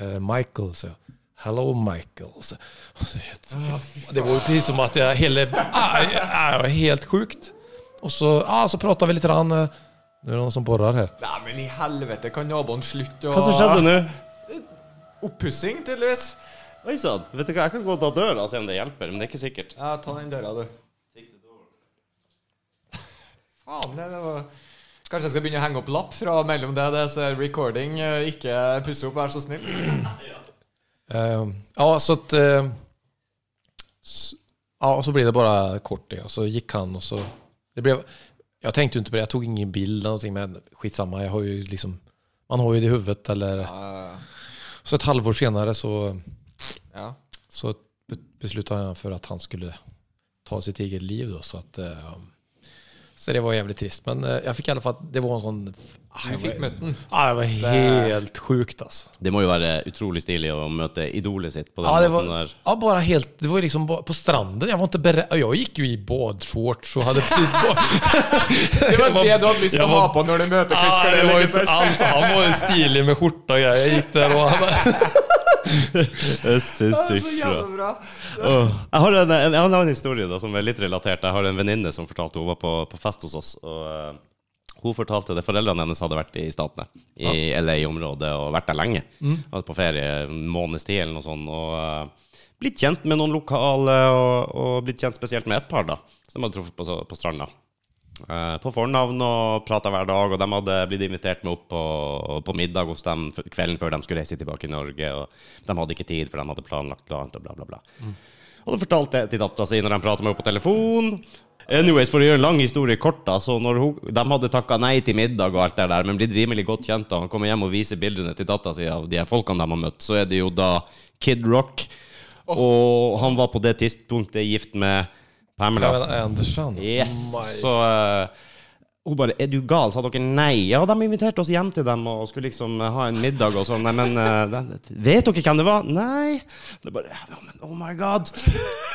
Speaker 3: Uh, Michael, så jeg. Hello Michael. Så, så, vet, så, det var jo precis som at jeg hele Ah, ah, det var helt sjukt. Og så, ah, så prata vi litt. Rann, nå er är det noen som borer her.
Speaker 2: Nei, men i helvete, kan naboen slutte å
Speaker 1: Hva som skjedde nå?
Speaker 2: Oppussing, tydeligvis.
Speaker 1: Oi sann. Vet du hva, jeg kan gå og ta døra og se om det hjelper, men det er ikke sikkert.
Speaker 2: Ja, ta den døra, du. Faen, det, det var Kanskje jeg skal begynne å henge opp lapp fra mellom det det så er recording. eh, Ikke pusse opp, vær så snill.
Speaker 3: Eh, ja, så at uh, ja, og så blir det bare kort det. Og så gikk han og så... Det ble, Jeg tenkte jo ikke på det. Jeg tog ingen bild eller någonting. Men skitsamma. Jeg har jo liksom... Man har jo det i huvudet eller...
Speaker 2: uh.
Speaker 3: Så et halvår senere så,
Speaker 2: ja.
Speaker 3: så besluttet jeg han at att han skulle ta sitt eget liv da, Så at eh, så det var jävligt trist. Men eh, jag fick i alla fall... Det var en sån... Ah,
Speaker 2: Du fikk møtt den.
Speaker 3: Ja, det var helt sjukt alltså.
Speaker 1: Det må jo være utrolig stilig å møte idolet sitt på den
Speaker 3: Ja, det
Speaker 1: måten
Speaker 3: var,
Speaker 1: der.
Speaker 3: ja, bara helt, det var ju liksom på stranden. Jag var inte beredd. Jag gick ju i badshorts och hade precis... ba-
Speaker 2: Det var det du hadde lyst til å ha på når du møter Chris
Speaker 3: Ja, det var ju inte alls, han var ju stilig med skjorta och grejer. Jag gick där och han bara...
Speaker 1: Det er så
Speaker 2: Det
Speaker 1: sykt
Speaker 2: så
Speaker 1: bra.
Speaker 2: jævla bra.
Speaker 1: Jeg har en, en, en annen historie da, som er litt relatert. Jeg har en venninne som fortalte hun var på, på fest hos oss. Og uh, Hun fortalte det foreldrene hennes hadde vært i Statene, i LA-området, og vært der lenge. Vært på ferie en måneds tid eller noe sånt. Og uh, blitt kjent med noen lokale, og, og blitt kjent spesielt med et par, da. Som hadde truffet på, på stranda. Eh, på fornavn og prata hver dag, og de hadde blitt invitert med opp på, på middag hos dem kvelden før de skulle reise tilbake i Norge. Og de hadde ikke tid, for de hadde planlagt noe annet, og bla, bla, bla. Og det fortalte jeg til dattera si når de prata med henne på telefon. Anyways, For å gjøre en lang historie kort, da, så når hun, de hadde takka nei til middag, og alt det der, men blitt rimelig godt kjent, da han kommer hjem og viser bildene til dattera si av de her folkene de har møtt, så er det jo da Kid Rock. Og han var på det tidspunktet gift med Pamela.
Speaker 3: Pamela Anderson.
Speaker 1: Yes.
Speaker 3: My-
Speaker 1: Så uh, hun bare 'Er du gal?' Sa dere nei? Ja, de inviterte oss hjem til dem og skulle liksom eh, ha en middag og sånn. Nei, men uh, Vet dere hvem det var? Nei. Det bare ja, men, Oh my god.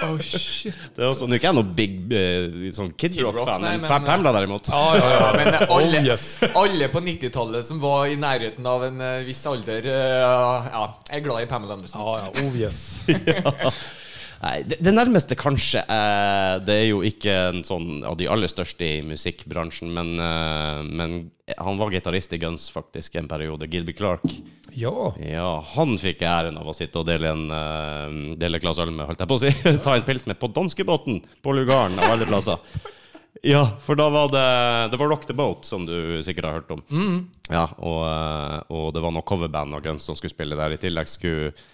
Speaker 3: Oh shit.
Speaker 1: Det er også, Nå er ikke jeg noen big uh, sånn Kid
Speaker 2: Kid Rock,
Speaker 1: Rock-fan, men,
Speaker 2: men,
Speaker 1: Pamela derimot.
Speaker 3: Ja, ja, ja.
Speaker 2: Men eh, alle,
Speaker 3: Oh, yes.
Speaker 2: alle på 90-tallet som var i nærheten av en viss alder uh, Ja, er glad i Pamela Andersen.
Speaker 3: Ja, ja. Oh yes.
Speaker 1: Nei, det, det nærmeste kanskje eh, Det er jo ikke en sånn av de aller største i musikkbransjen, men, eh, men han var gitarist i Guns faktisk en periode. Gilby Clark.
Speaker 3: Ja.
Speaker 1: Ja, han fikk æren av å sitte og dele en uh, dele glass øl med, holdt jeg på å si. Ta en pils med på danskebåten på Lugaren, av alle plasser. Ja, for da var det Det var Rock the Boat, som du sikkert har hørt om. Ja, og, eh, og det var noe coverband av Guns som skulle spille der. I tillegg skulle eh,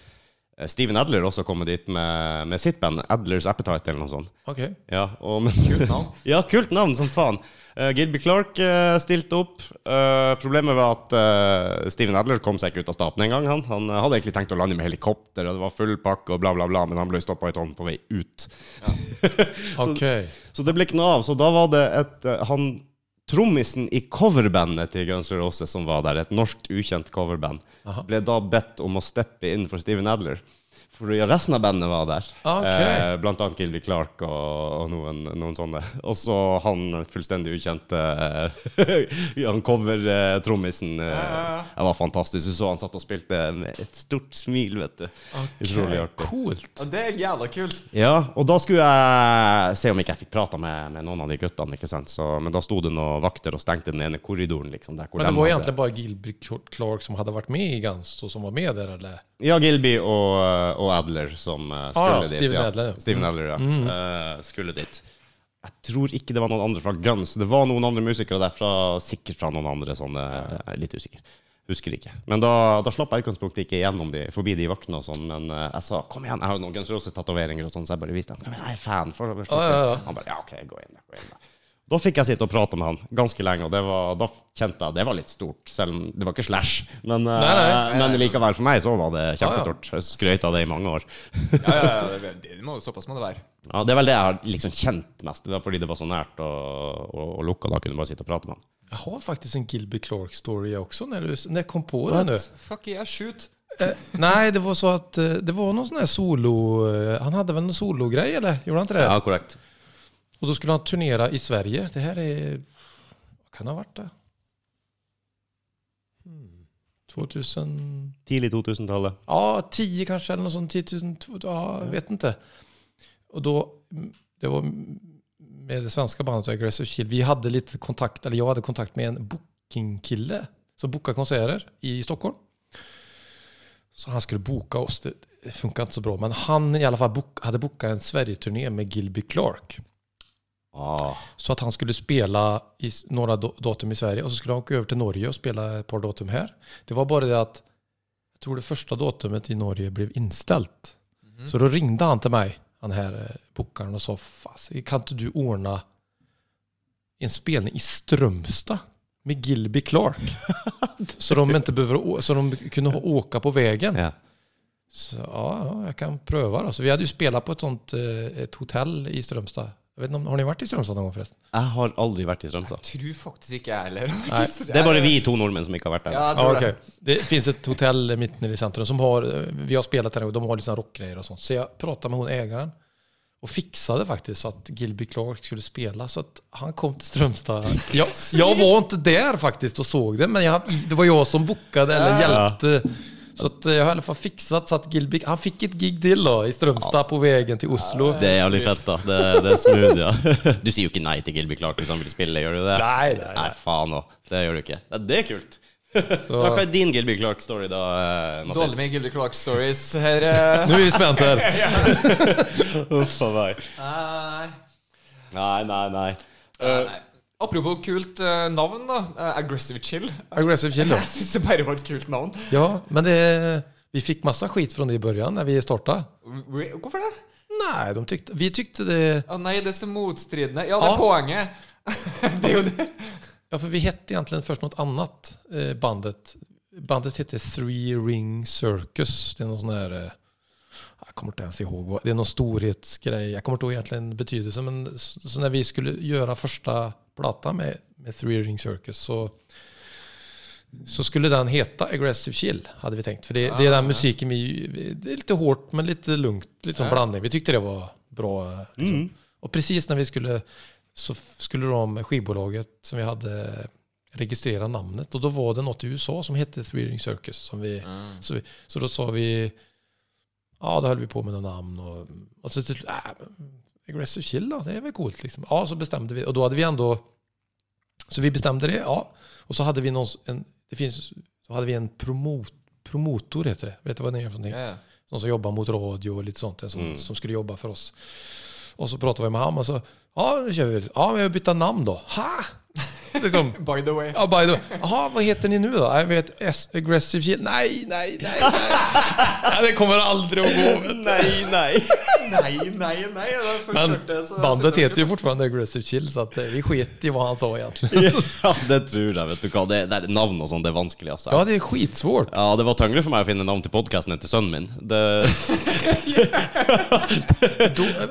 Speaker 1: Steven Adler også kommet dit med, med sitt band, Adlers Appetite, eller noe sånt.
Speaker 3: Ok.
Speaker 1: Ja, og, men,
Speaker 2: Kult navn.
Speaker 1: ja, kult navn som faen. Uh, Gilby Clark uh, stilte opp. Uh, problemet var at uh, Steven Adler kom seg ikke ut av staten engang. Han. han eh, hadde egentlig tenkt å lande med helikopter, og det var full pakke og bla, bla, bla, men han ble stoppa i tollen på vei ut.
Speaker 3: Okej.
Speaker 1: Så det ble ikke noe av. Så da var det et eh, Han trommisen i coverbandet til Guns N' Roses som var der, et norskt ukjent coverband, ble da bedt om å steppe inn for Steven Adler. For resten av bandet var der.
Speaker 3: Okay.
Speaker 1: Eh, blant annet Gilby Clark og, og noen, noen sånne. Og så han fullstendig ukjente eh, Han cover-trommisen. Eh,
Speaker 2: ja.
Speaker 1: Det var fantastisk. Du så han satt og spilte med et stort smil, vet du. Utrolig artig.
Speaker 3: Coolt.
Speaker 2: Og det er jævla kult.
Speaker 1: Ja, og da skulle jeg se om ikke jeg fikk prata med, med noen av de guttene. ikke sant? Så, men da sto det noen vakter og stengte den ene korridoren. liksom, der hvor
Speaker 3: Men det
Speaker 1: de
Speaker 3: var
Speaker 1: hadde-
Speaker 3: bare bara Gilby Clark som hadde vært med i Gans, og som var med der, eller?
Speaker 1: Ja, Gilby og, og Adler som eh, skulle
Speaker 3: Ah, ja,
Speaker 1: dit.
Speaker 3: Steven
Speaker 1: ja.
Speaker 3: Adler, ja.
Speaker 1: Steven Adler, ja. Eh, skulle dit. Jeg tror ikke det var noen andre fra Guns. Det var noen andre musikere derfra, sikkert fra noen andre sånne Jeg er litt usikker. Husker ikke. Men da, da slapp jeg utgangspunktet ikke gjennom de, forbi de vaktene og sånn. Men uh, jeg sa kom igjen, jeg har noen Guns Roses-tatoveringer og sånn, så jeg bare viste dem. Kom igjen, jeg er fan. For, for,
Speaker 3: Ja, ja, ja.
Speaker 1: Han bare ja, OK, gå inn. Gå inn da. Da fikk jeg sitte og prate med han ganske lenge, og det var, da kjente jeg det var litt stort. Selv om det var ikke Slash. Men, nei,
Speaker 3: Nei, nei.
Speaker 1: men likevel, for meg så var det
Speaker 3: Ja, ja.
Speaker 1: kjempestort. Jeg skrøt av det i mange år.
Speaker 2: Ja, ja, ja, det, det må, såpass må det være.
Speaker 1: Ja, Det er vel det jeg har liksom kjent mest, det var fordi det var så nært og, og, og lukka. Da kunne du bare sitte og prate med han.
Speaker 3: Jeg har faktisk en Gilby Clark story også, når, du, når jeg kom på det nå.
Speaker 2: Fuck yeah, shoot.
Speaker 3: Eh, nei, det var så att eh, det var noen sånn solo... Eh, han hadde vel någon sologreie, eller? Gjorde han ikke det?
Speaker 1: korrekt.
Speaker 3: Och då skulle han turnera i Sverige. Det här är... Vad kan det ha varit det? Hmm. 2000...
Speaker 1: Tidlig 2000-tallet.
Speaker 3: Ja, 10 kanske eller något sånt. 10 000, ja, jag vet inte. Och då, mm, det var med det svenska bandet Aggressive Shield. Vi hade lite kontakt, eller jag hade kontakt med en bookingkille som bokade konserter i Stockholm. Så han skulle boka oss. Det, funkar inte så bra. Men han i alla fall hadde hade bokat en Sverige-turné med Gilby Clark.
Speaker 1: Ah.
Speaker 3: Så att han skulle spela i några datum i Sverige och så skulle han åka över till Norge och spela ett par datum här. Det var bara det att jag tror det första datumet i Norge blev inställt. Så då ringde han till mig, han här eh, bokaren och sa kan inte du ordna en spelning i Strömstad med Gilby Clark? så de inte behöver, så de kunde ha- åka på vägen.
Speaker 1: Ja.
Speaker 3: Så, ja, jeg jag kan pröva då. Så vi hade ju spelat på ett sånt eh, ett hotell i Strömstad. Jag vet inte om, har ni vært i Strömstad noen gang, forresten?
Speaker 1: Jeg har aldri vært i Strømstad.
Speaker 2: Tror faktisk ikke jeg heller.
Speaker 1: Det er bare vi to nordmenn som ikke har vært der.
Speaker 2: Ja,
Speaker 3: ah,
Speaker 2: okay.
Speaker 3: okej. Det fins et hotell midt nede i centrum som har, eh, vi har spilt der, og de har liksom rockegreier og sånt. Så jeg prata med hon og fiksa det faktisk så at Gilby Clark skulle spela. Så at han kom til Strømstad. Jeg, jeg var ikke der faktisk og så det, men jeg, det var jeg som bokade eller hjälpte. Så jeg eh, har i alle fall fikset så att Gilby, han fikk et gig til da, i Strömstad på veien til Oslo.
Speaker 1: Det er jævlig fett, da. Det, det er smooth, ja. Du sier jo ikke nei til Gilbik Clark hvis han vil spille, gjør du det?
Speaker 3: Nei, nei,
Speaker 1: Nei,
Speaker 3: nei
Speaker 1: faen òg. Det gjør du ikke. Ja, det er kult.
Speaker 3: Så,
Speaker 1: hva er din Gilby Clark-story, da? Mathias? Mathilde?
Speaker 2: Dårlig med Gilby Clark stories her.
Speaker 3: Nå er vi spent her.
Speaker 1: Uff a meg.
Speaker 2: Nei.
Speaker 1: Nei, nei, nei.
Speaker 2: Eh, nei. Apropos kult eh, navn, da. Eh, Aggressive Chill.
Speaker 3: Aggressive Chill ja.
Speaker 2: Jeg syns det bare var et kult navn.
Speaker 3: Ja, men det, vi fikk masse skit fra det i begynnelsen, da vi
Speaker 2: starta. Hvorfor det?
Speaker 3: Nei, de tykte, vi tykte det...
Speaker 2: ah, nei, det er så motstridende. Ja, det er
Speaker 3: Ja.
Speaker 2: poenget. det er jo det.
Speaker 3: Ja, for vi hette egentlig først noe annet, eh, bandet. Bandet hette Three Ring Circus. Det er noe sånn her jeg kommer ikke ens ihåg. Det er noen storhetsgreie. Jeg kommer inte ihåg egentlig betydelsen. Men så, när vi skulle gjøre första plattan med, med Three Ring Circus så, så skulle den heta Aggressive Chill, hade vi tänkt. För det, det är
Speaker 2: Ah,
Speaker 3: den
Speaker 2: musikken
Speaker 3: musiken vi... Det är lite hårt men lite lugnt. Lite som
Speaker 2: Ja.
Speaker 3: blandning. Vi tyckte det var bra. Liksom.
Speaker 1: Mm.
Speaker 3: Och precis när vi skulle så skulle de skivbolaget som vi hade registrera namnet och då var det något i USA som hette Three Ring Circus som vi, så, vi, så då sa vi ja då höll vi på med några namn och, och så till, äh, Aggressive Chill da. det är väl coolt liksom. Ja så bestämde vi och då hade vi ändå så vi bestämde det ja och så hade vi någon en, det finns så hade vi en promot, promotor heter det, vet du vad det är för någonting?
Speaker 2: Ja.
Speaker 3: Någon som jobbar mot radio och lite sånt, en som,
Speaker 1: Mm.
Speaker 3: som skulle jobba för oss. Och så pratade vi med honom och så, ja nu kör vi. Ja, vi har bytt namn då. Ha! Liksom,
Speaker 2: By the way.
Speaker 3: ja, by the way. Aha, vad heter ni nu då? Jag vet, S Aggressive Shield. Nej, nej, nej, nej. det kommer aldrig att gå. vet du.
Speaker 1: Nei, nei.
Speaker 2: Nei, nei, nei. Det er først
Speaker 3: Men bandet heter ju fortfarande Aggressive Chill, så att eh, vi sket i vad han sa egentligen.
Speaker 1: Ja, det tror jeg, vet du hva. Det, det er navn og sånn, det er vanskelig, altså.
Speaker 3: Ja, det är skitsvårt.
Speaker 1: Ja, det var tyngre for meg å finne navn til podkasten til sønnen min. Det,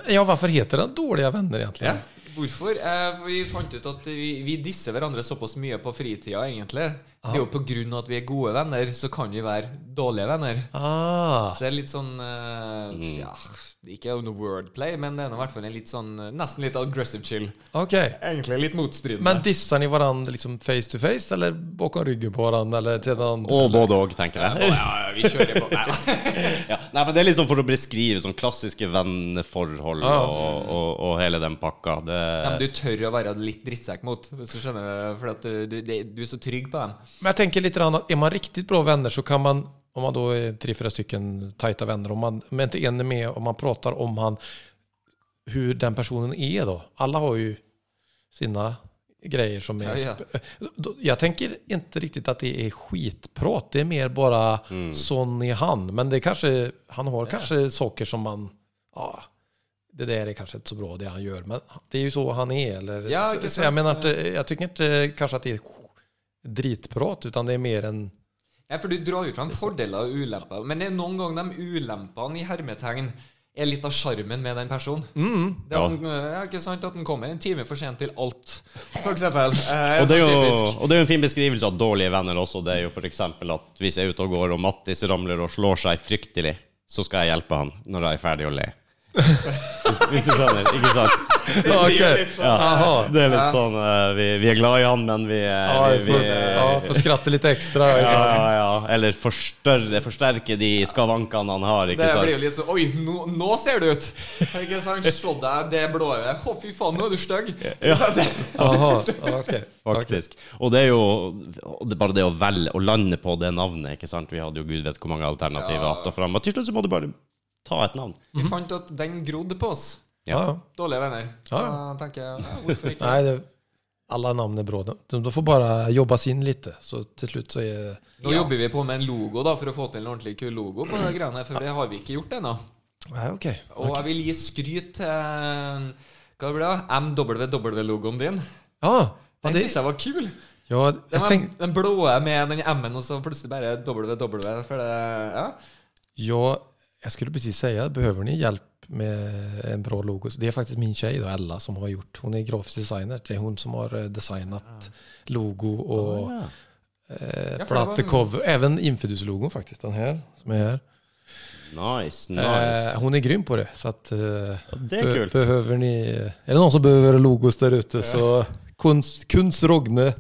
Speaker 3: ja, varför heter den Dåliga Vänner egentligen?
Speaker 2: Ja. Hvorfor? Eh, vi fant ut at vi, vi disser hverandre såpass mye på fritida, egentlig. Det er jo på grunn av at vi er gode venner, så kan vi være dårlige venner.
Speaker 3: Ah.
Speaker 2: Så det er litt sånn uh, Ja, ikke noe wordplay, men det er i hvert fall en litt sånn eh, Nesten litt aggressive chill.
Speaker 3: Ok.
Speaker 2: Egentlig litt motstridende.
Speaker 3: Men disser ni hverandre liksom face to face eller bakom ryggen på hverandre? eller til den?
Speaker 1: Og både òg, tenker jeg.
Speaker 2: ja, ja, vi kjører på. Nei.
Speaker 1: Ja. Nei, men Det er liksom for å beskrive sånn klassiske venneforhold
Speaker 3: ah.
Speaker 1: og, og, og hele den pakka. Det,
Speaker 2: Dem du tør å være litt drittsekk mot, hvis du skjønner. For at du, du, du er så trygg på dem.
Speaker 3: Men jag tänker lite grann att är man riktigt bra vänner så kan man, om man då är tre, fyra stycken tajta vänner, om man men inte en är med och man pratar om han, hur den personen är då. Alla har ju sina grejer som är...
Speaker 2: Ja,
Speaker 3: ja. Jag tänker inte riktigt att det är skitprat. Det är mer bara sån är han. Men det er kanske, han har kanske saker som man... Ja, det där är kanske inte så bra det han gör. Men det är ju så han är. Eller,
Speaker 2: Ja,
Speaker 3: så, så jag menar inte, jag tycker inte kanske att det är dritprat, utan det er mer en...
Speaker 2: Ja, for du drar jo fram fordeler og ulemper. Men det er noen ganger de ulempene i hermetegn er litt av sjarmen med den personen.
Speaker 3: Mm.
Speaker 2: Det er ja. ja, ikke sant at den kommer en time for sent til alt, eksempel. Eh,
Speaker 1: og, det er jo, og det er jo en fin beskrivelse av dårlige venner også. Det er jo f.eks. at hvis jeg er ute og går, og Mattis ramler og slår seg fryktelig, så skal jeg hjelpe han når jeg er ferdig å le. Hvis, hvis du skjønner, ikke sant?
Speaker 3: Det, okay.
Speaker 1: ja, Det er litt sånn eh, vi, vi er glad i han, men vi, eh,
Speaker 3: Ja,
Speaker 1: vi,
Speaker 3: ja, får skratte litt ekstra.
Speaker 1: ja, ja, ja. Eller forstørre, forsterke de skavankene han har, ikke
Speaker 2: Det blir jo litt sånn Oi, nå, nå ser du ut! Ikke sant? Slå deg det blå øyet. Å, fy faen, nå er du stygg!
Speaker 3: Jaha, ja.
Speaker 1: Faktisk. Og det er jo det er bare det å velge å lande på det navnet, ikke sant? Vi hadde jo gud vet hvor mange alternativer att og fram. Og til slutt så må du bare ta et navn.
Speaker 2: Vi fant at den grodde på oss.
Speaker 3: Ja. Ja.
Speaker 2: Dårlige venner. Så
Speaker 3: Ja.
Speaker 2: da tenker jeg, ja, hvorfor ikke?
Speaker 3: Nej, det, alla namn är bra. De, de får bara jobbas in lite, så till slut så är
Speaker 2: Nå
Speaker 3: Ja.
Speaker 2: jobber vi på med en logo da for å få til en ordentlig kul logo på det greiene, for det har vi ikke gjort ennå.
Speaker 3: Nej, okej.
Speaker 2: Og jeg vil gi skryt til Hva blir det? MWW-logoen din.
Speaker 3: Ja, ja,
Speaker 2: Den
Speaker 3: det,
Speaker 2: syns jeg var kul.
Speaker 3: ja,
Speaker 2: Den,
Speaker 3: jag
Speaker 2: var, den blå med den M-en, og så plutselig bare WW. For det, ja.
Speaker 3: ja, jag skulle precis säga, behöver ni hjälp med en bra logo? Det är faktiskt min tjej då, Ella, som har gjort. Hon är grafisk designer. Det är hon som har designet designat logo och
Speaker 1: Ja.
Speaker 3: eh,
Speaker 2: Ja,
Speaker 3: plattecover. Även Infidus-logon faktiskt, den här som är här.
Speaker 1: Nice, nice.
Speaker 3: Eh, hon är grym på det. Så att, eh,
Speaker 1: det er
Speaker 3: be-
Speaker 1: kult.
Speaker 3: behöver ni, är det någon som behöver logos där ute så kunst, kunst Rogne.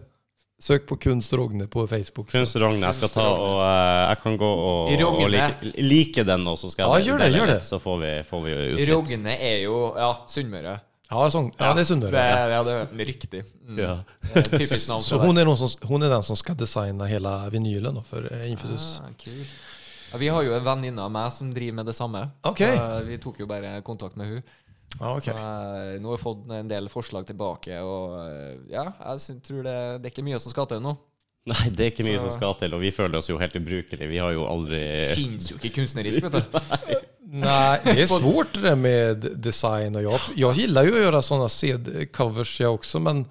Speaker 3: Sök på Kunst Rogne på Facebook. så-
Speaker 1: Kunst Rogne. Jeg skal ta og eh, Jeg kan gå og, og like, like den, og så skal
Speaker 3: Ja,
Speaker 1: jeg
Speaker 3: gjør det, gjør det.
Speaker 1: Så får vi, får vi ut litt.
Speaker 2: Rogne er jo ja, Sunnmøre.
Speaker 3: Ja, sånn, ja, det er Sunnmøre.
Speaker 2: Det ja, det er riktig. Mm.
Speaker 1: Ja.
Speaker 2: Typisk navn.
Speaker 3: Så
Speaker 2: hun
Speaker 3: er, är, som, hun er, den som skal designe hele vinylen for för eh,
Speaker 2: Ah, kul. Ja, vi har jo en venninne av meg som driver med det samme.
Speaker 3: Ok.
Speaker 2: Så, eh, vi tok jo bare kontakt med hun
Speaker 3: Ja, okay.
Speaker 2: Så, eh, nå har jeg fått en del forslag tilbake, og eh, ja, jeg tror det, det er ikke mye som skal til nå.
Speaker 1: Nei, det er ikke mye
Speaker 2: Så-
Speaker 1: som skal til, og vi føler oss jo helt ubrukelige. Vi har jo aldri
Speaker 2: Det fins jo ikke kunstnerisk, vet du.
Speaker 3: Nei, det er svårt det med design Og jeg, jag gillar å gjøre sånne CD-covers, jeg også, men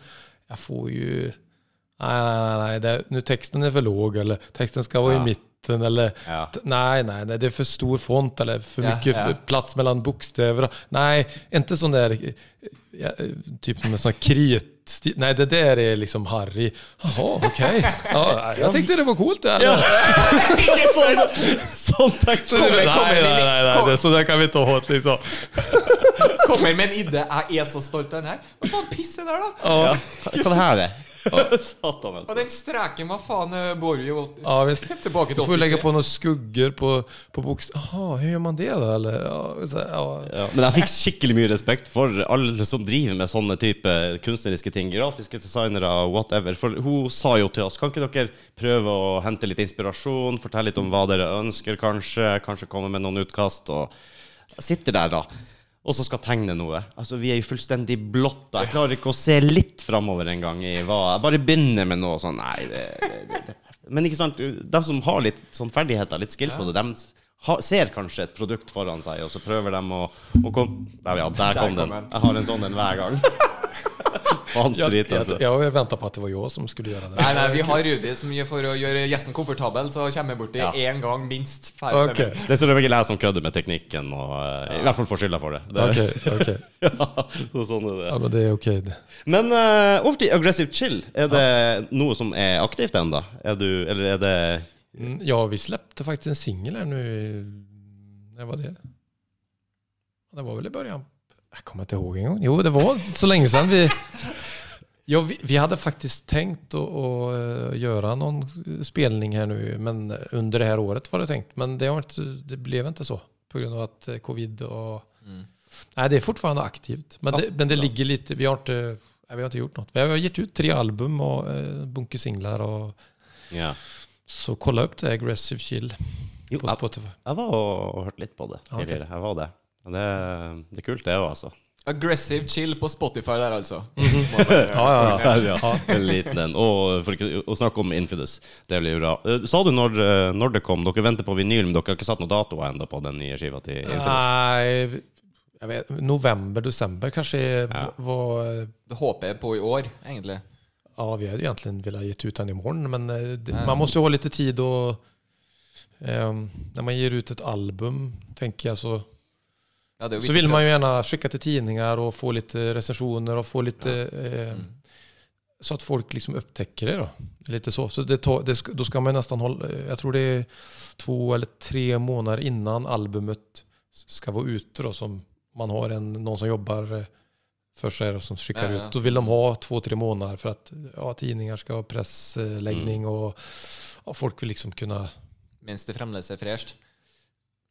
Speaker 3: jeg får jo Nei, nei, nei, nei. det, nu teksten er for låg eller teksten skal være
Speaker 1: Ja.
Speaker 3: i mitten eller...
Speaker 1: Ja.
Speaker 3: Nej, nej, nej, det är för stor font eller för
Speaker 2: Ja,
Speaker 3: mycket
Speaker 2: ja.
Speaker 3: plats mellan bokstäver. Nej, inte sån där... Ja, typ med sånn sån krit... Nej, det där är liksom Harry. Jaha, okej. Ja, jag tyckte det var coolt det här.
Speaker 1: Ja. sånn, sånn takk
Speaker 3: Så det,
Speaker 2: Kommer-
Speaker 3: nej,
Speaker 2: kommer
Speaker 3: nej,
Speaker 2: in
Speaker 3: nej, nej, det, så där kan vi inte ha liksom.
Speaker 2: Kommer med en idé. Jeg er så stolt av den her. Hva faen pisset der, da?
Speaker 3: Ja.
Speaker 1: Hva, er det her er? altså.
Speaker 2: Og den streken, hva faen eh, bor vi jo
Speaker 3: ja visst.
Speaker 2: tilbake
Speaker 3: Du
Speaker 2: til
Speaker 3: får
Speaker 2: legge
Speaker 3: på noen skugger på, på buksa Hvordan gjør gör man det da? Eller, ja, så, ja.
Speaker 1: Ja, men jeg fikk skikkelig mye respekt for alle som driver med sånne type kunstneriske ting. Grafiske designere, whatever. For hun sa jo til oss Kan ikke dere prøve å hente litt inspirasjon? Fortelle litt om hva dere ønsker, kanskje? Kanskje komme med noen utkast? Og sitter der, da. Og så skal tegne noe. Altså, Vi er jo fullstendig blotta. Jeg klarer ikke å se litt framover engang. Jeg bare begynner med noe sånn Nei, det, det, det. Men ikke sant, de som har litt sånn ferdigheter, litt skills på det, de ha, ser kanskje et produkt foran seg, og så prøver de å, å komme der, ja, der,
Speaker 2: Der
Speaker 1: kom den. Jeg har en sånn en hver gang. Hans
Speaker 3: Jag,
Speaker 1: drit,
Speaker 3: jag,
Speaker 1: altså.
Speaker 3: jag venta på at det var Jo som skulle gjøre det.
Speaker 2: Nei, nei, vi har Rudi som gjør- for å gjøre gjesten komfortabel, så kommer jeg borti
Speaker 1: Ja.
Speaker 2: én gang minst. per
Speaker 3: Ok,
Speaker 2: sending.
Speaker 1: Det er selvfølgelig ikke jeg som kødder med teknikken, og eh, i hvert fall får skylda for det. det
Speaker 3: ok okej.
Speaker 1: ja, så sånn er det.
Speaker 3: Ja, men det er ok, det.
Speaker 1: Men uh, over til Aggressive Chill. Er det noe som er aktivt ennå? Er du Eller er det
Speaker 3: Mm, Ja, vi släppte faktisk en singel her nå. Det var det? Det var vel i början. jeg kommer inte ihåg en gång. Jo, det var så lenge siden Vi, ja, vi, vi hade faktiskt tänkt att, eh, göra någon spelning här nu, men under det här året var det tänkt. Men det, har inte, det blev inte så på grund av att eh, covid och...
Speaker 2: Mm.
Speaker 3: Nej, det är fortfarande aktivt. Men
Speaker 1: Ja,
Speaker 3: det, men det ligger lite... Vi har inte, nej, vi har inte gjort något. Vi har gett ut tre album och eh, bunke singlar. Och,
Speaker 1: Ja.
Speaker 3: så kolla upp det, Aggressive Chill
Speaker 1: Jo,
Speaker 3: på
Speaker 1: jeg,
Speaker 3: Spotify.
Speaker 1: jeg var og hørte litt på det Okay. Jeg var det. Det, det er kult, det òg, altså.
Speaker 2: Aggressive chill på Spotify der, altså.
Speaker 3: Ja, ja, ja.
Speaker 1: ja, en liten en. Og for ikke å snakke om Infidus. Det blir bra. Eh, Sa du når, eh, når det kom? Dere venter på vinyl, men dere har ikke satt noen datoer ennå på den nye skiva til Infidus?
Speaker 3: Nei, jeg vet, november, december kanskje.
Speaker 1: Ja.
Speaker 3: var...
Speaker 2: Det håper jeg på i år, egentlig.
Speaker 3: Ja, vi hade egentligen ha gitt ut den i morgen, men eh, det, man må jo ha litt tid å um, Når man gir ut et album, tenker jeg så,
Speaker 2: Ja, er jo
Speaker 3: så vill man ju gärna skicka till tidningar och få lite recensioner och få lite... Eh,
Speaker 2: Mm.
Speaker 3: Så att folk liksom upptäcker det då. Lite så. Så det tar, det skal då ska man nästan hålla... Jag tror det är två eller tre månader innan albumet ska vara ute då som man har en, någon som jobbar for för sig och som skickar
Speaker 2: Ja, ja,
Speaker 3: ut. Då vill de ha två, tre månader för att ja, tidningar ska ha pressläggning och ja, folk vill liksom kunna...
Speaker 2: Mens det fremdeles er fresht, så må du jo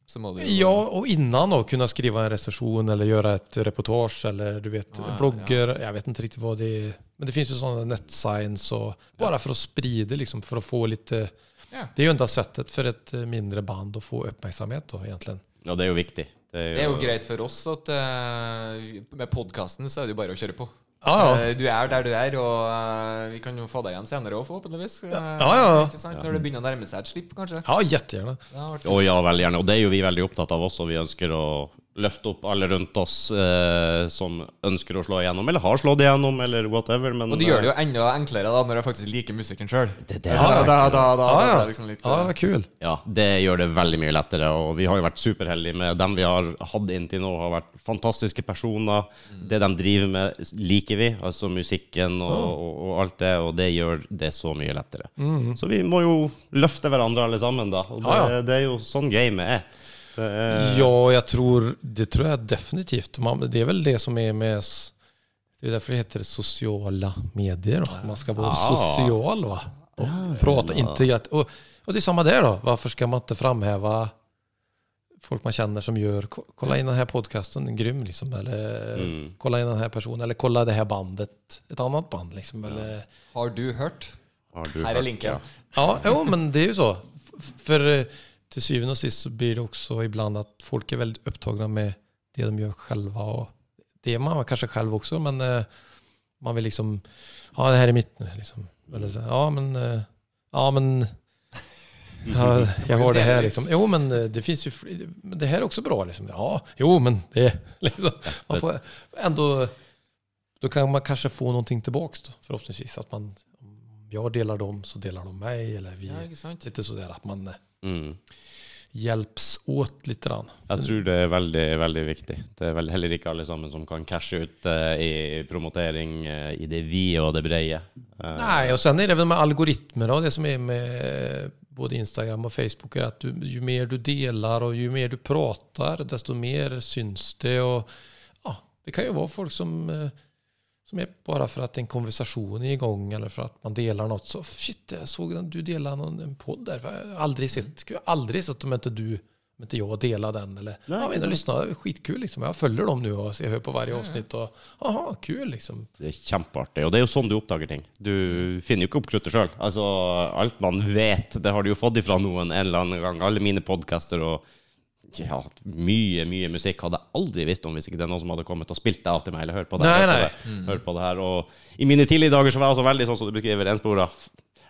Speaker 3: Ja, og innan å kunne skrive en resesjon eller gjøre et reportage eller du vet
Speaker 2: Ja, ja,
Speaker 3: blogger. Jag vet ikke riktig hva det er. Men det finns jo sånne netsigns Bare bara for å spride, liksom for å få litt
Speaker 2: Ja.
Speaker 3: Det er jo enda settet for ett eh, mindre band å få oppmerksomhet, då egentligen.
Speaker 1: Ja, det er jo viktig. Det er
Speaker 2: Det er jo greit for oss at uh, med podkasten så er det jo bare å kjøre på.
Speaker 3: Ja, ja.
Speaker 2: Eh, Du er der du er, og eh, vi kan jo få deg igjen senere òg, forhåpentligvis. Eh,
Speaker 3: Ja, ja, ja.
Speaker 2: Ikke sant? Når det begynner å nærme seg et slipp, kanskje.
Speaker 3: Ja,
Speaker 2: jettegjerne. Har vært-
Speaker 1: ja, veldig gjerne. Og det er jo vi veldig opptatt av også. Vi ønsker å løfte opp alle rundt oss eh, som ønsker å slå igjennom, eller har slått igjennom, eller whatever. Men,
Speaker 2: Og det gjør det jo enda enklere da når jeg faktisk liker musikken sjøl.
Speaker 1: det, det,
Speaker 2: Ja, da, da, da, da,
Speaker 3: Ja, ja.
Speaker 2: det liksom litt
Speaker 3: Ja,
Speaker 2: eh.
Speaker 1: Ja, det gjør det veldig mye lettere. Og vi har jo vært superheldige med dem vi har hatt inntil nå, har vært fantastiske personer. Det de driver med, liker vi. Altså musikken og, og, og alt det, og det gjør det så mye lettere. Så vi må jo løfte hverandre alle sammen, da. Og det, det er jo sånn gamet er.
Speaker 3: Ja, jag tror, det tror jag definitivt. Man, det är väl det som är med, det är därför det heter sociala medier. Då. Man ska vara
Speaker 1: ja.
Speaker 3: social va? Och prata, integrerat. Och, och det är samma där då. Varför ska man inte framhäva folk man känner som gör, ko- kolla in den här podcasten, grym liksom. Eller
Speaker 1: Mm.
Speaker 3: kolla in den här personen, eller kolla det här bandet, ett annat band liksom. Eller,
Speaker 2: Har du hørt?
Speaker 1: Har du
Speaker 2: här hört,
Speaker 1: är
Speaker 2: länken.
Speaker 3: Ja, jo, men det är ju så. F- För till syvende och sist så blir det också ibland att folk är väldigt upptagna med det de gör själva. Och det är man kanske själv också, men eh, man vill liksom, ja det här är mitt nu. Liksom. Eller så, ja men, eh, ja men, ja, jag har det här liksom. Jo men eh, det finns ju, det här är också bra liksom. Ja, jo men det, liksom, man får ändå, då kan man kanske få någonting tillbaks då, förhoppningsvis. Att man, jag delar dem så delar de mig. Eller vi,
Speaker 2: Ja, ikke sant?
Speaker 3: lite sådär att man eh,
Speaker 1: Mm.
Speaker 3: hjelps åt litt. grann.
Speaker 1: Jeg tror det er veldig, veldig viktig. Det er vel heller ikke alle sammen som kan cashe ut uh, i promotering uh, i det vide og det breie. Uh.
Speaker 3: Nei, og sen er det väl med algoritmer og det som er med både Instagram og Facebook er at du, jo mer du deler og jo mer du prater, desto mer syns det. Og ja, det kan jo være folk som, som är bara för att en konversation är igång eller för att man delar något. Så shit, jag såg att du delade någon, en podd där. Jag har aldrig sett, skulle jeg aldrig sett om inte du om inte jag delar den. Eller,
Speaker 1: Nej,
Speaker 3: ja, men lyssna, skitkul liksom. Jag följer dem nu och jag hör på varje avsnitt. Och, aha, kul liksom.
Speaker 1: Det er kjempeartig. Og det er jo sånn du oppdager ting. Du finner jo ikke opp kruttet sjøl. Altså, alt man vet, det har du jo fått ifra noen en eller annen gang. Alle mine podkaster og ja, mye, mye musikk hadde jeg aldri visst om hvis ikke det er noen som hadde kommet og spilt det av til meg. Eller hørt på det,
Speaker 3: Nei,
Speaker 1: hørt på
Speaker 3: nei.
Speaker 1: hørt på det her. Og i mine tidlige dager så var jeg også veldig sånn som du beskriver, enspora.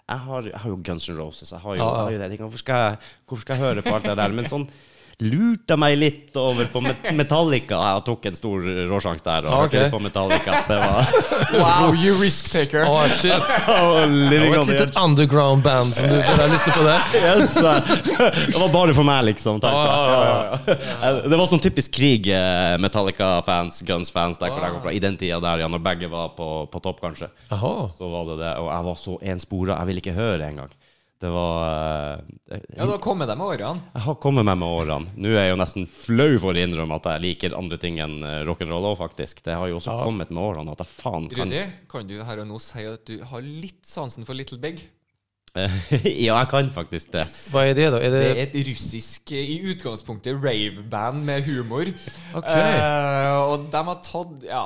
Speaker 1: Jeg har, jeg har jo Guns N' Roses. Jeg har jo,
Speaker 3: Ja, ja.
Speaker 1: jeg har jo det. Hvorfor skal, jeg, hvorfor skal jeg høre på alt det der? Men sånn lurte meg litt over på Metallica. Jeg tok en stor råsjanse der og
Speaker 3: okay.
Speaker 1: litt på Metallica. Det var
Speaker 2: Wow, you risk taker.
Speaker 3: Oh, shit.
Speaker 1: Oh,
Speaker 3: Det
Speaker 1: living
Speaker 3: var
Speaker 1: on
Speaker 3: ett underground band som du har lyst til på det?
Speaker 1: Yes. Det var bare for meg, liksom. Oh.
Speaker 3: Ja, ja,
Speaker 1: Ja, ja. Det var sånn typisk krig, eh, Metallica-fans, Guns-fans, der hvor jeg kom fra. I den tida der, ja, når begge var på, på topp, kanskje.
Speaker 3: Aha.
Speaker 1: Så var det det. Og jeg var så enspora, jeg ville ikke høre engang. Det var eh,
Speaker 2: Ja, du har kommet deg med årene.
Speaker 1: Jeg har kommet meg med årene. Nå er jeg jo nesten flau for å innrømme at jeg liker andre ting enn eh, rock'n'roll òg, faktisk. Det har jo også
Speaker 3: Ja.
Speaker 1: kommet med årene at jeg faen kan
Speaker 2: Rudi, kan du her og nå si at du har litt sansen for Little Big?
Speaker 1: Ja, jeg kan faktisk det.
Speaker 3: Hva er det da? Er
Speaker 2: Det
Speaker 3: det...
Speaker 2: er et russisk, i utgangspunktet, rave-band med humor.
Speaker 3: Ok.
Speaker 2: Uh, og de har tatt Ja.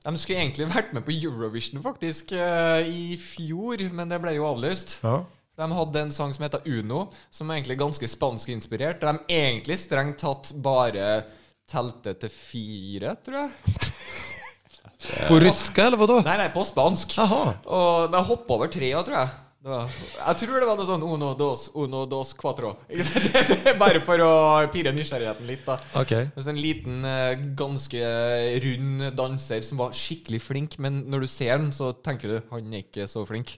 Speaker 2: De skulle egentlig vært med på Eurovision, faktisk, uh, i fjor, men det ble jo avlyst.
Speaker 3: Ja.
Speaker 2: De hadde en sang som heter Uno, som er egentlig ganske spanskinspirert. Der de egentlig strengt tatt bare telte til fire, tror jeg.
Speaker 3: På ryska eller hva da?
Speaker 2: Nei, nei, på spansk.
Speaker 3: Aha.
Speaker 2: Og de hoppa over trea, tror jeg. Var, jeg tror det var noe sånn uno, dos, uno, dos, quatro. Er bare for å pirre nysgjerrigheten litt, da.
Speaker 3: okay.
Speaker 2: Det er en liten, eh, ganske rund danser som var skikkelig flink, men når du ser den, så tenker du han er ikke så flink.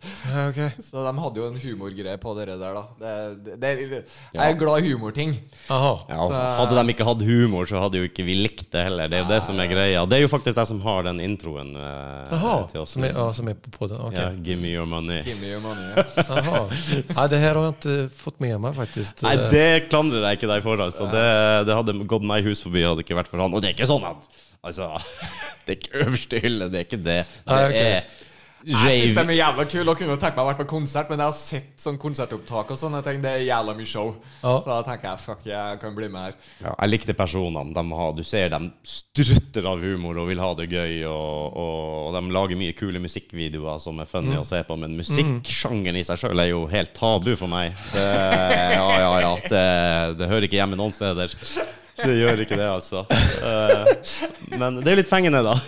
Speaker 3: Okay.
Speaker 2: Så de hadde jo en humorgreie på det der, da. Det, det, det, jeg er glad i humorting.
Speaker 1: Ja, hadde de ikke hatt humor, så hadde jo ikke vi likt det heller. Det er jo det som er greia. Det er jo faktisk jeg som har den introen
Speaker 3: Aha,
Speaker 1: til oss.
Speaker 3: Som er, ja, som er på podden. Okay.
Speaker 1: Ja, give me your money.
Speaker 2: Give me your money.
Speaker 3: Jaha. Ja, det her har jeg ikke fått med meg faktisk.
Speaker 1: Nei, det klandrer jeg ikke deg for, altså. Det, det hadde gått meg hus forbi, hadde det ikke vært for han. Og det er ikke sånn at Altså, det er ikke øverste hylle, det er ikke det. Det
Speaker 3: Nei,
Speaker 1: er
Speaker 2: Jeg syns de er jævla kule og kunne tenkt meg å vært på konsert, men jeg har sett sånn konsertopptak og sånne ting. det er jævla mye show.
Speaker 3: Ja.
Speaker 2: Så da tenker jeg fuck, jeg kan bli med her.
Speaker 1: ja, Jeg likte personene. De har, du ser dem strutter av humor og vil ha det gøy. Og, og, og de lager mye kule musikkvideoer som er funny å se på, men musikksjangeren i seg sjøl er jo helt tabu for meg. Det, ja, ja, ja. Det, det hører ikke hjemme noen steder. Det gjør ikke det, altså. Eh, Men det er litt fengende, da.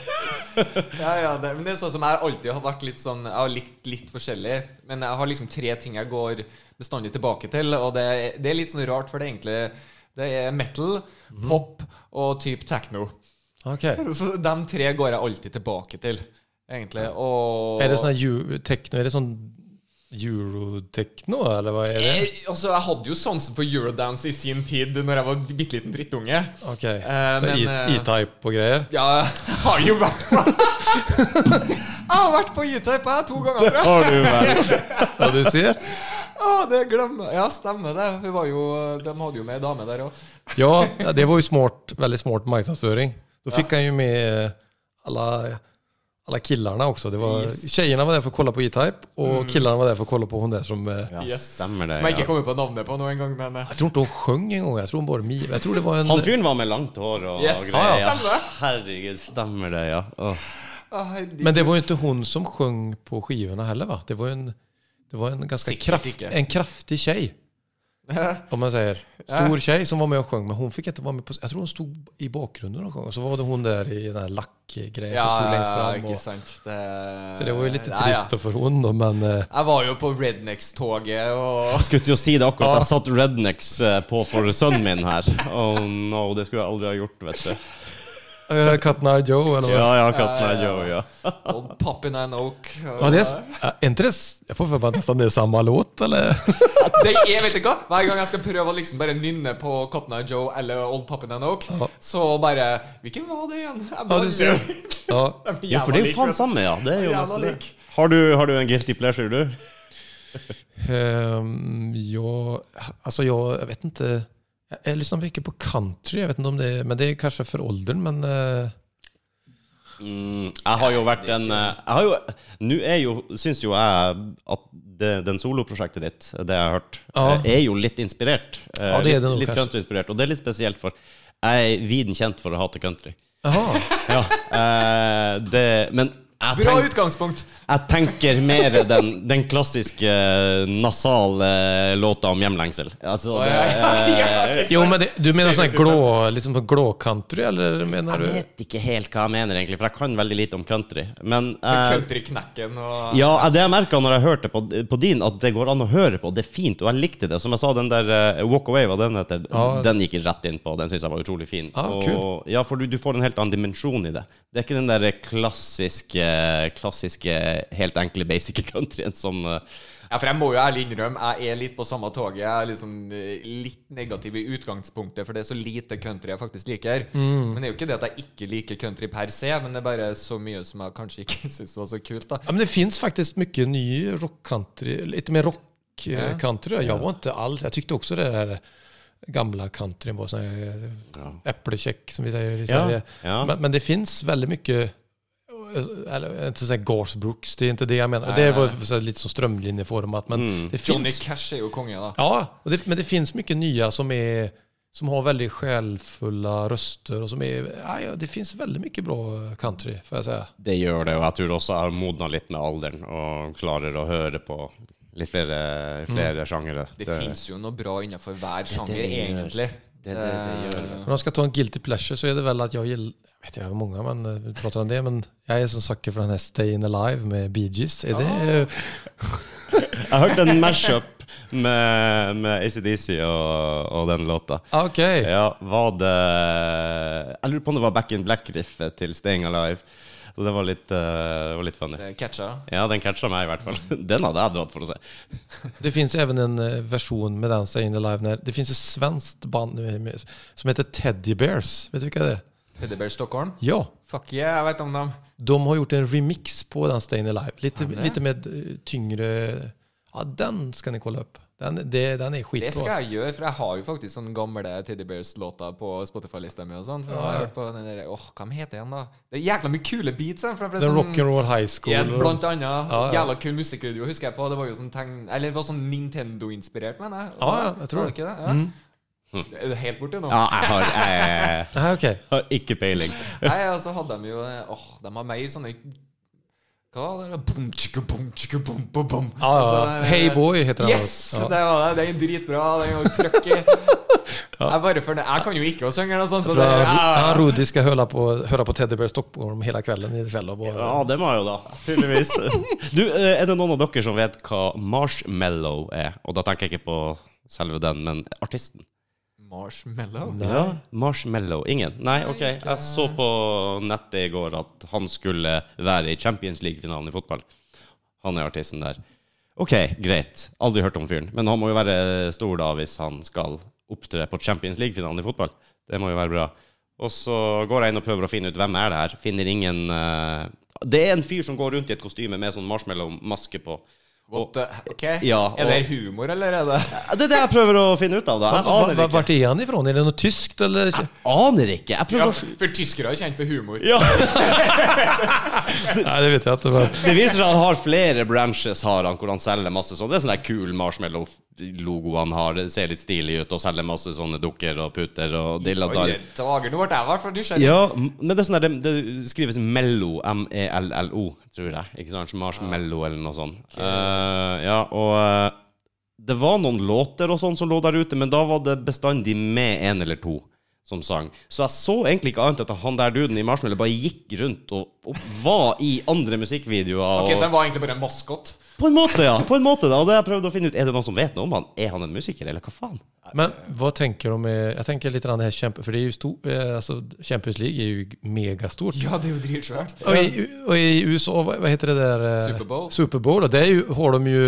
Speaker 2: Ja, ja, det, men det er sånn som jeg alltid har vært litt sånn Jeg har likt litt forskjellig, men jeg har liksom tre ting jeg går bestandig tilbake til, og det, det er litt sånn rart, for det er egentlig Det er metal, pop og type techno.
Speaker 3: Okay.
Speaker 2: Så de tre går jeg alltid tilbake til, egentlig. Og
Speaker 3: Er det sånn techno? Er det sån eurotechno eller hva er det?
Speaker 2: jeg, altså, jeg hadde jo sansen for eurodance i sin tid Når jeg var bitte liten drittunge.
Speaker 3: Ok,
Speaker 2: Eh,
Speaker 3: Så E-
Speaker 2: eh,
Speaker 3: E-Type og greier?
Speaker 2: Ja, jeg har jo vært på Jeg har vært på E-Type jeg, to ganger, tror jeg.
Speaker 1: Har du vært.
Speaker 3: Hva du sier?
Speaker 2: Å, det glemmer Ja, stemmer det. Jo, de hadde jo med ei dame der òg.
Speaker 3: Ja, ja, det var jo smart, veldig smart markedsføring Da fikk han jo med alla, alla killarna också. Det var,
Speaker 2: Yes.
Speaker 3: Tjejerna var där för att kolla på E-Type och killarna var där för att kolla på hon där som... eh,
Speaker 1: Ja,
Speaker 2: Yes.
Speaker 1: det.
Speaker 2: Som jeg ikke
Speaker 1: Ja.
Speaker 2: kommer på navnet på nå engang, men eh,
Speaker 3: Jag tror inte hon sjöng en gång. Jag tror hon bara mi. Jag tror det var en...
Speaker 1: Han fyren var med langt hår og
Speaker 2: Yes.
Speaker 1: greier.
Speaker 2: Ja, ja.
Speaker 1: Ja. Herregud, stemmer det, ja. Oh.
Speaker 2: ah.
Speaker 3: Men det var ju inte hon som sjöng på skivorna heller va? Det var ju en, det var en ganska kraft,
Speaker 2: inte.
Speaker 3: en kraftig tjej. Om man säger. Stor tjej som var med och sjöng. Men hon fick inte vara med på... Jag tror hon stod i bakgrunden och sjöng. Och så var det hon där i den här lackgrejen som stod längst fram.
Speaker 2: ikke
Speaker 3: Och,
Speaker 2: sant. Det,
Speaker 3: så det var ju lite
Speaker 2: Ja, ja.
Speaker 3: trist då för hon då, men... eh,
Speaker 2: Jeg var jo på Rednecks-toget og
Speaker 1: Jeg skulle jo si det akkurat.
Speaker 3: Ja.
Speaker 1: Jeg satt Rednecks eh, på for sønnen min her. Oh no, det skulle jeg aldri ha gjort, vet du.
Speaker 3: Uh, Cotton Eye Joe eller hva?
Speaker 1: Ja, ja, katten er Joe, ja.
Speaker 2: Old Poppin' and Oak.
Speaker 3: Ja, det er inte får för nesten det samme samma låt eller?
Speaker 2: Det er, vet du hva? Hver gang jeg skal prøve å liksom bare nynne på Cotton Eye Joe eller Old Poppin' and Oak,
Speaker 3: Ja.
Speaker 2: så bare Hvilken var det igjen? Jeg
Speaker 3: Ja, du ser. Ja.
Speaker 1: Jo, for det er jo faen
Speaker 2: like,
Speaker 1: samme, ja. Det er jo nesten det.
Speaker 2: lik.
Speaker 1: Har du, har du en guilty pleasure, du?
Speaker 3: um, jo, altså, jo, jeg vet inte. Jag, liksom ikke på country, Jeg vet ikke om det men det er kanskje for alderen, men... uh...
Speaker 1: Mm, jeg har jo vært en eh, Jeg har jo Nå er jo Syns jo jeg at det, den soloprosjektet ditt, det jeg har hørt,
Speaker 3: Ja.
Speaker 1: eh, er jo litt inspirert.
Speaker 3: Ja, det er det nok,
Speaker 1: litt, countryinspirert. Og det er litt spesielt, for jeg er viden kjent for å hate country.
Speaker 3: Jaha,
Speaker 1: Ja, eh, det, men Jeg
Speaker 2: Bra
Speaker 1: tenk-
Speaker 2: utgangspunkt!
Speaker 1: Jeg tenker mer den, den klassiske eh, nasale låta om hjemlengsel. Altså, det, eh,
Speaker 3: Jo, men det, du mener sånn glå, liksom glå country, eller mener
Speaker 1: Jeg vet ikke helt hva jeg mener, egentlig, for jeg kan veldig lite om country. Men eh,
Speaker 2: Countryknekken og
Speaker 1: ja, det jeg merka når jeg hørte på, på din, at det går an å høre på. Det er fint, og jeg likte det. Som jeg sa, den der uh, Walk Away, hva den heter,
Speaker 3: ah,
Speaker 1: den gikk rett inn på. Den syns jeg var utrolig fin.
Speaker 3: Ah,
Speaker 1: og, ja, for du, du får en helt annen dimensjon i det. Det er ikke den der klassiske, klassiske helt enkle basic countryen som eh,
Speaker 2: Ja, for jeg må jo ærlig innrømme, jeg er litt på samme toget. Jeg er liksom eh, litt negativ i utgangspunktet, for det er så lite country jeg faktisk liker. Men det er jo ikke det at jeg ikke liker country per se, men det er bare så mye som jeg kanskje ikke syns var så kult, da.
Speaker 3: Ja, men det fins faktisk mye ny rock-country, litt mer
Speaker 2: Ja.
Speaker 3: rock-country. Jeg var ikke alt Jeg tykte også det der gamla countryen var sån
Speaker 1: ja.
Speaker 3: äppelcheck som vi sier i Sverige.
Speaker 1: ja.
Speaker 3: Men, men det fins veldig mycket, eller inte säga Garth Brooks, det är inte det jag menar.
Speaker 2: Nej,
Speaker 3: det var så här lite så strömlinjeformat, men
Speaker 1: Mm.
Speaker 3: det
Speaker 2: Johnny. Cash er jo konge, da.
Speaker 3: Ja, och det, men det finns mycket nya som är som har väldigt själfulla röster och som är, ja, det finns väldigt mycket bra country får jag säga.
Speaker 1: Det gjør det, og jeg tror også jeg har modna litt med alderen og klarer å høre på litt flere, flere sjangere.
Speaker 2: Det, fins jo noe bra innenfor hver sjanger, egentlig.
Speaker 1: Det- det- det gjør det.
Speaker 3: Om jag ska ta en guilty pleasure så er det vel at jeg gillar, jag vet inte många men eh, vi pratar om det, men jag är som sucker för den här Stayin' Alive med Bee Gees. Är det,
Speaker 1: Jeg hørte en mashup med, med ACDC og, og den låta.
Speaker 3: Ok.
Speaker 1: Ja, var det Jeg lurer på om det var Back in Black-riffet til Staying Alive. Så det var litt, uh, var litt funny.
Speaker 2: Catcha.
Speaker 1: Ja, den catcha meg i hvert fall. Den hadde jeg dratt for å se.
Speaker 3: Det finns even en versjon version med den the Alive. När, det fins et svenskt band som heter Teddy Bears. Vet du hva det er?
Speaker 2: Teddy Bears Stockholm.
Speaker 3: Ja,
Speaker 2: Fuck yeah, jeg vet om dem.
Speaker 3: de har gjort en remix på den Stayin' Alive. Lite,
Speaker 2: Har Litt,
Speaker 3: lite med eh, tyngre... Ja, den skal dere kolla upp. Den, det, den är
Speaker 2: Det skal jeg gjøre, for jeg har jo faktisk sånne gamle Teddy Bears-låter på Spotify-lista mi og sånn. Så jeg
Speaker 3: Ja.
Speaker 2: hørt på den der, åh, hva heter den da? Det er jækla mye kule beats. er
Speaker 3: Den
Speaker 2: sånn-
Speaker 3: Rock'n'Roll High School.
Speaker 2: Ja, blant annet.
Speaker 3: Ja, ja.
Speaker 2: Jævla kul musikkvideo husker jeg på. Det var jo sånn tegn... Eller det var sånn Nintendo-inspirert, mener jeg.
Speaker 3: Ja, ja, jeg tror
Speaker 2: Var
Speaker 3: det.
Speaker 2: ikke det? Ja.
Speaker 3: Mm.
Speaker 2: Er du helt borte nå?
Speaker 1: Ja, jeg har, jeg
Speaker 3: jeg, jeg,
Speaker 1: har ikke peiling.
Speaker 2: Nei, altså hadde de jo Åh, de har mer sånne Hva var det?
Speaker 3: Ja.
Speaker 2: Altså, det-
Speaker 3: Hey Boy heter det.
Speaker 2: Yes!
Speaker 3: Ja.
Speaker 2: Det var det. Det er dritbra. Den er jo trøkk i. Jeg bare for det. Jeg kan jo ikke å synge noe sånt. så
Speaker 3: han, han
Speaker 2: ja.
Speaker 3: Rudi skal høre på, høre på Teddy Bear Stockholm hele kvelden i Och Og,
Speaker 1: Ja, det må jeg jo da. Tydeligvis. Du, eh, er det noen av dere som vet hva marshmallow er? Og da tenker jeg ikke på selve den, men artisten.
Speaker 2: Marshmallow.
Speaker 1: Ja, Marshmallow. Ingen? Nei, ok. Jeg så på nettet i går at han skulle være i Champions League-finalen i fotball. Han er artisten der. Ok, greit. Aldri hørt om fyren. Men han må jo være stor da hvis han skal opptre på Champions League-finalen i fotball. Det må jo være bra. Og så går jeg inn og prøver å finne ut hvem er det her. Finner ingen uh... Det er en fyr som går rundt i et kostyme med sånn marshmallow-maske på.
Speaker 2: What the, ok?
Speaker 1: Ja,
Speaker 2: Er det humor, eller er det
Speaker 1: Det er det jeg prøver å finne ut av, da. Jeg aner ikke.
Speaker 3: Hvor er han ifrån? Er det noe tyskt eller?
Speaker 1: Aner ikke. Jeg
Speaker 2: ja,
Speaker 1: å
Speaker 2: For tyskere er kjent for humor.
Speaker 1: Ja.
Speaker 3: Nei, det vet jeg ikke. Men...
Speaker 1: Det viser seg at han har flere branches har han, hvor han selger masse sånn. Det er sånn der kul marshmallow-logo han har. Det ser litt stilig ut og selger masse sånne dukker og puter og
Speaker 2: Oi,
Speaker 1: dilladar.
Speaker 2: nå ble jeg i hvert fall nysgjerrig.
Speaker 1: Ja, men det er sånn der, det, det skrives Mello, M-E-L-L-O, tror jeg. Ikke sant? Marshmallow eller noe sånt. Eh, ja, og uh, det var noen låter og sånn som lå der ute, men da var det bestandig med en eller to som sang. Så jeg så egentlig ikke annet enn at han der duden i Marshmallow bare gikk rundt og, og var i andre musikkvideoer.
Speaker 2: Ok,
Speaker 1: og,
Speaker 2: Så han var egentlig bare en maskot?
Speaker 1: På en måte, ja. På en måte da. Og det jeg prøvd å finne ut Er det noen som vet noe om han? Er han en musiker, eller hva faen?
Speaker 3: Men hva tenker du om Jeg tenker litt det her For för det er jo stor, altså, Champions League er jo megastort.
Speaker 2: Ja, det er jo dritsvært.
Speaker 3: Og, i, och i USA, hva, vad heter det der Superbowl.
Speaker 2: Super Bowl.
Speaker 3: Super Bowl, och det er jo, har de jo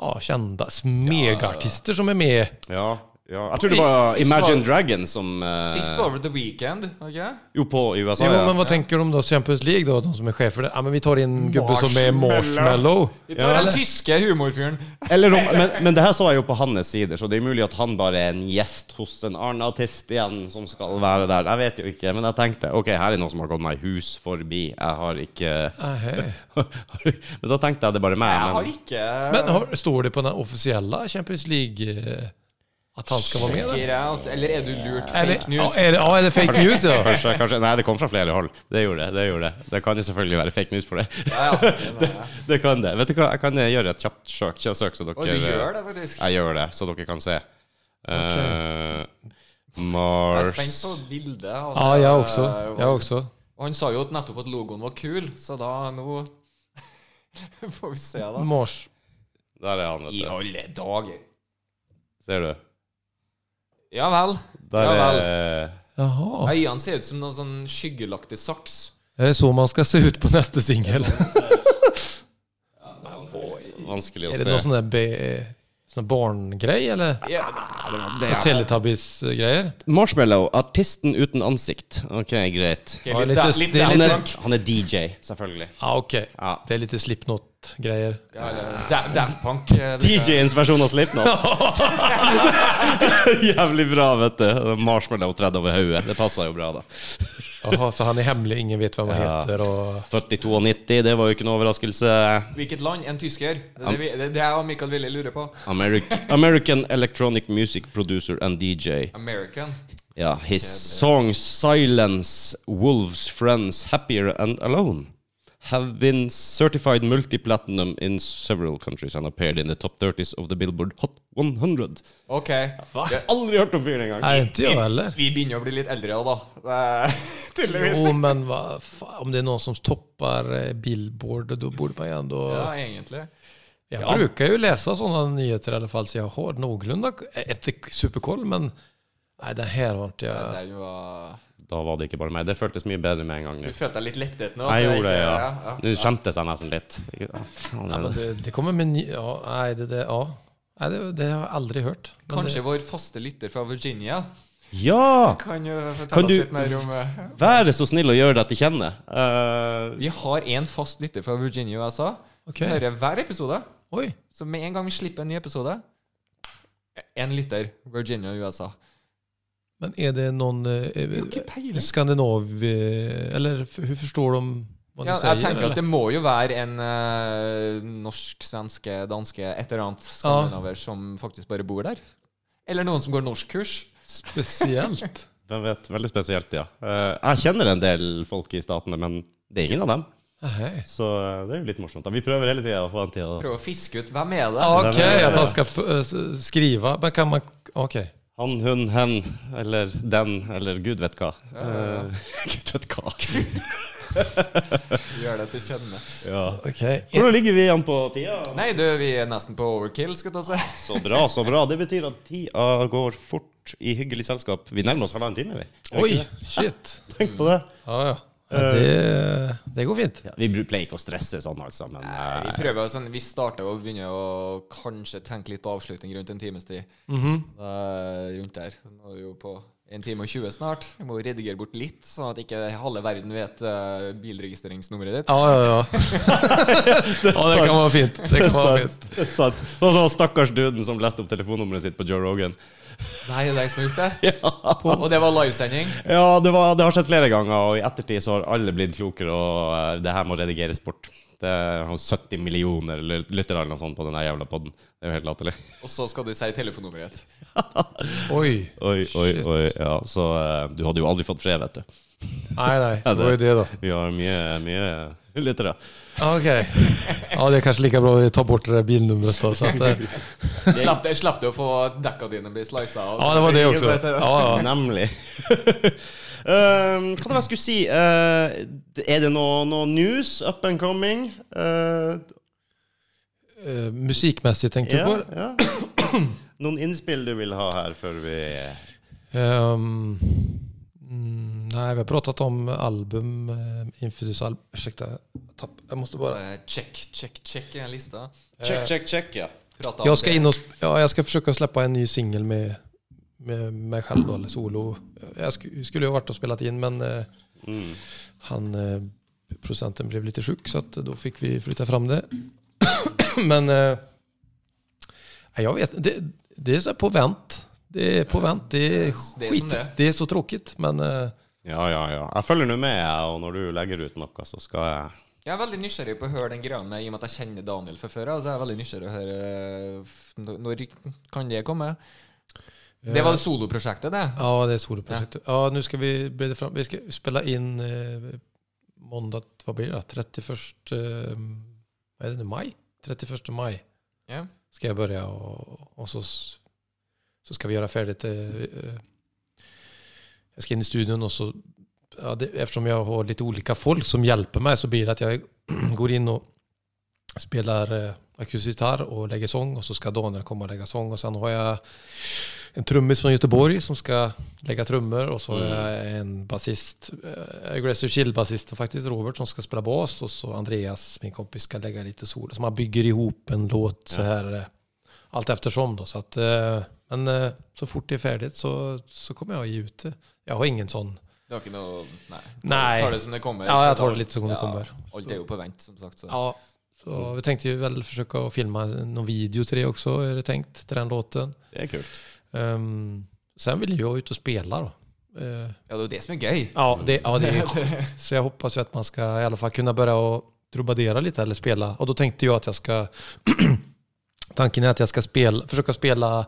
Speaker 3: ja, kjente megaartister som er med.
Speaker 1: Ja, ja. Jeg tror det var Imagine
Speaker 2: Dragon
Speaker 1: Dragons som eh,
Speaker 2: Sist var det The Weekend. ok?
Speaker 1: Jo, på i USA,
Speaker 3: Jo,
Speaker 1: ja.
Speaker 3: men du om da då? Champions League da? de som är det? Ja, men vi tar inn gubbe som er
Speaker 2: Marshmallow. Vi tar
Speaker 1: Ja,
Speaker 2: den tyske humorfyren.
Speaker 1: Eller men, men det her så jeg jo på hans sider, så det er mulig at han bare er en gjest hos en annen artist igjen som skal være der. Jeg vet jo ikke, men jeg tenkte ok, her er noen som har gått meg hus forbi. Jeg har ikke. Men da tenkte jeg det er bare meg.
Speaker 2: Jeg har ikke
Speaker 3: Men har, står det på den offisielle Champions League? Eh, Att han skal være med?
Speaker 2: Check
Speaker 3: Eller?
Speaker 2: it out. Eller er du lurt?
Speaker 3: Är det,
Speaker 2: Fake news?
Speaker 3: Er det, är det fake news ja?
Speaker 1: Kanskje, kanskje Nei, det kom fra flere hold. Det gjorde det. Det gjorde det Det kan jo selvfølgelig være fake news for det.
Speaker 2: Ja, ja. Men, eh,
Speaker 1: Det kan det. Vet du hva, jeg kan gjøre et kjapt søk, søk så dere
Speaker 2: Og du gjør det, faktisk.
Speaker 1: Jeg gjør det, så dere kan se. Mars
Speaker 2: Jeg er spent på bildet. og
Speaker 3: Ja,
Speaker 2: det-
Speaker 3: jag också. Jag också.
Speaker 2: Og han sa jo at nettopp at logoen var kul, så da nå får vi se, da.
Speaker 3: Mars.
Speaker 1: Der er han,
Speaker 2: I
Speaker 1: vet du.
Speaker 2: alle dager.
Speaker 1: Ser du?
Speaker 2: Ja vel.
Speaker 1: Der
Speaker 2: Ja vel.
Speaker 1: er
Speaker 3: Jaha.
Speaker 2: Øynene ser ut som noen sånn skyggelagtig saks.
Speaker 3: Det er så man skal se ut på neste singel.
Speaker 1: vanskelig å
Speaker 3: se. Er det
Speaker 1: noe
Speaker 3: sånn sån där Born-grei, eller?
Speaker 2: Ja,
Speaker 3: Teletubbies-greier?
Speaker 1: Marshmallow, artisten uten ansikt. Ok, greit.
Speaker 3: Okay,
Speaker 2: litt, litt, litt
Speaker 3: det
Speaker 1: Han er, han er DJ, selvfølgelig.
Speaker 3: Ah, ok.
Speaker 1: Ja.
Speaker 3: Det er litt Slipknot-greier.
Speaker 2: Ja, Daft Punk. eh,
Speaker 1: DJ-ens versjon av Slipknot. Jævlig bra, vet du. Marshmallow tredd over hodet. Det passer jo bra, da.
Speaker 3: Jaha, så han er hemmelig, ingen vet hvem han
Speaker 1: Ja.
Speaker 3: heter Og...
Speaker 1: 42,90, det var jo ikke noe overraskelse.
Speaker 2: Hvilket land? En tysker? Det er det, det, det er Michael Willy lurer på.
Speaker 1: Americ American electronic music producer and DJ.
Speaker 2: American.
Speaker 1: Ja, his songs 'Silence', 'Wolves', 'Friends', 'Happier and Alone' have been certified multi-platinum in several countries and appeared in the top 30s of the Billboard Hot 100.
Speaker 2: Ok.
Speaker 3: Hva?
Speaker 2: Jeg har
Speaker 1: Aldri hørt om fyren engang.
Speaker 3: Nej, ikke jeg heller.
Speaker 2: vi begynner å bli litt eldre òg, da. Det Tydeligvis.
Speaker 3: Jo, men hva, fan, om det er noen som topper eh, Billboard, då borde man igjen, ändå...
Speaker 2: Ja, egentlig.
Speaker 3: Jeg
Speaker 1: Ja.
Speaker 3: bruker jo lese sånne nyheter i alle fall, så jeg har noenlunde etter superkoll, men nei, det her har inte
Speaker 2: Det
Speaker 3: er
Speaker 2: jo... var
Speaker 1: Da var det ikke bare meg. Det føltes mye bedre med en gang.
Speaker 2: Du følte deg litt lettet nå?
Speaker 1: Jeg gjorde det,
Speaker 2: ja.
Speaker 1: ja.
Speaker 2: ja.
Speaker 1: Nå skjemtes jeg nesten litt. Ja,
Speaker 3: men
Speaker 1: det-
Speaker 3: det, kommer med ny... Ja, Nei, det, det, ja. nei, det, det har jeg aldri hørt. Men
Speaker 2: Kanskje
Speaker 3: det,
Speaker 2: vår faste lytter fra Virginia
Speaker 1: Ja!
Speaker 2: kan jo
Speaker 1: Kan du-
Speaker 2: om eh,
Speaker 1: Være så snill å gjøre deg til kjenne. Uh,
Speaker 2: Vi har en fast lytter fra Virginia USA.
Speaker 3: Okay.
Speaker 2: Vi hører hver episode.
Speaker 3: Oi.
Speaker 2: Så med en gang vi slipper en ny episode En lytter. Virginia, USA.
Speaker 3: Men är det någon eh,
Speaker 2: ikke peiling.
Speaker 3: skandinav... Eh, eller f- hur förstår de vad ni
Speaker 2: Ja,
Speaker 3: sier?
Speaker 2: jeg tenker
Speaker 3: eller?
Speaker 2: at det må jo være en eh, norsk, svenske, danske, et eller annet skandinaver som faktisk bare bor der. Eller noen som går norskkurs.
Speaker 3: Spesielt.
Speaker 1: Hvem vet. Veldig spesielt, ja. Eh, jeg kjenner en del folk i statene, men det er ingen av dem.
Speaker 3: Hei.
Speaker 1: Så eh, det er jo litt morsomt. Vi prøver hele tida å få han til å
Speaker 2: Prøve å fiske ut hvem er det
Speaker 3: Ok, att han ska eh, s- Men kan man... Okej.
Speaker 1: Han, hun, hen, eller den, eller gud vet hva.
Speaker 2: Ja, ja, ja.
Speaker 1: Eh, gud vet hva.
Speaker 2: Gjør det til kjenne.
Speaker 1: ja.
Speaker 3: Okay.
Speaker 1: Hvordan ligger vi an på tida?
Speaker 2: Nei, du, vi er nesten på overkill, skal jeg si.
Speaker 1: Så bra, så bra. Det betyr at tida går fort i hyggelig selskap. Vi nærmer oss halvannen time, vi. Det?
Speaker 3: shit.
Speaker 1: Tenk på det.
Speaker 3: Ja, ja. Ja det, det går fint.
Speaker 1: Ja, vi pleier ikke å stresse sånn, altså, men
Speaker 2: Nei, vi
Speaker 1: eh,
Speaker 2: prøver sånn, vi starter og begynner å kanskje tenke litt på avslutning rundt en times tid.
Speaker 3: Mm
Speaker 2: -hmm. uh, rundt der. Nå er vi jo på en time og 20 snart. Vi må redigere bort litt, sånn at ikke halve verden vet uh, bilregistreringsnummeret ditt.
Speaker 3: Ja, ja, ja. ja, det kan være fint. Det
Speaker 1: Det
Speaker 3: kan
Speaker 1: være
Speaker 3: fint.
Speaker 1: Det er sant. Og så stakkars duden som leste opp telefonnummeret sitt på Joe Rogan.
Speaker 2: Nei, det er jeg som har gjort det.
Speaker 1: Ja,
Speaker 2: Og det var livesending.
Speaker 1: ja det, var, det har skjedd flere ganger, og i ettertid så har alle blitt klokere, og eh, det her må redigeres bort. Det er 70 millioner lytter lyttere eller noe sånt på den jævla podden. Det er jo helt latterlig.
Speaker 2: Og så skal du si telefonnummeret ditt.
Speaker 3: Oj.
Speaker 1: Oi, oi, oi. Ja, så eh, du hadde jo aldri fått fred, vet du.
Speaker 3: Nej, nei.
Speaker 1: Ja,
Speaker 3: Det var jo det da.
Speaker 1: Vi har mye, mye lyttere.
Speaker 3: Ok. Ja, det er kanskje like bra vi tar bort det att, eh,
Speaker 2: Slapp, det- slapp du å få dekka dine bli slisa?
Speaker 3: ja, det var det også. Ja, ja.
Speaker 1: Nemlig. um, hva det var jeg skulle si? Uh, er det noe, noe news up and coming? Uh,
Speaker 3: uh, musikkmessig, tenker yeah,
Speaker 1: du
Speaker 3: på?
Speaker 1: ja. Noen innspill du vil ha her før vi
Speaker 3: um, mm, nej, vi har pratat om album, uh, Infidus album. Ursäkta, tapp. jag måste bara...
Speaker 2: Bare check, check, check i en lista.
Speaker 1: Check, check, check, ja.
Speaker 2: Prata
Speaker 3: Jag ska
Speaker 2: det.
Speaker 3: in och, ja, jag ska försöka släppa en ny singel med, med mig själv då, eller solo. Jag sk- skulle ju ha varit och spelat in men eh,
Speaker 1: Mm.
Speaker 3: han, eh, producenten blev lite sjuk så att då fick vi flytta fram det. men eh, jag vet det, det är så på vänt. Det är på vänt. Det är
Speaker 2: Det är
Speaker 3: skit.
Speaker 2: det är.
Speaker 3: Det är så tråkigt men eh,
Speaker 1: Ja, ja, ja. Jeg følger nå med, og når du legger ut noe, så skal jeg
Speaker 2: Jeg er veldig nysgjerrig på å høre den greia med, i og med at jeg kjenner Daniel fra før. Altså jeg er veldig nysgjerrig å høre eh, Når kan det komme? Det var det soloprosjektet, det.
Speaker 3: Ja, det er soloprosjektet. Ja. nå skal vi bredda fram. Vi skal spille inn eh, måndag, Hva blir det? 31 eh, vad är det, mai? 31 mai
Speaker 2: Ja.
Speaker 3: skal jeg begynne, og, og så, så skal vi gjøre ferdig til eh, jag ska in i studion och så, ja, det, eftersom jag har lite olika folk som hjälper mig så blir det att jag går in och spelar eh, akustisk gitarr och lägger sång och så ska Daniel komma och lägga sång och sen har jag en trummis från Göteborg som ska lägga trummor och så har jag en basist, eh, aggressive chill-basist och faktiskt Robert som ska spela bas och så Andreas, min kompis, ska lägga lite sol. Så man bygger ihop en låt så
Speaker 1: her.
Speaker 3: här eh, allt eftersom då. Så att, eh, men eh, så fort det är färdigt så, så kommer jag ge ut det. Jag har ingen sånn
Speaker 2: Du har ikke noe Nei.
Speaker 3: Nei.
Speaker 2: Tar det som det kommer.
Speaker 3: Ja, jeg tar det litt som det
Speaker 2: Ja,
Speaker 3: kommer.
Speaker 2: Alt er jo på vent, som sagt. Så.
Speaker 3: Ja, så vi tenkte ju väl försöka å filme noen video til det også, är det tänkt, till den låten.
Speaker 1: Det er kult.
Speaker 3: Ehm, sen vill jag ut og spela då. Uh,
Speaker 2: Ja, det er jo det som er gøy.
Speaker 3: Ja, det, ja, det är Så jeg hoppas ju att man skal i alla fall kunna börja och trubadera lite eller spela. Og da tenkte jeg at jeg skal tanken er at jeg skal spela, försöka spela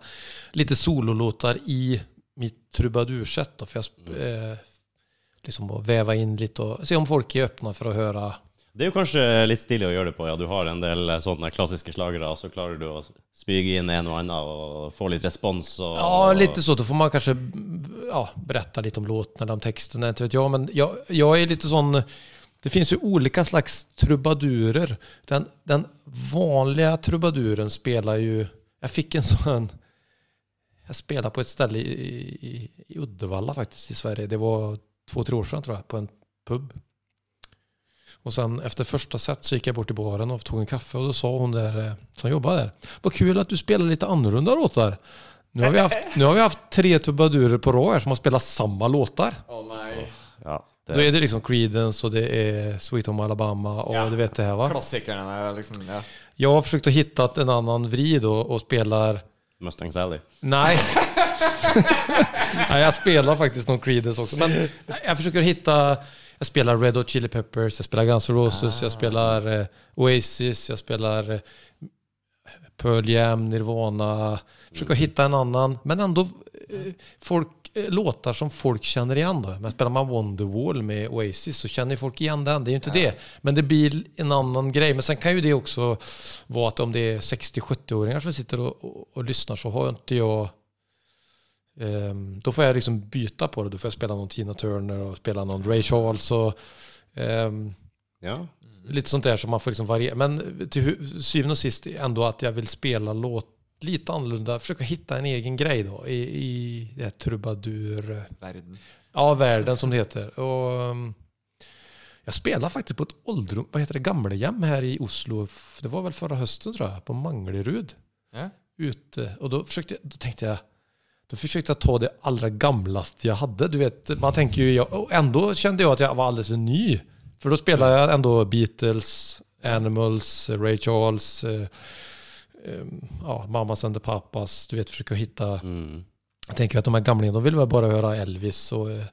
Speaker 3: lite sololåtar i mitt trubadursett. Då, för jag eh, liksom å veve in litt og se om folk er åpne for å høre.
Speaker 1: Det er jo kanskje litt stilig å gjøre det på. Ja, du har en del sånne klassiske slagere, og så klarer du å spyge inn en og annen og få litt respons. Og,
Speaker 3: Ja, litt så. Da får man kanskje ja, berette litt om låten eller om teksten Inte vet jeg. men jeg, jeg er litt sånn Det finnes jo olika slags trubadurer. Den, den vanlige trubaduren spiller jo Jeg fikk en sån... Jag spelade på ett ställe i, i, i Uddevalla faktiskt i Sverige. Det var två, tre år sedan tror jag, på en pub. Och sen efter första set så gick jag bort till baren och tog en kaffe och då sa hon där eh, som jobbade där. Vad kul att du spelar lite annorlunda låtar. Nu har vi haft, nu har vi haft tre trubadurer på rad här som har spelat samma låtar.
Speaker 2: Oh, nei.
Speaker 1: Ja,
Speaker 3: Då är det liksom Creedence och det är Sweet Home Alabama och
Speaker 1: Ja.
Speaker 3: du vet det här va?
Speaker 2: Klassikerne er liksom ja.
Speaker 3: Jag har försökt att hitta en annan vrid och, och spelar...
Speaker 1: Mustang Sally.
Speaker 3: Nej. Nej, jag spelar faktiskt någon Creedence också. Men jag försöker hitta... Jag spelar Red Hot Chili Peppers, jag spelar Guns N' Roses, jag spelar eh, Oasis, jag spelar eh, Pearl Jam, Nirvana. Försöker hitta en annan, men ändå eh, folk, låtar som folk känner igen. Då. Men spelar man Wonderwall med Oasis så känner folk igen den. Det är ju inte det. Men det blir en annan grej. Men sen kan ju det också vara att om det är 60-70-åringar som sitter och, och, och lyssnar så har inte jag Um, då får jag liksom byta på det. Då får jag spela någon Tina Turner och spela någon Ray Charles och um,
Speaker 1: Ja.
Speaker 3: lite sånt där som man får liksom variera. Men till syvende och sist ändå att jag vill spela låt lite annorlunda. Försöka hitta en egen grej då i, i det här trubadur...
Speaker 2: Verden.
Speaker 3: Ja, världen som det heter. Och, ehm, jag spelar faktiskt på ett åldrum, vad heter det, Gamlehjem här i Oslo. Det var väl förra hösten tror jag, på Manglerud.
Speaker 2: Ja.
Speaker 3: ute. Och då, försökte, jag- då tänkte jag, då försökte jag ta det allra gamlaste jag hade. Du vet, man tänker ju, och ändå kände jag att jag var alldeles för ny. För då spelade jag ändå Beatles, Animals, Ray Charles, eh, ja, Mamas and the Papas. Du vet, försöka hitta
Speaker 1: Mm.
Speaker 3: jag tänker att de här gamlingarna, de vill väl bara höra Elvis. Och, eh,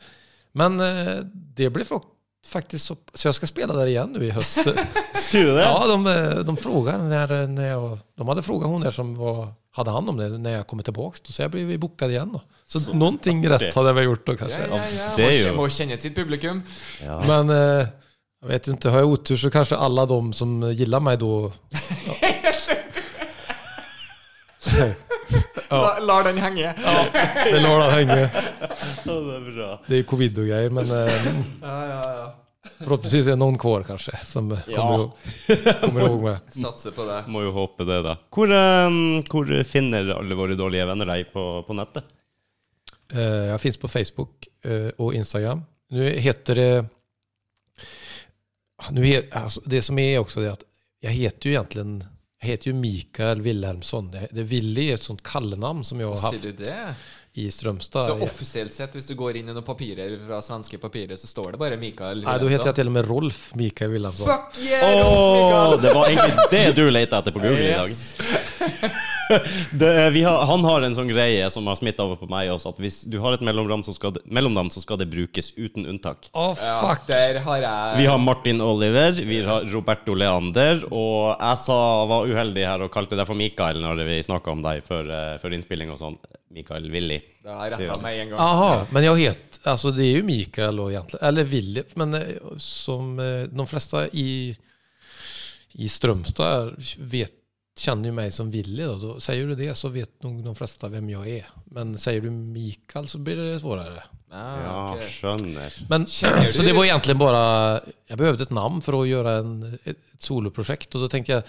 Speaker 3: men eh, det blev fa- faktiskt så... Så jag ska spela där igen nu i höst.
Speaker 1: Ser du det?
Speaker 3: ja, de, eh, de frågade när, när jag... De hade frågat hon där som var, hade hand om det när jag kommer tillbaka. Då, så jag blev bokad igen då. Så,
Speaker 1: Så
Speaker 3: någonting rätt hade jag väl gjort då kanske.
Speaker 2: ja, ja.
Speaker 1: det jo-
Speaker 2: kje- må kjenne sitt publikum.
Speaker 1: Ja.
Speaker 3: Men jag vet inte, har jag otur så kanske alla de som gillar mig då... Ja.
Speaker 2: La, lar den henge.
Speaker 3: Ja, det den henge.
Speaker 1: det er bra.
Speaker 3: Det er covid og greier, men eh,
Speaker 2: Ja, ja, ja.
Speaker 3: Forhåpentligvis er det noen kår, kanskje, som kommer,
Speaker 1: Ja.
Speaker 3: kommer ihåg med.
Speaker 2: Satser på det.
Speaker 1: Må jo håpe det, da. Hvor, um, hvor finner alle våre dårlige venner deg på, på nettet?
Speaker 3: Uh, jeg finnes på Facebook uh, og Instagram. Nå heter det... Nu he, alltså det som er også det at jeg heter jo egentligen jag heter jo Mikael Wilhelmsson. Det, det Willy är et sånt kallenavn som jeg har
Speaker 2: Sier du det?
Speaker 3: i Strømstad.
Speaker 2: Så offisielt sett, hvis du går inn i noen papirer fra svenske papirer, så står det bare Mikael
Speaker 3: Nei, da heter jeg til og med Rolf Mikael Wilhelmsson.
Speaker 2: Fuck yeah, Rolf Mikael!
Speaker 1: det var egentlig det du lette etter på Google i dag. Det, vi har, han har en sånn greie som har smitta over på meg også, at hvis du har et mellomnavn, så skal det, mellomnavn, så skal det brukes uten unntak.
Speaker 3: Å,
Speaker 2: oh,
Speaker 3: fuck.
Speaker 2: der har jeg
Speaker 1: Vi har Martin Oliver, vi har Roberto Leander, og jeg sa, var uheldig her og kalte deg for Mikael når vi snakka om deg før, eh, før innspilling og sånn. Mikael Willy.
Speaker 2: Det har retta meg en gang.
Speaker 3: Aha, men jag heter, alltså det är ju Mikael då egentligen, eller Willy, men eh, som eh, de flesta i, i Strömstad vet, känner ju mig som Willy då, då. Säger du det så vet nog de flesta vem jag är. Men säger du Mikael så blir det svårare.
Speaker 2: Ah,
Speaker 1: Ja,
Speaker 2: okay.
Speaker 1: skjønner.
Speaker 3: Men,
Speaker 2: Känner du-
Speaker 3: så det var egentligen bara, jag behövde ett namn för att göra en, ett, soloprojekt och då tänkte jag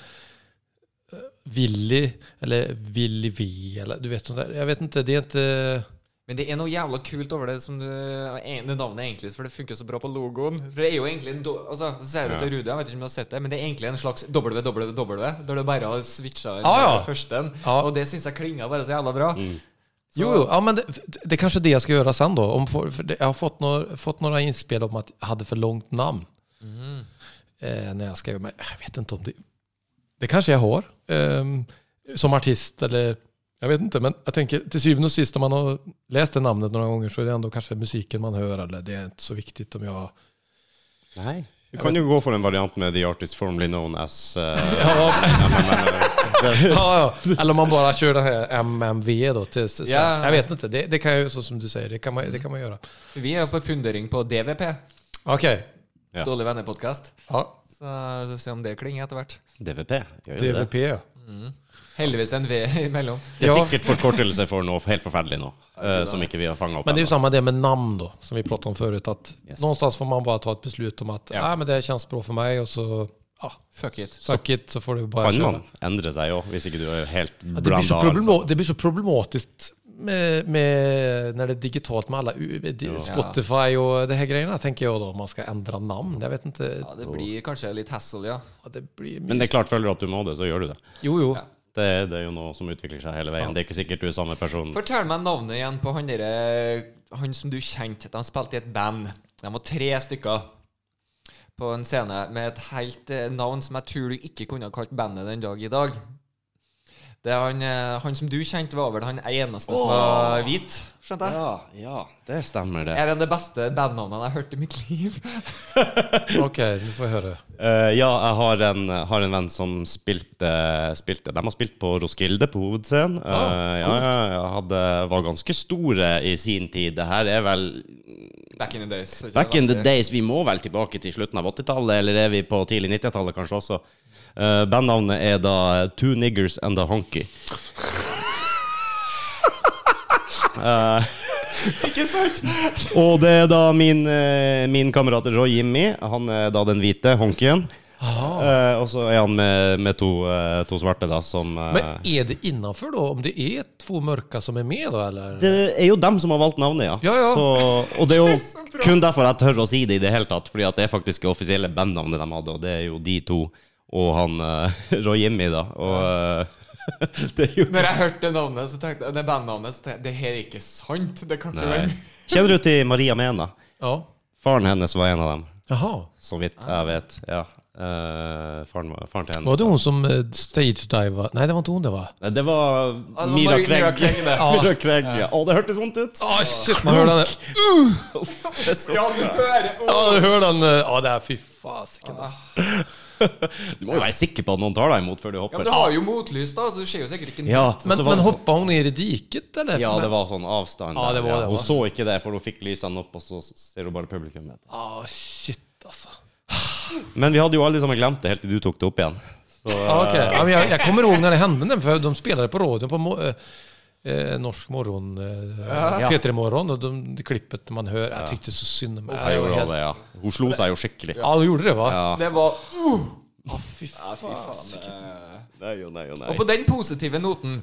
Speaker 3: eh, Willy eller Willy V eller du vet sånt där. Jag vet inte, det är inte...
Speaker 2: Men det er noe jævla kult over det som du det navnet egentlig, for det funker så bra på logoen. For det er jo egentlig en do, altså, Så sier du til Rudi, jeg vet ikke om du har sett det, men det er egentlig en slags www, der du bare har switcha den
Speaker 3: ah, ja.
Speaker 2: første.
Speaker 3: ah.
Speaker 2: Og det syns jeg klinger bare så jævla bra.
Speaker 1: Mm.
Speaker 2: Så-
Speaker 3: Jo, jo, ja, men det, det er kanskje det jeg skal gjøre sen da. Om, for det, jag har fått noen, fått noen innspill om at jeg hadde for långt navn.
Speaker 2: Mm.
Speaker 3: eh, när jag skrev. Men jeg vet ikke om det... Det kanskje jeg har. eh, som artist eller... Jag vet inte, men jag tänker till syvende och sist om man har läst det namnet några gånger så är det ändå kanske musiken man hör eller det är inte så viktigt om jag...
Speaker 1: Nei. Du kan jo gå for en variant med The Artist Formerly Known As uh,
Speaker 3: Ja,
Speaker 1: ja, men, men, det-
Speaker 3: ja, ja. Eller om man bare kjører den her MMV da. Til, så,
Speaker 2: Ja.
Speaker 3: Jag vet ikke. det, det kan jo, sånn som du sier, det kan man, det kan man gjøre.
Speaker 2: Vi er på fundering på DVP,
Speaker 3: Ok.
Speaker 1: Ja.
Speaker 2: Dårlig venner-podkast.
Speaker 3: Ja,
Speaker 2: Så, så se om det klinger etter hvert.
Speaker 1: DVP. Gjør jo det.
Speaker 3: DVP ja.
Speaker 2: Heldigvis en V imellom.
Speaker 1: Det er sikkert forkortelse for noe helt forferdelig nå, uh, som ikke vi har fanga opp
Speaker 3: Men det er
Speaker 1: jo
Speaker 3: samme det med namn da, som vi pratet om før. At
Speaker 1: Yes.
Speaker 3: Någonstans får man bare ta et beslut om at
Speaker 2: Ja.
Speaker 3: men det kjennes känns bra for meg, og så ja,
Speaker 2: Fuck it.
Speaker 3: fuck it, så får du bara
Speaker 1: Kan
Speaker 3: köra.
Speaker 1: man endre seg òg, hvis ikke du er helt
Speaker 3: Ja, det, blir så
Speaker 1: blanda?
Speaker 3: problema- det blir så problematisk med, med når det er digitalt med
Speaker 1: alle
Speaker 3: Spotify og det her greiene. tenker jeg jo da man skal endre namn. Jeg vet ikke.
Speaker 2: Ja, det blir kanskje litt hassle, ja.
Speaker 3: Ja, det blir
Speaker 1: Men det er klart, føler du at du må det, så gjør du det.
Speaker 3: Jo, jo.
Speaker 2: Ja.
Speaker 1: Det, det er jo noe som utvikler seg hele veien. Det er ikke sikkert du er samme person.
Speaker 2: Fortell meg navnet igjen på han derre Han som du kjente. De spilte i et band. De var tre stykker på en scene med et helt eh, navn som jeg tror du ikke kunne ha kalt bandet den dag i dag. Det er han, eh, han som du kjente, var vel han eneste som var hvit, skjønte jeg?
Speaker 1: Ja, ja, det stemmer, det.
Speaker 2: Er det det beste bandnavnet jeg har hørt i mitt liv?
Speaker 3: Ok, du får høre. höra.
Speaker 1: Eh, ja, jeg har en, har en venn som spilte, spilte De har spilt på Roskilde, på hovedscenen. Eh,
Speaker 3: Ah,
Speaker 1: ja, ja, ja, hadde, var ganske store i sin tid. Det her er vel
Speaker 2: Back in the days.
Speaker 1: Back in the days. Vi må vel tilbake til slutten av 80-tallet, eller er vi på tidlig 90-tallet kanskje også? Uh, bandnavnet er da Two Niggers and a Honky. uh,
Speaker 2: Ikke sant?
Speaker 1: og det er da min, eh, min kamerat Roy Jimmy. Han er da den hvite honkyen. Uh, og så er han med, med to, uh, to svarte, da, som uh,
Speaker 3: Men er det innafor, da? Om det er to mørka som er med da, eller?
Speaker 1: Det er jo dem som har valgt navnet, ja.
Speaker 3: Ja, ja.
Speaker 1: Så, og det er jo
Speaker 2: det er
Speaker 1: kun derfor jeg tør å si det i det hele tatt. Fordi at det er faktisk det offisielle bandnavnet de hadde, og det er jo de to og han uh, Roy Jimmy, da. Og uh, det er jo
Speaker 2: Når jeg hørte navnet, så tenkte jeg, det bandnavnet, så tenkte jeg det her er ikke sant. Det kan ikke være
Speaker 1: Kjenner du til Maria Mena?
Speaker 3: Ja.
Speaker 1: Faren hennes var en av dem,
Speaker 3: Aha.
Speaker 1: så vidt jeg vet. Ja. Uh, faren, faren til hennes.
Speaker 3: Var det hun som stagediva Nei, det var ikke hun det var.
Speaker 1: Nei, Det var
Speaker 2: det var
Speaker 1: Mira Craig.
Speaker 2: Mira Craig, det.
Speaker 3: Ja.
Speaker 1: Mira Craig, ja. Å, det hørtes vondt ut!
Speaker 3: Ah, shit, man hører den.
Speaker 1: Det er så-
Speaker 2: Ja, du hører
Speaker 3: Ja, du hører den. Å, Ja, det er fy fasiken. alltså.
Speaker 1: Du må jo være sikker på at noen tar deg imot før du hopper.
Speaker 2: Ja, men det har jo motlys, da, så du ser jo sikkert ikke
Speaker 1: Ja.
Speaker 3: Men,
Speaker 1: var
Speaker 3: men
Speaker 1: det sånn-
Speaker 3: hoppade hon i diket eller?
Speaker 1: Ja, det var sånn avstand.
Speaker 3: Ja, det var det,
Speaker 1: Hun
Speaker 3: va?
Speaker 1: så ikke det, for hun fikk lysene opp, og så ser hun bare publikum.
Speaker 3: Ah, shit altså.
Speaker 1: Men vi hadde jo alle sammen glemt det helt til du tok det opp igjen. Så,
Speaker 3: ah, okay. ja, men jag, jag kommer ihåg när det hände, för de spelade på radion på mo- eh, Norsk morgon, eh,
Speaker 1: Ja.
Speaker 3: P3 Morgon, och de, det klippet man hører Jeg tykte så synd om
Speaker 1: jeg gjorde det, ja. Hun slo seg jo skikkelig.
Speaker 3: Ja, hun gjorde det hva?
Speaker 1: Ja.
Speaker 2: Det var uh,
Speaker 3: ah, fy
Speaker 2: ja, fy
Speaker 3: faen.
Speaker 1: Nei og nei og nei.
Speaker 2: Og på den positive noten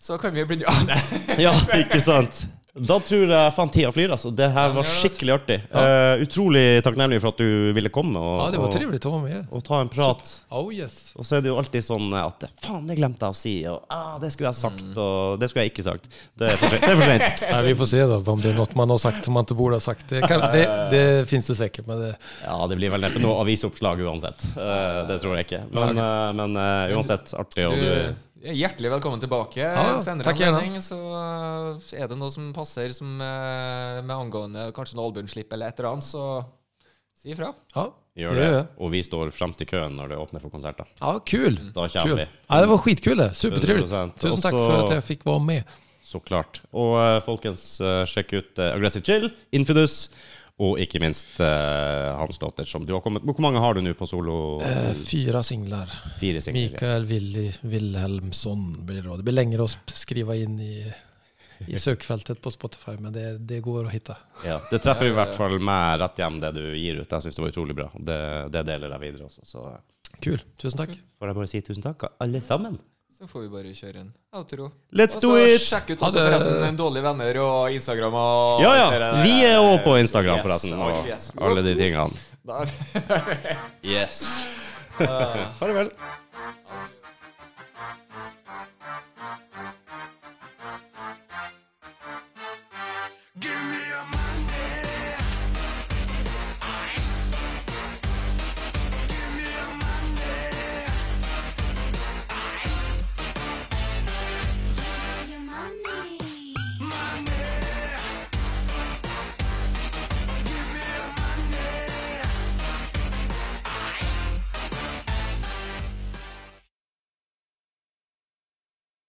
Speaker 2: så kan vi begynne ja, nei.
Speaker 1: Ja, ikke sant? Da tror jeg faen tida flyr, altså. Det her var skikkelig artig. Eh, utrolig takknemlig for at du ville komme og,
Speaker 3: Ja, det var
Speaker 1: trivelig
Speaker 3: trevligt ja med.
Speaker 1: og ta en prat.
Speaker 3: Oh yes.
Speaker 1: Og så er det jo alltid sånn at faen, det glemte jeg å si, og ah, det skulle jeg sagt, og det skulle jeg ikke sagt. Det er for sent.
Speaker 3: Ja, vi får se da om det er noe man har sagt som man ikke burde ha sagt. Det, kan, det, det finns det sikkert, men det,
Speaker 1: Ja, det blir vel neppe noe avisoppslag uansett. Uh, det tror jeg ikke. Men, uh, men uansett, artig. Og
Speaker 2: du Hjertelig velkommen tilbake.
Speaker 3: Ja,
Speaker 2: Senere
Speaker 3: takk
Speaker 2: anledning så uh, er det noe som passer som, uh, med angående kanskje noe albumslipp eller et eller annet, så si ifra.
Speaker 3: Ja,
Speaker 1: Gjør
Speaker 3: det
Speaker 1: det. Og vi står fremst i køen når det åpner for konserter.
Speaker 3: Ja, kul.
Speaker 1: Da kommer
Speaker 3: kul.
Speaker 1: vi.
Speaker 3: Ja, det var skitkul det. Supertrevligt.
Speaker 1: 100%.
Speaker 3: Tusen
Speaker 1: takk
Speaker 3: for at jeg fikk være med.
Speaker 1: Så klart. Og eh, folkens, eh, sjekk ut eh, Aggressive Chill, Infidus, og ikke minst uh, hans låter som du har kommet Hvor mange har du nå på solo?
Speaker 3: Uh, fire singler.
Speaker 1: Fire singler.
Speaker 3: Mikael Willy Wilhelmsson blir det. Det blir lengre å skrive inn i, i søkefeltet på Spotify, men det, det går å finne.
Speaker 1: Ja, det treffer i hvert fall meg rett hjem, det du gir ut. Jeg syns det var utrolig bra. Det, det deler jeg videre også. Så
Speaker 3: Kul. Tusen takk.
Speaker 1: får jeg bare si tusen takk, alle sammen.
Speaker 2: Så får vi bare kjøre en outro.
Speaker 1: Let's
Speaker 2: Og
Speaker 1: do
Speaker 2: så
Speaker 1: it!
Speaker 2: sjekk ut også forresten en Dårlige venner og Instagram og
Speaker 1: Ja, ja. Vi er òg på Instagram,
Speaker 2: Yes,
Speaker 1: forresten. Og
Speaker 2: yes.
Speaker 1: alle de tingene. Yes. Farvel.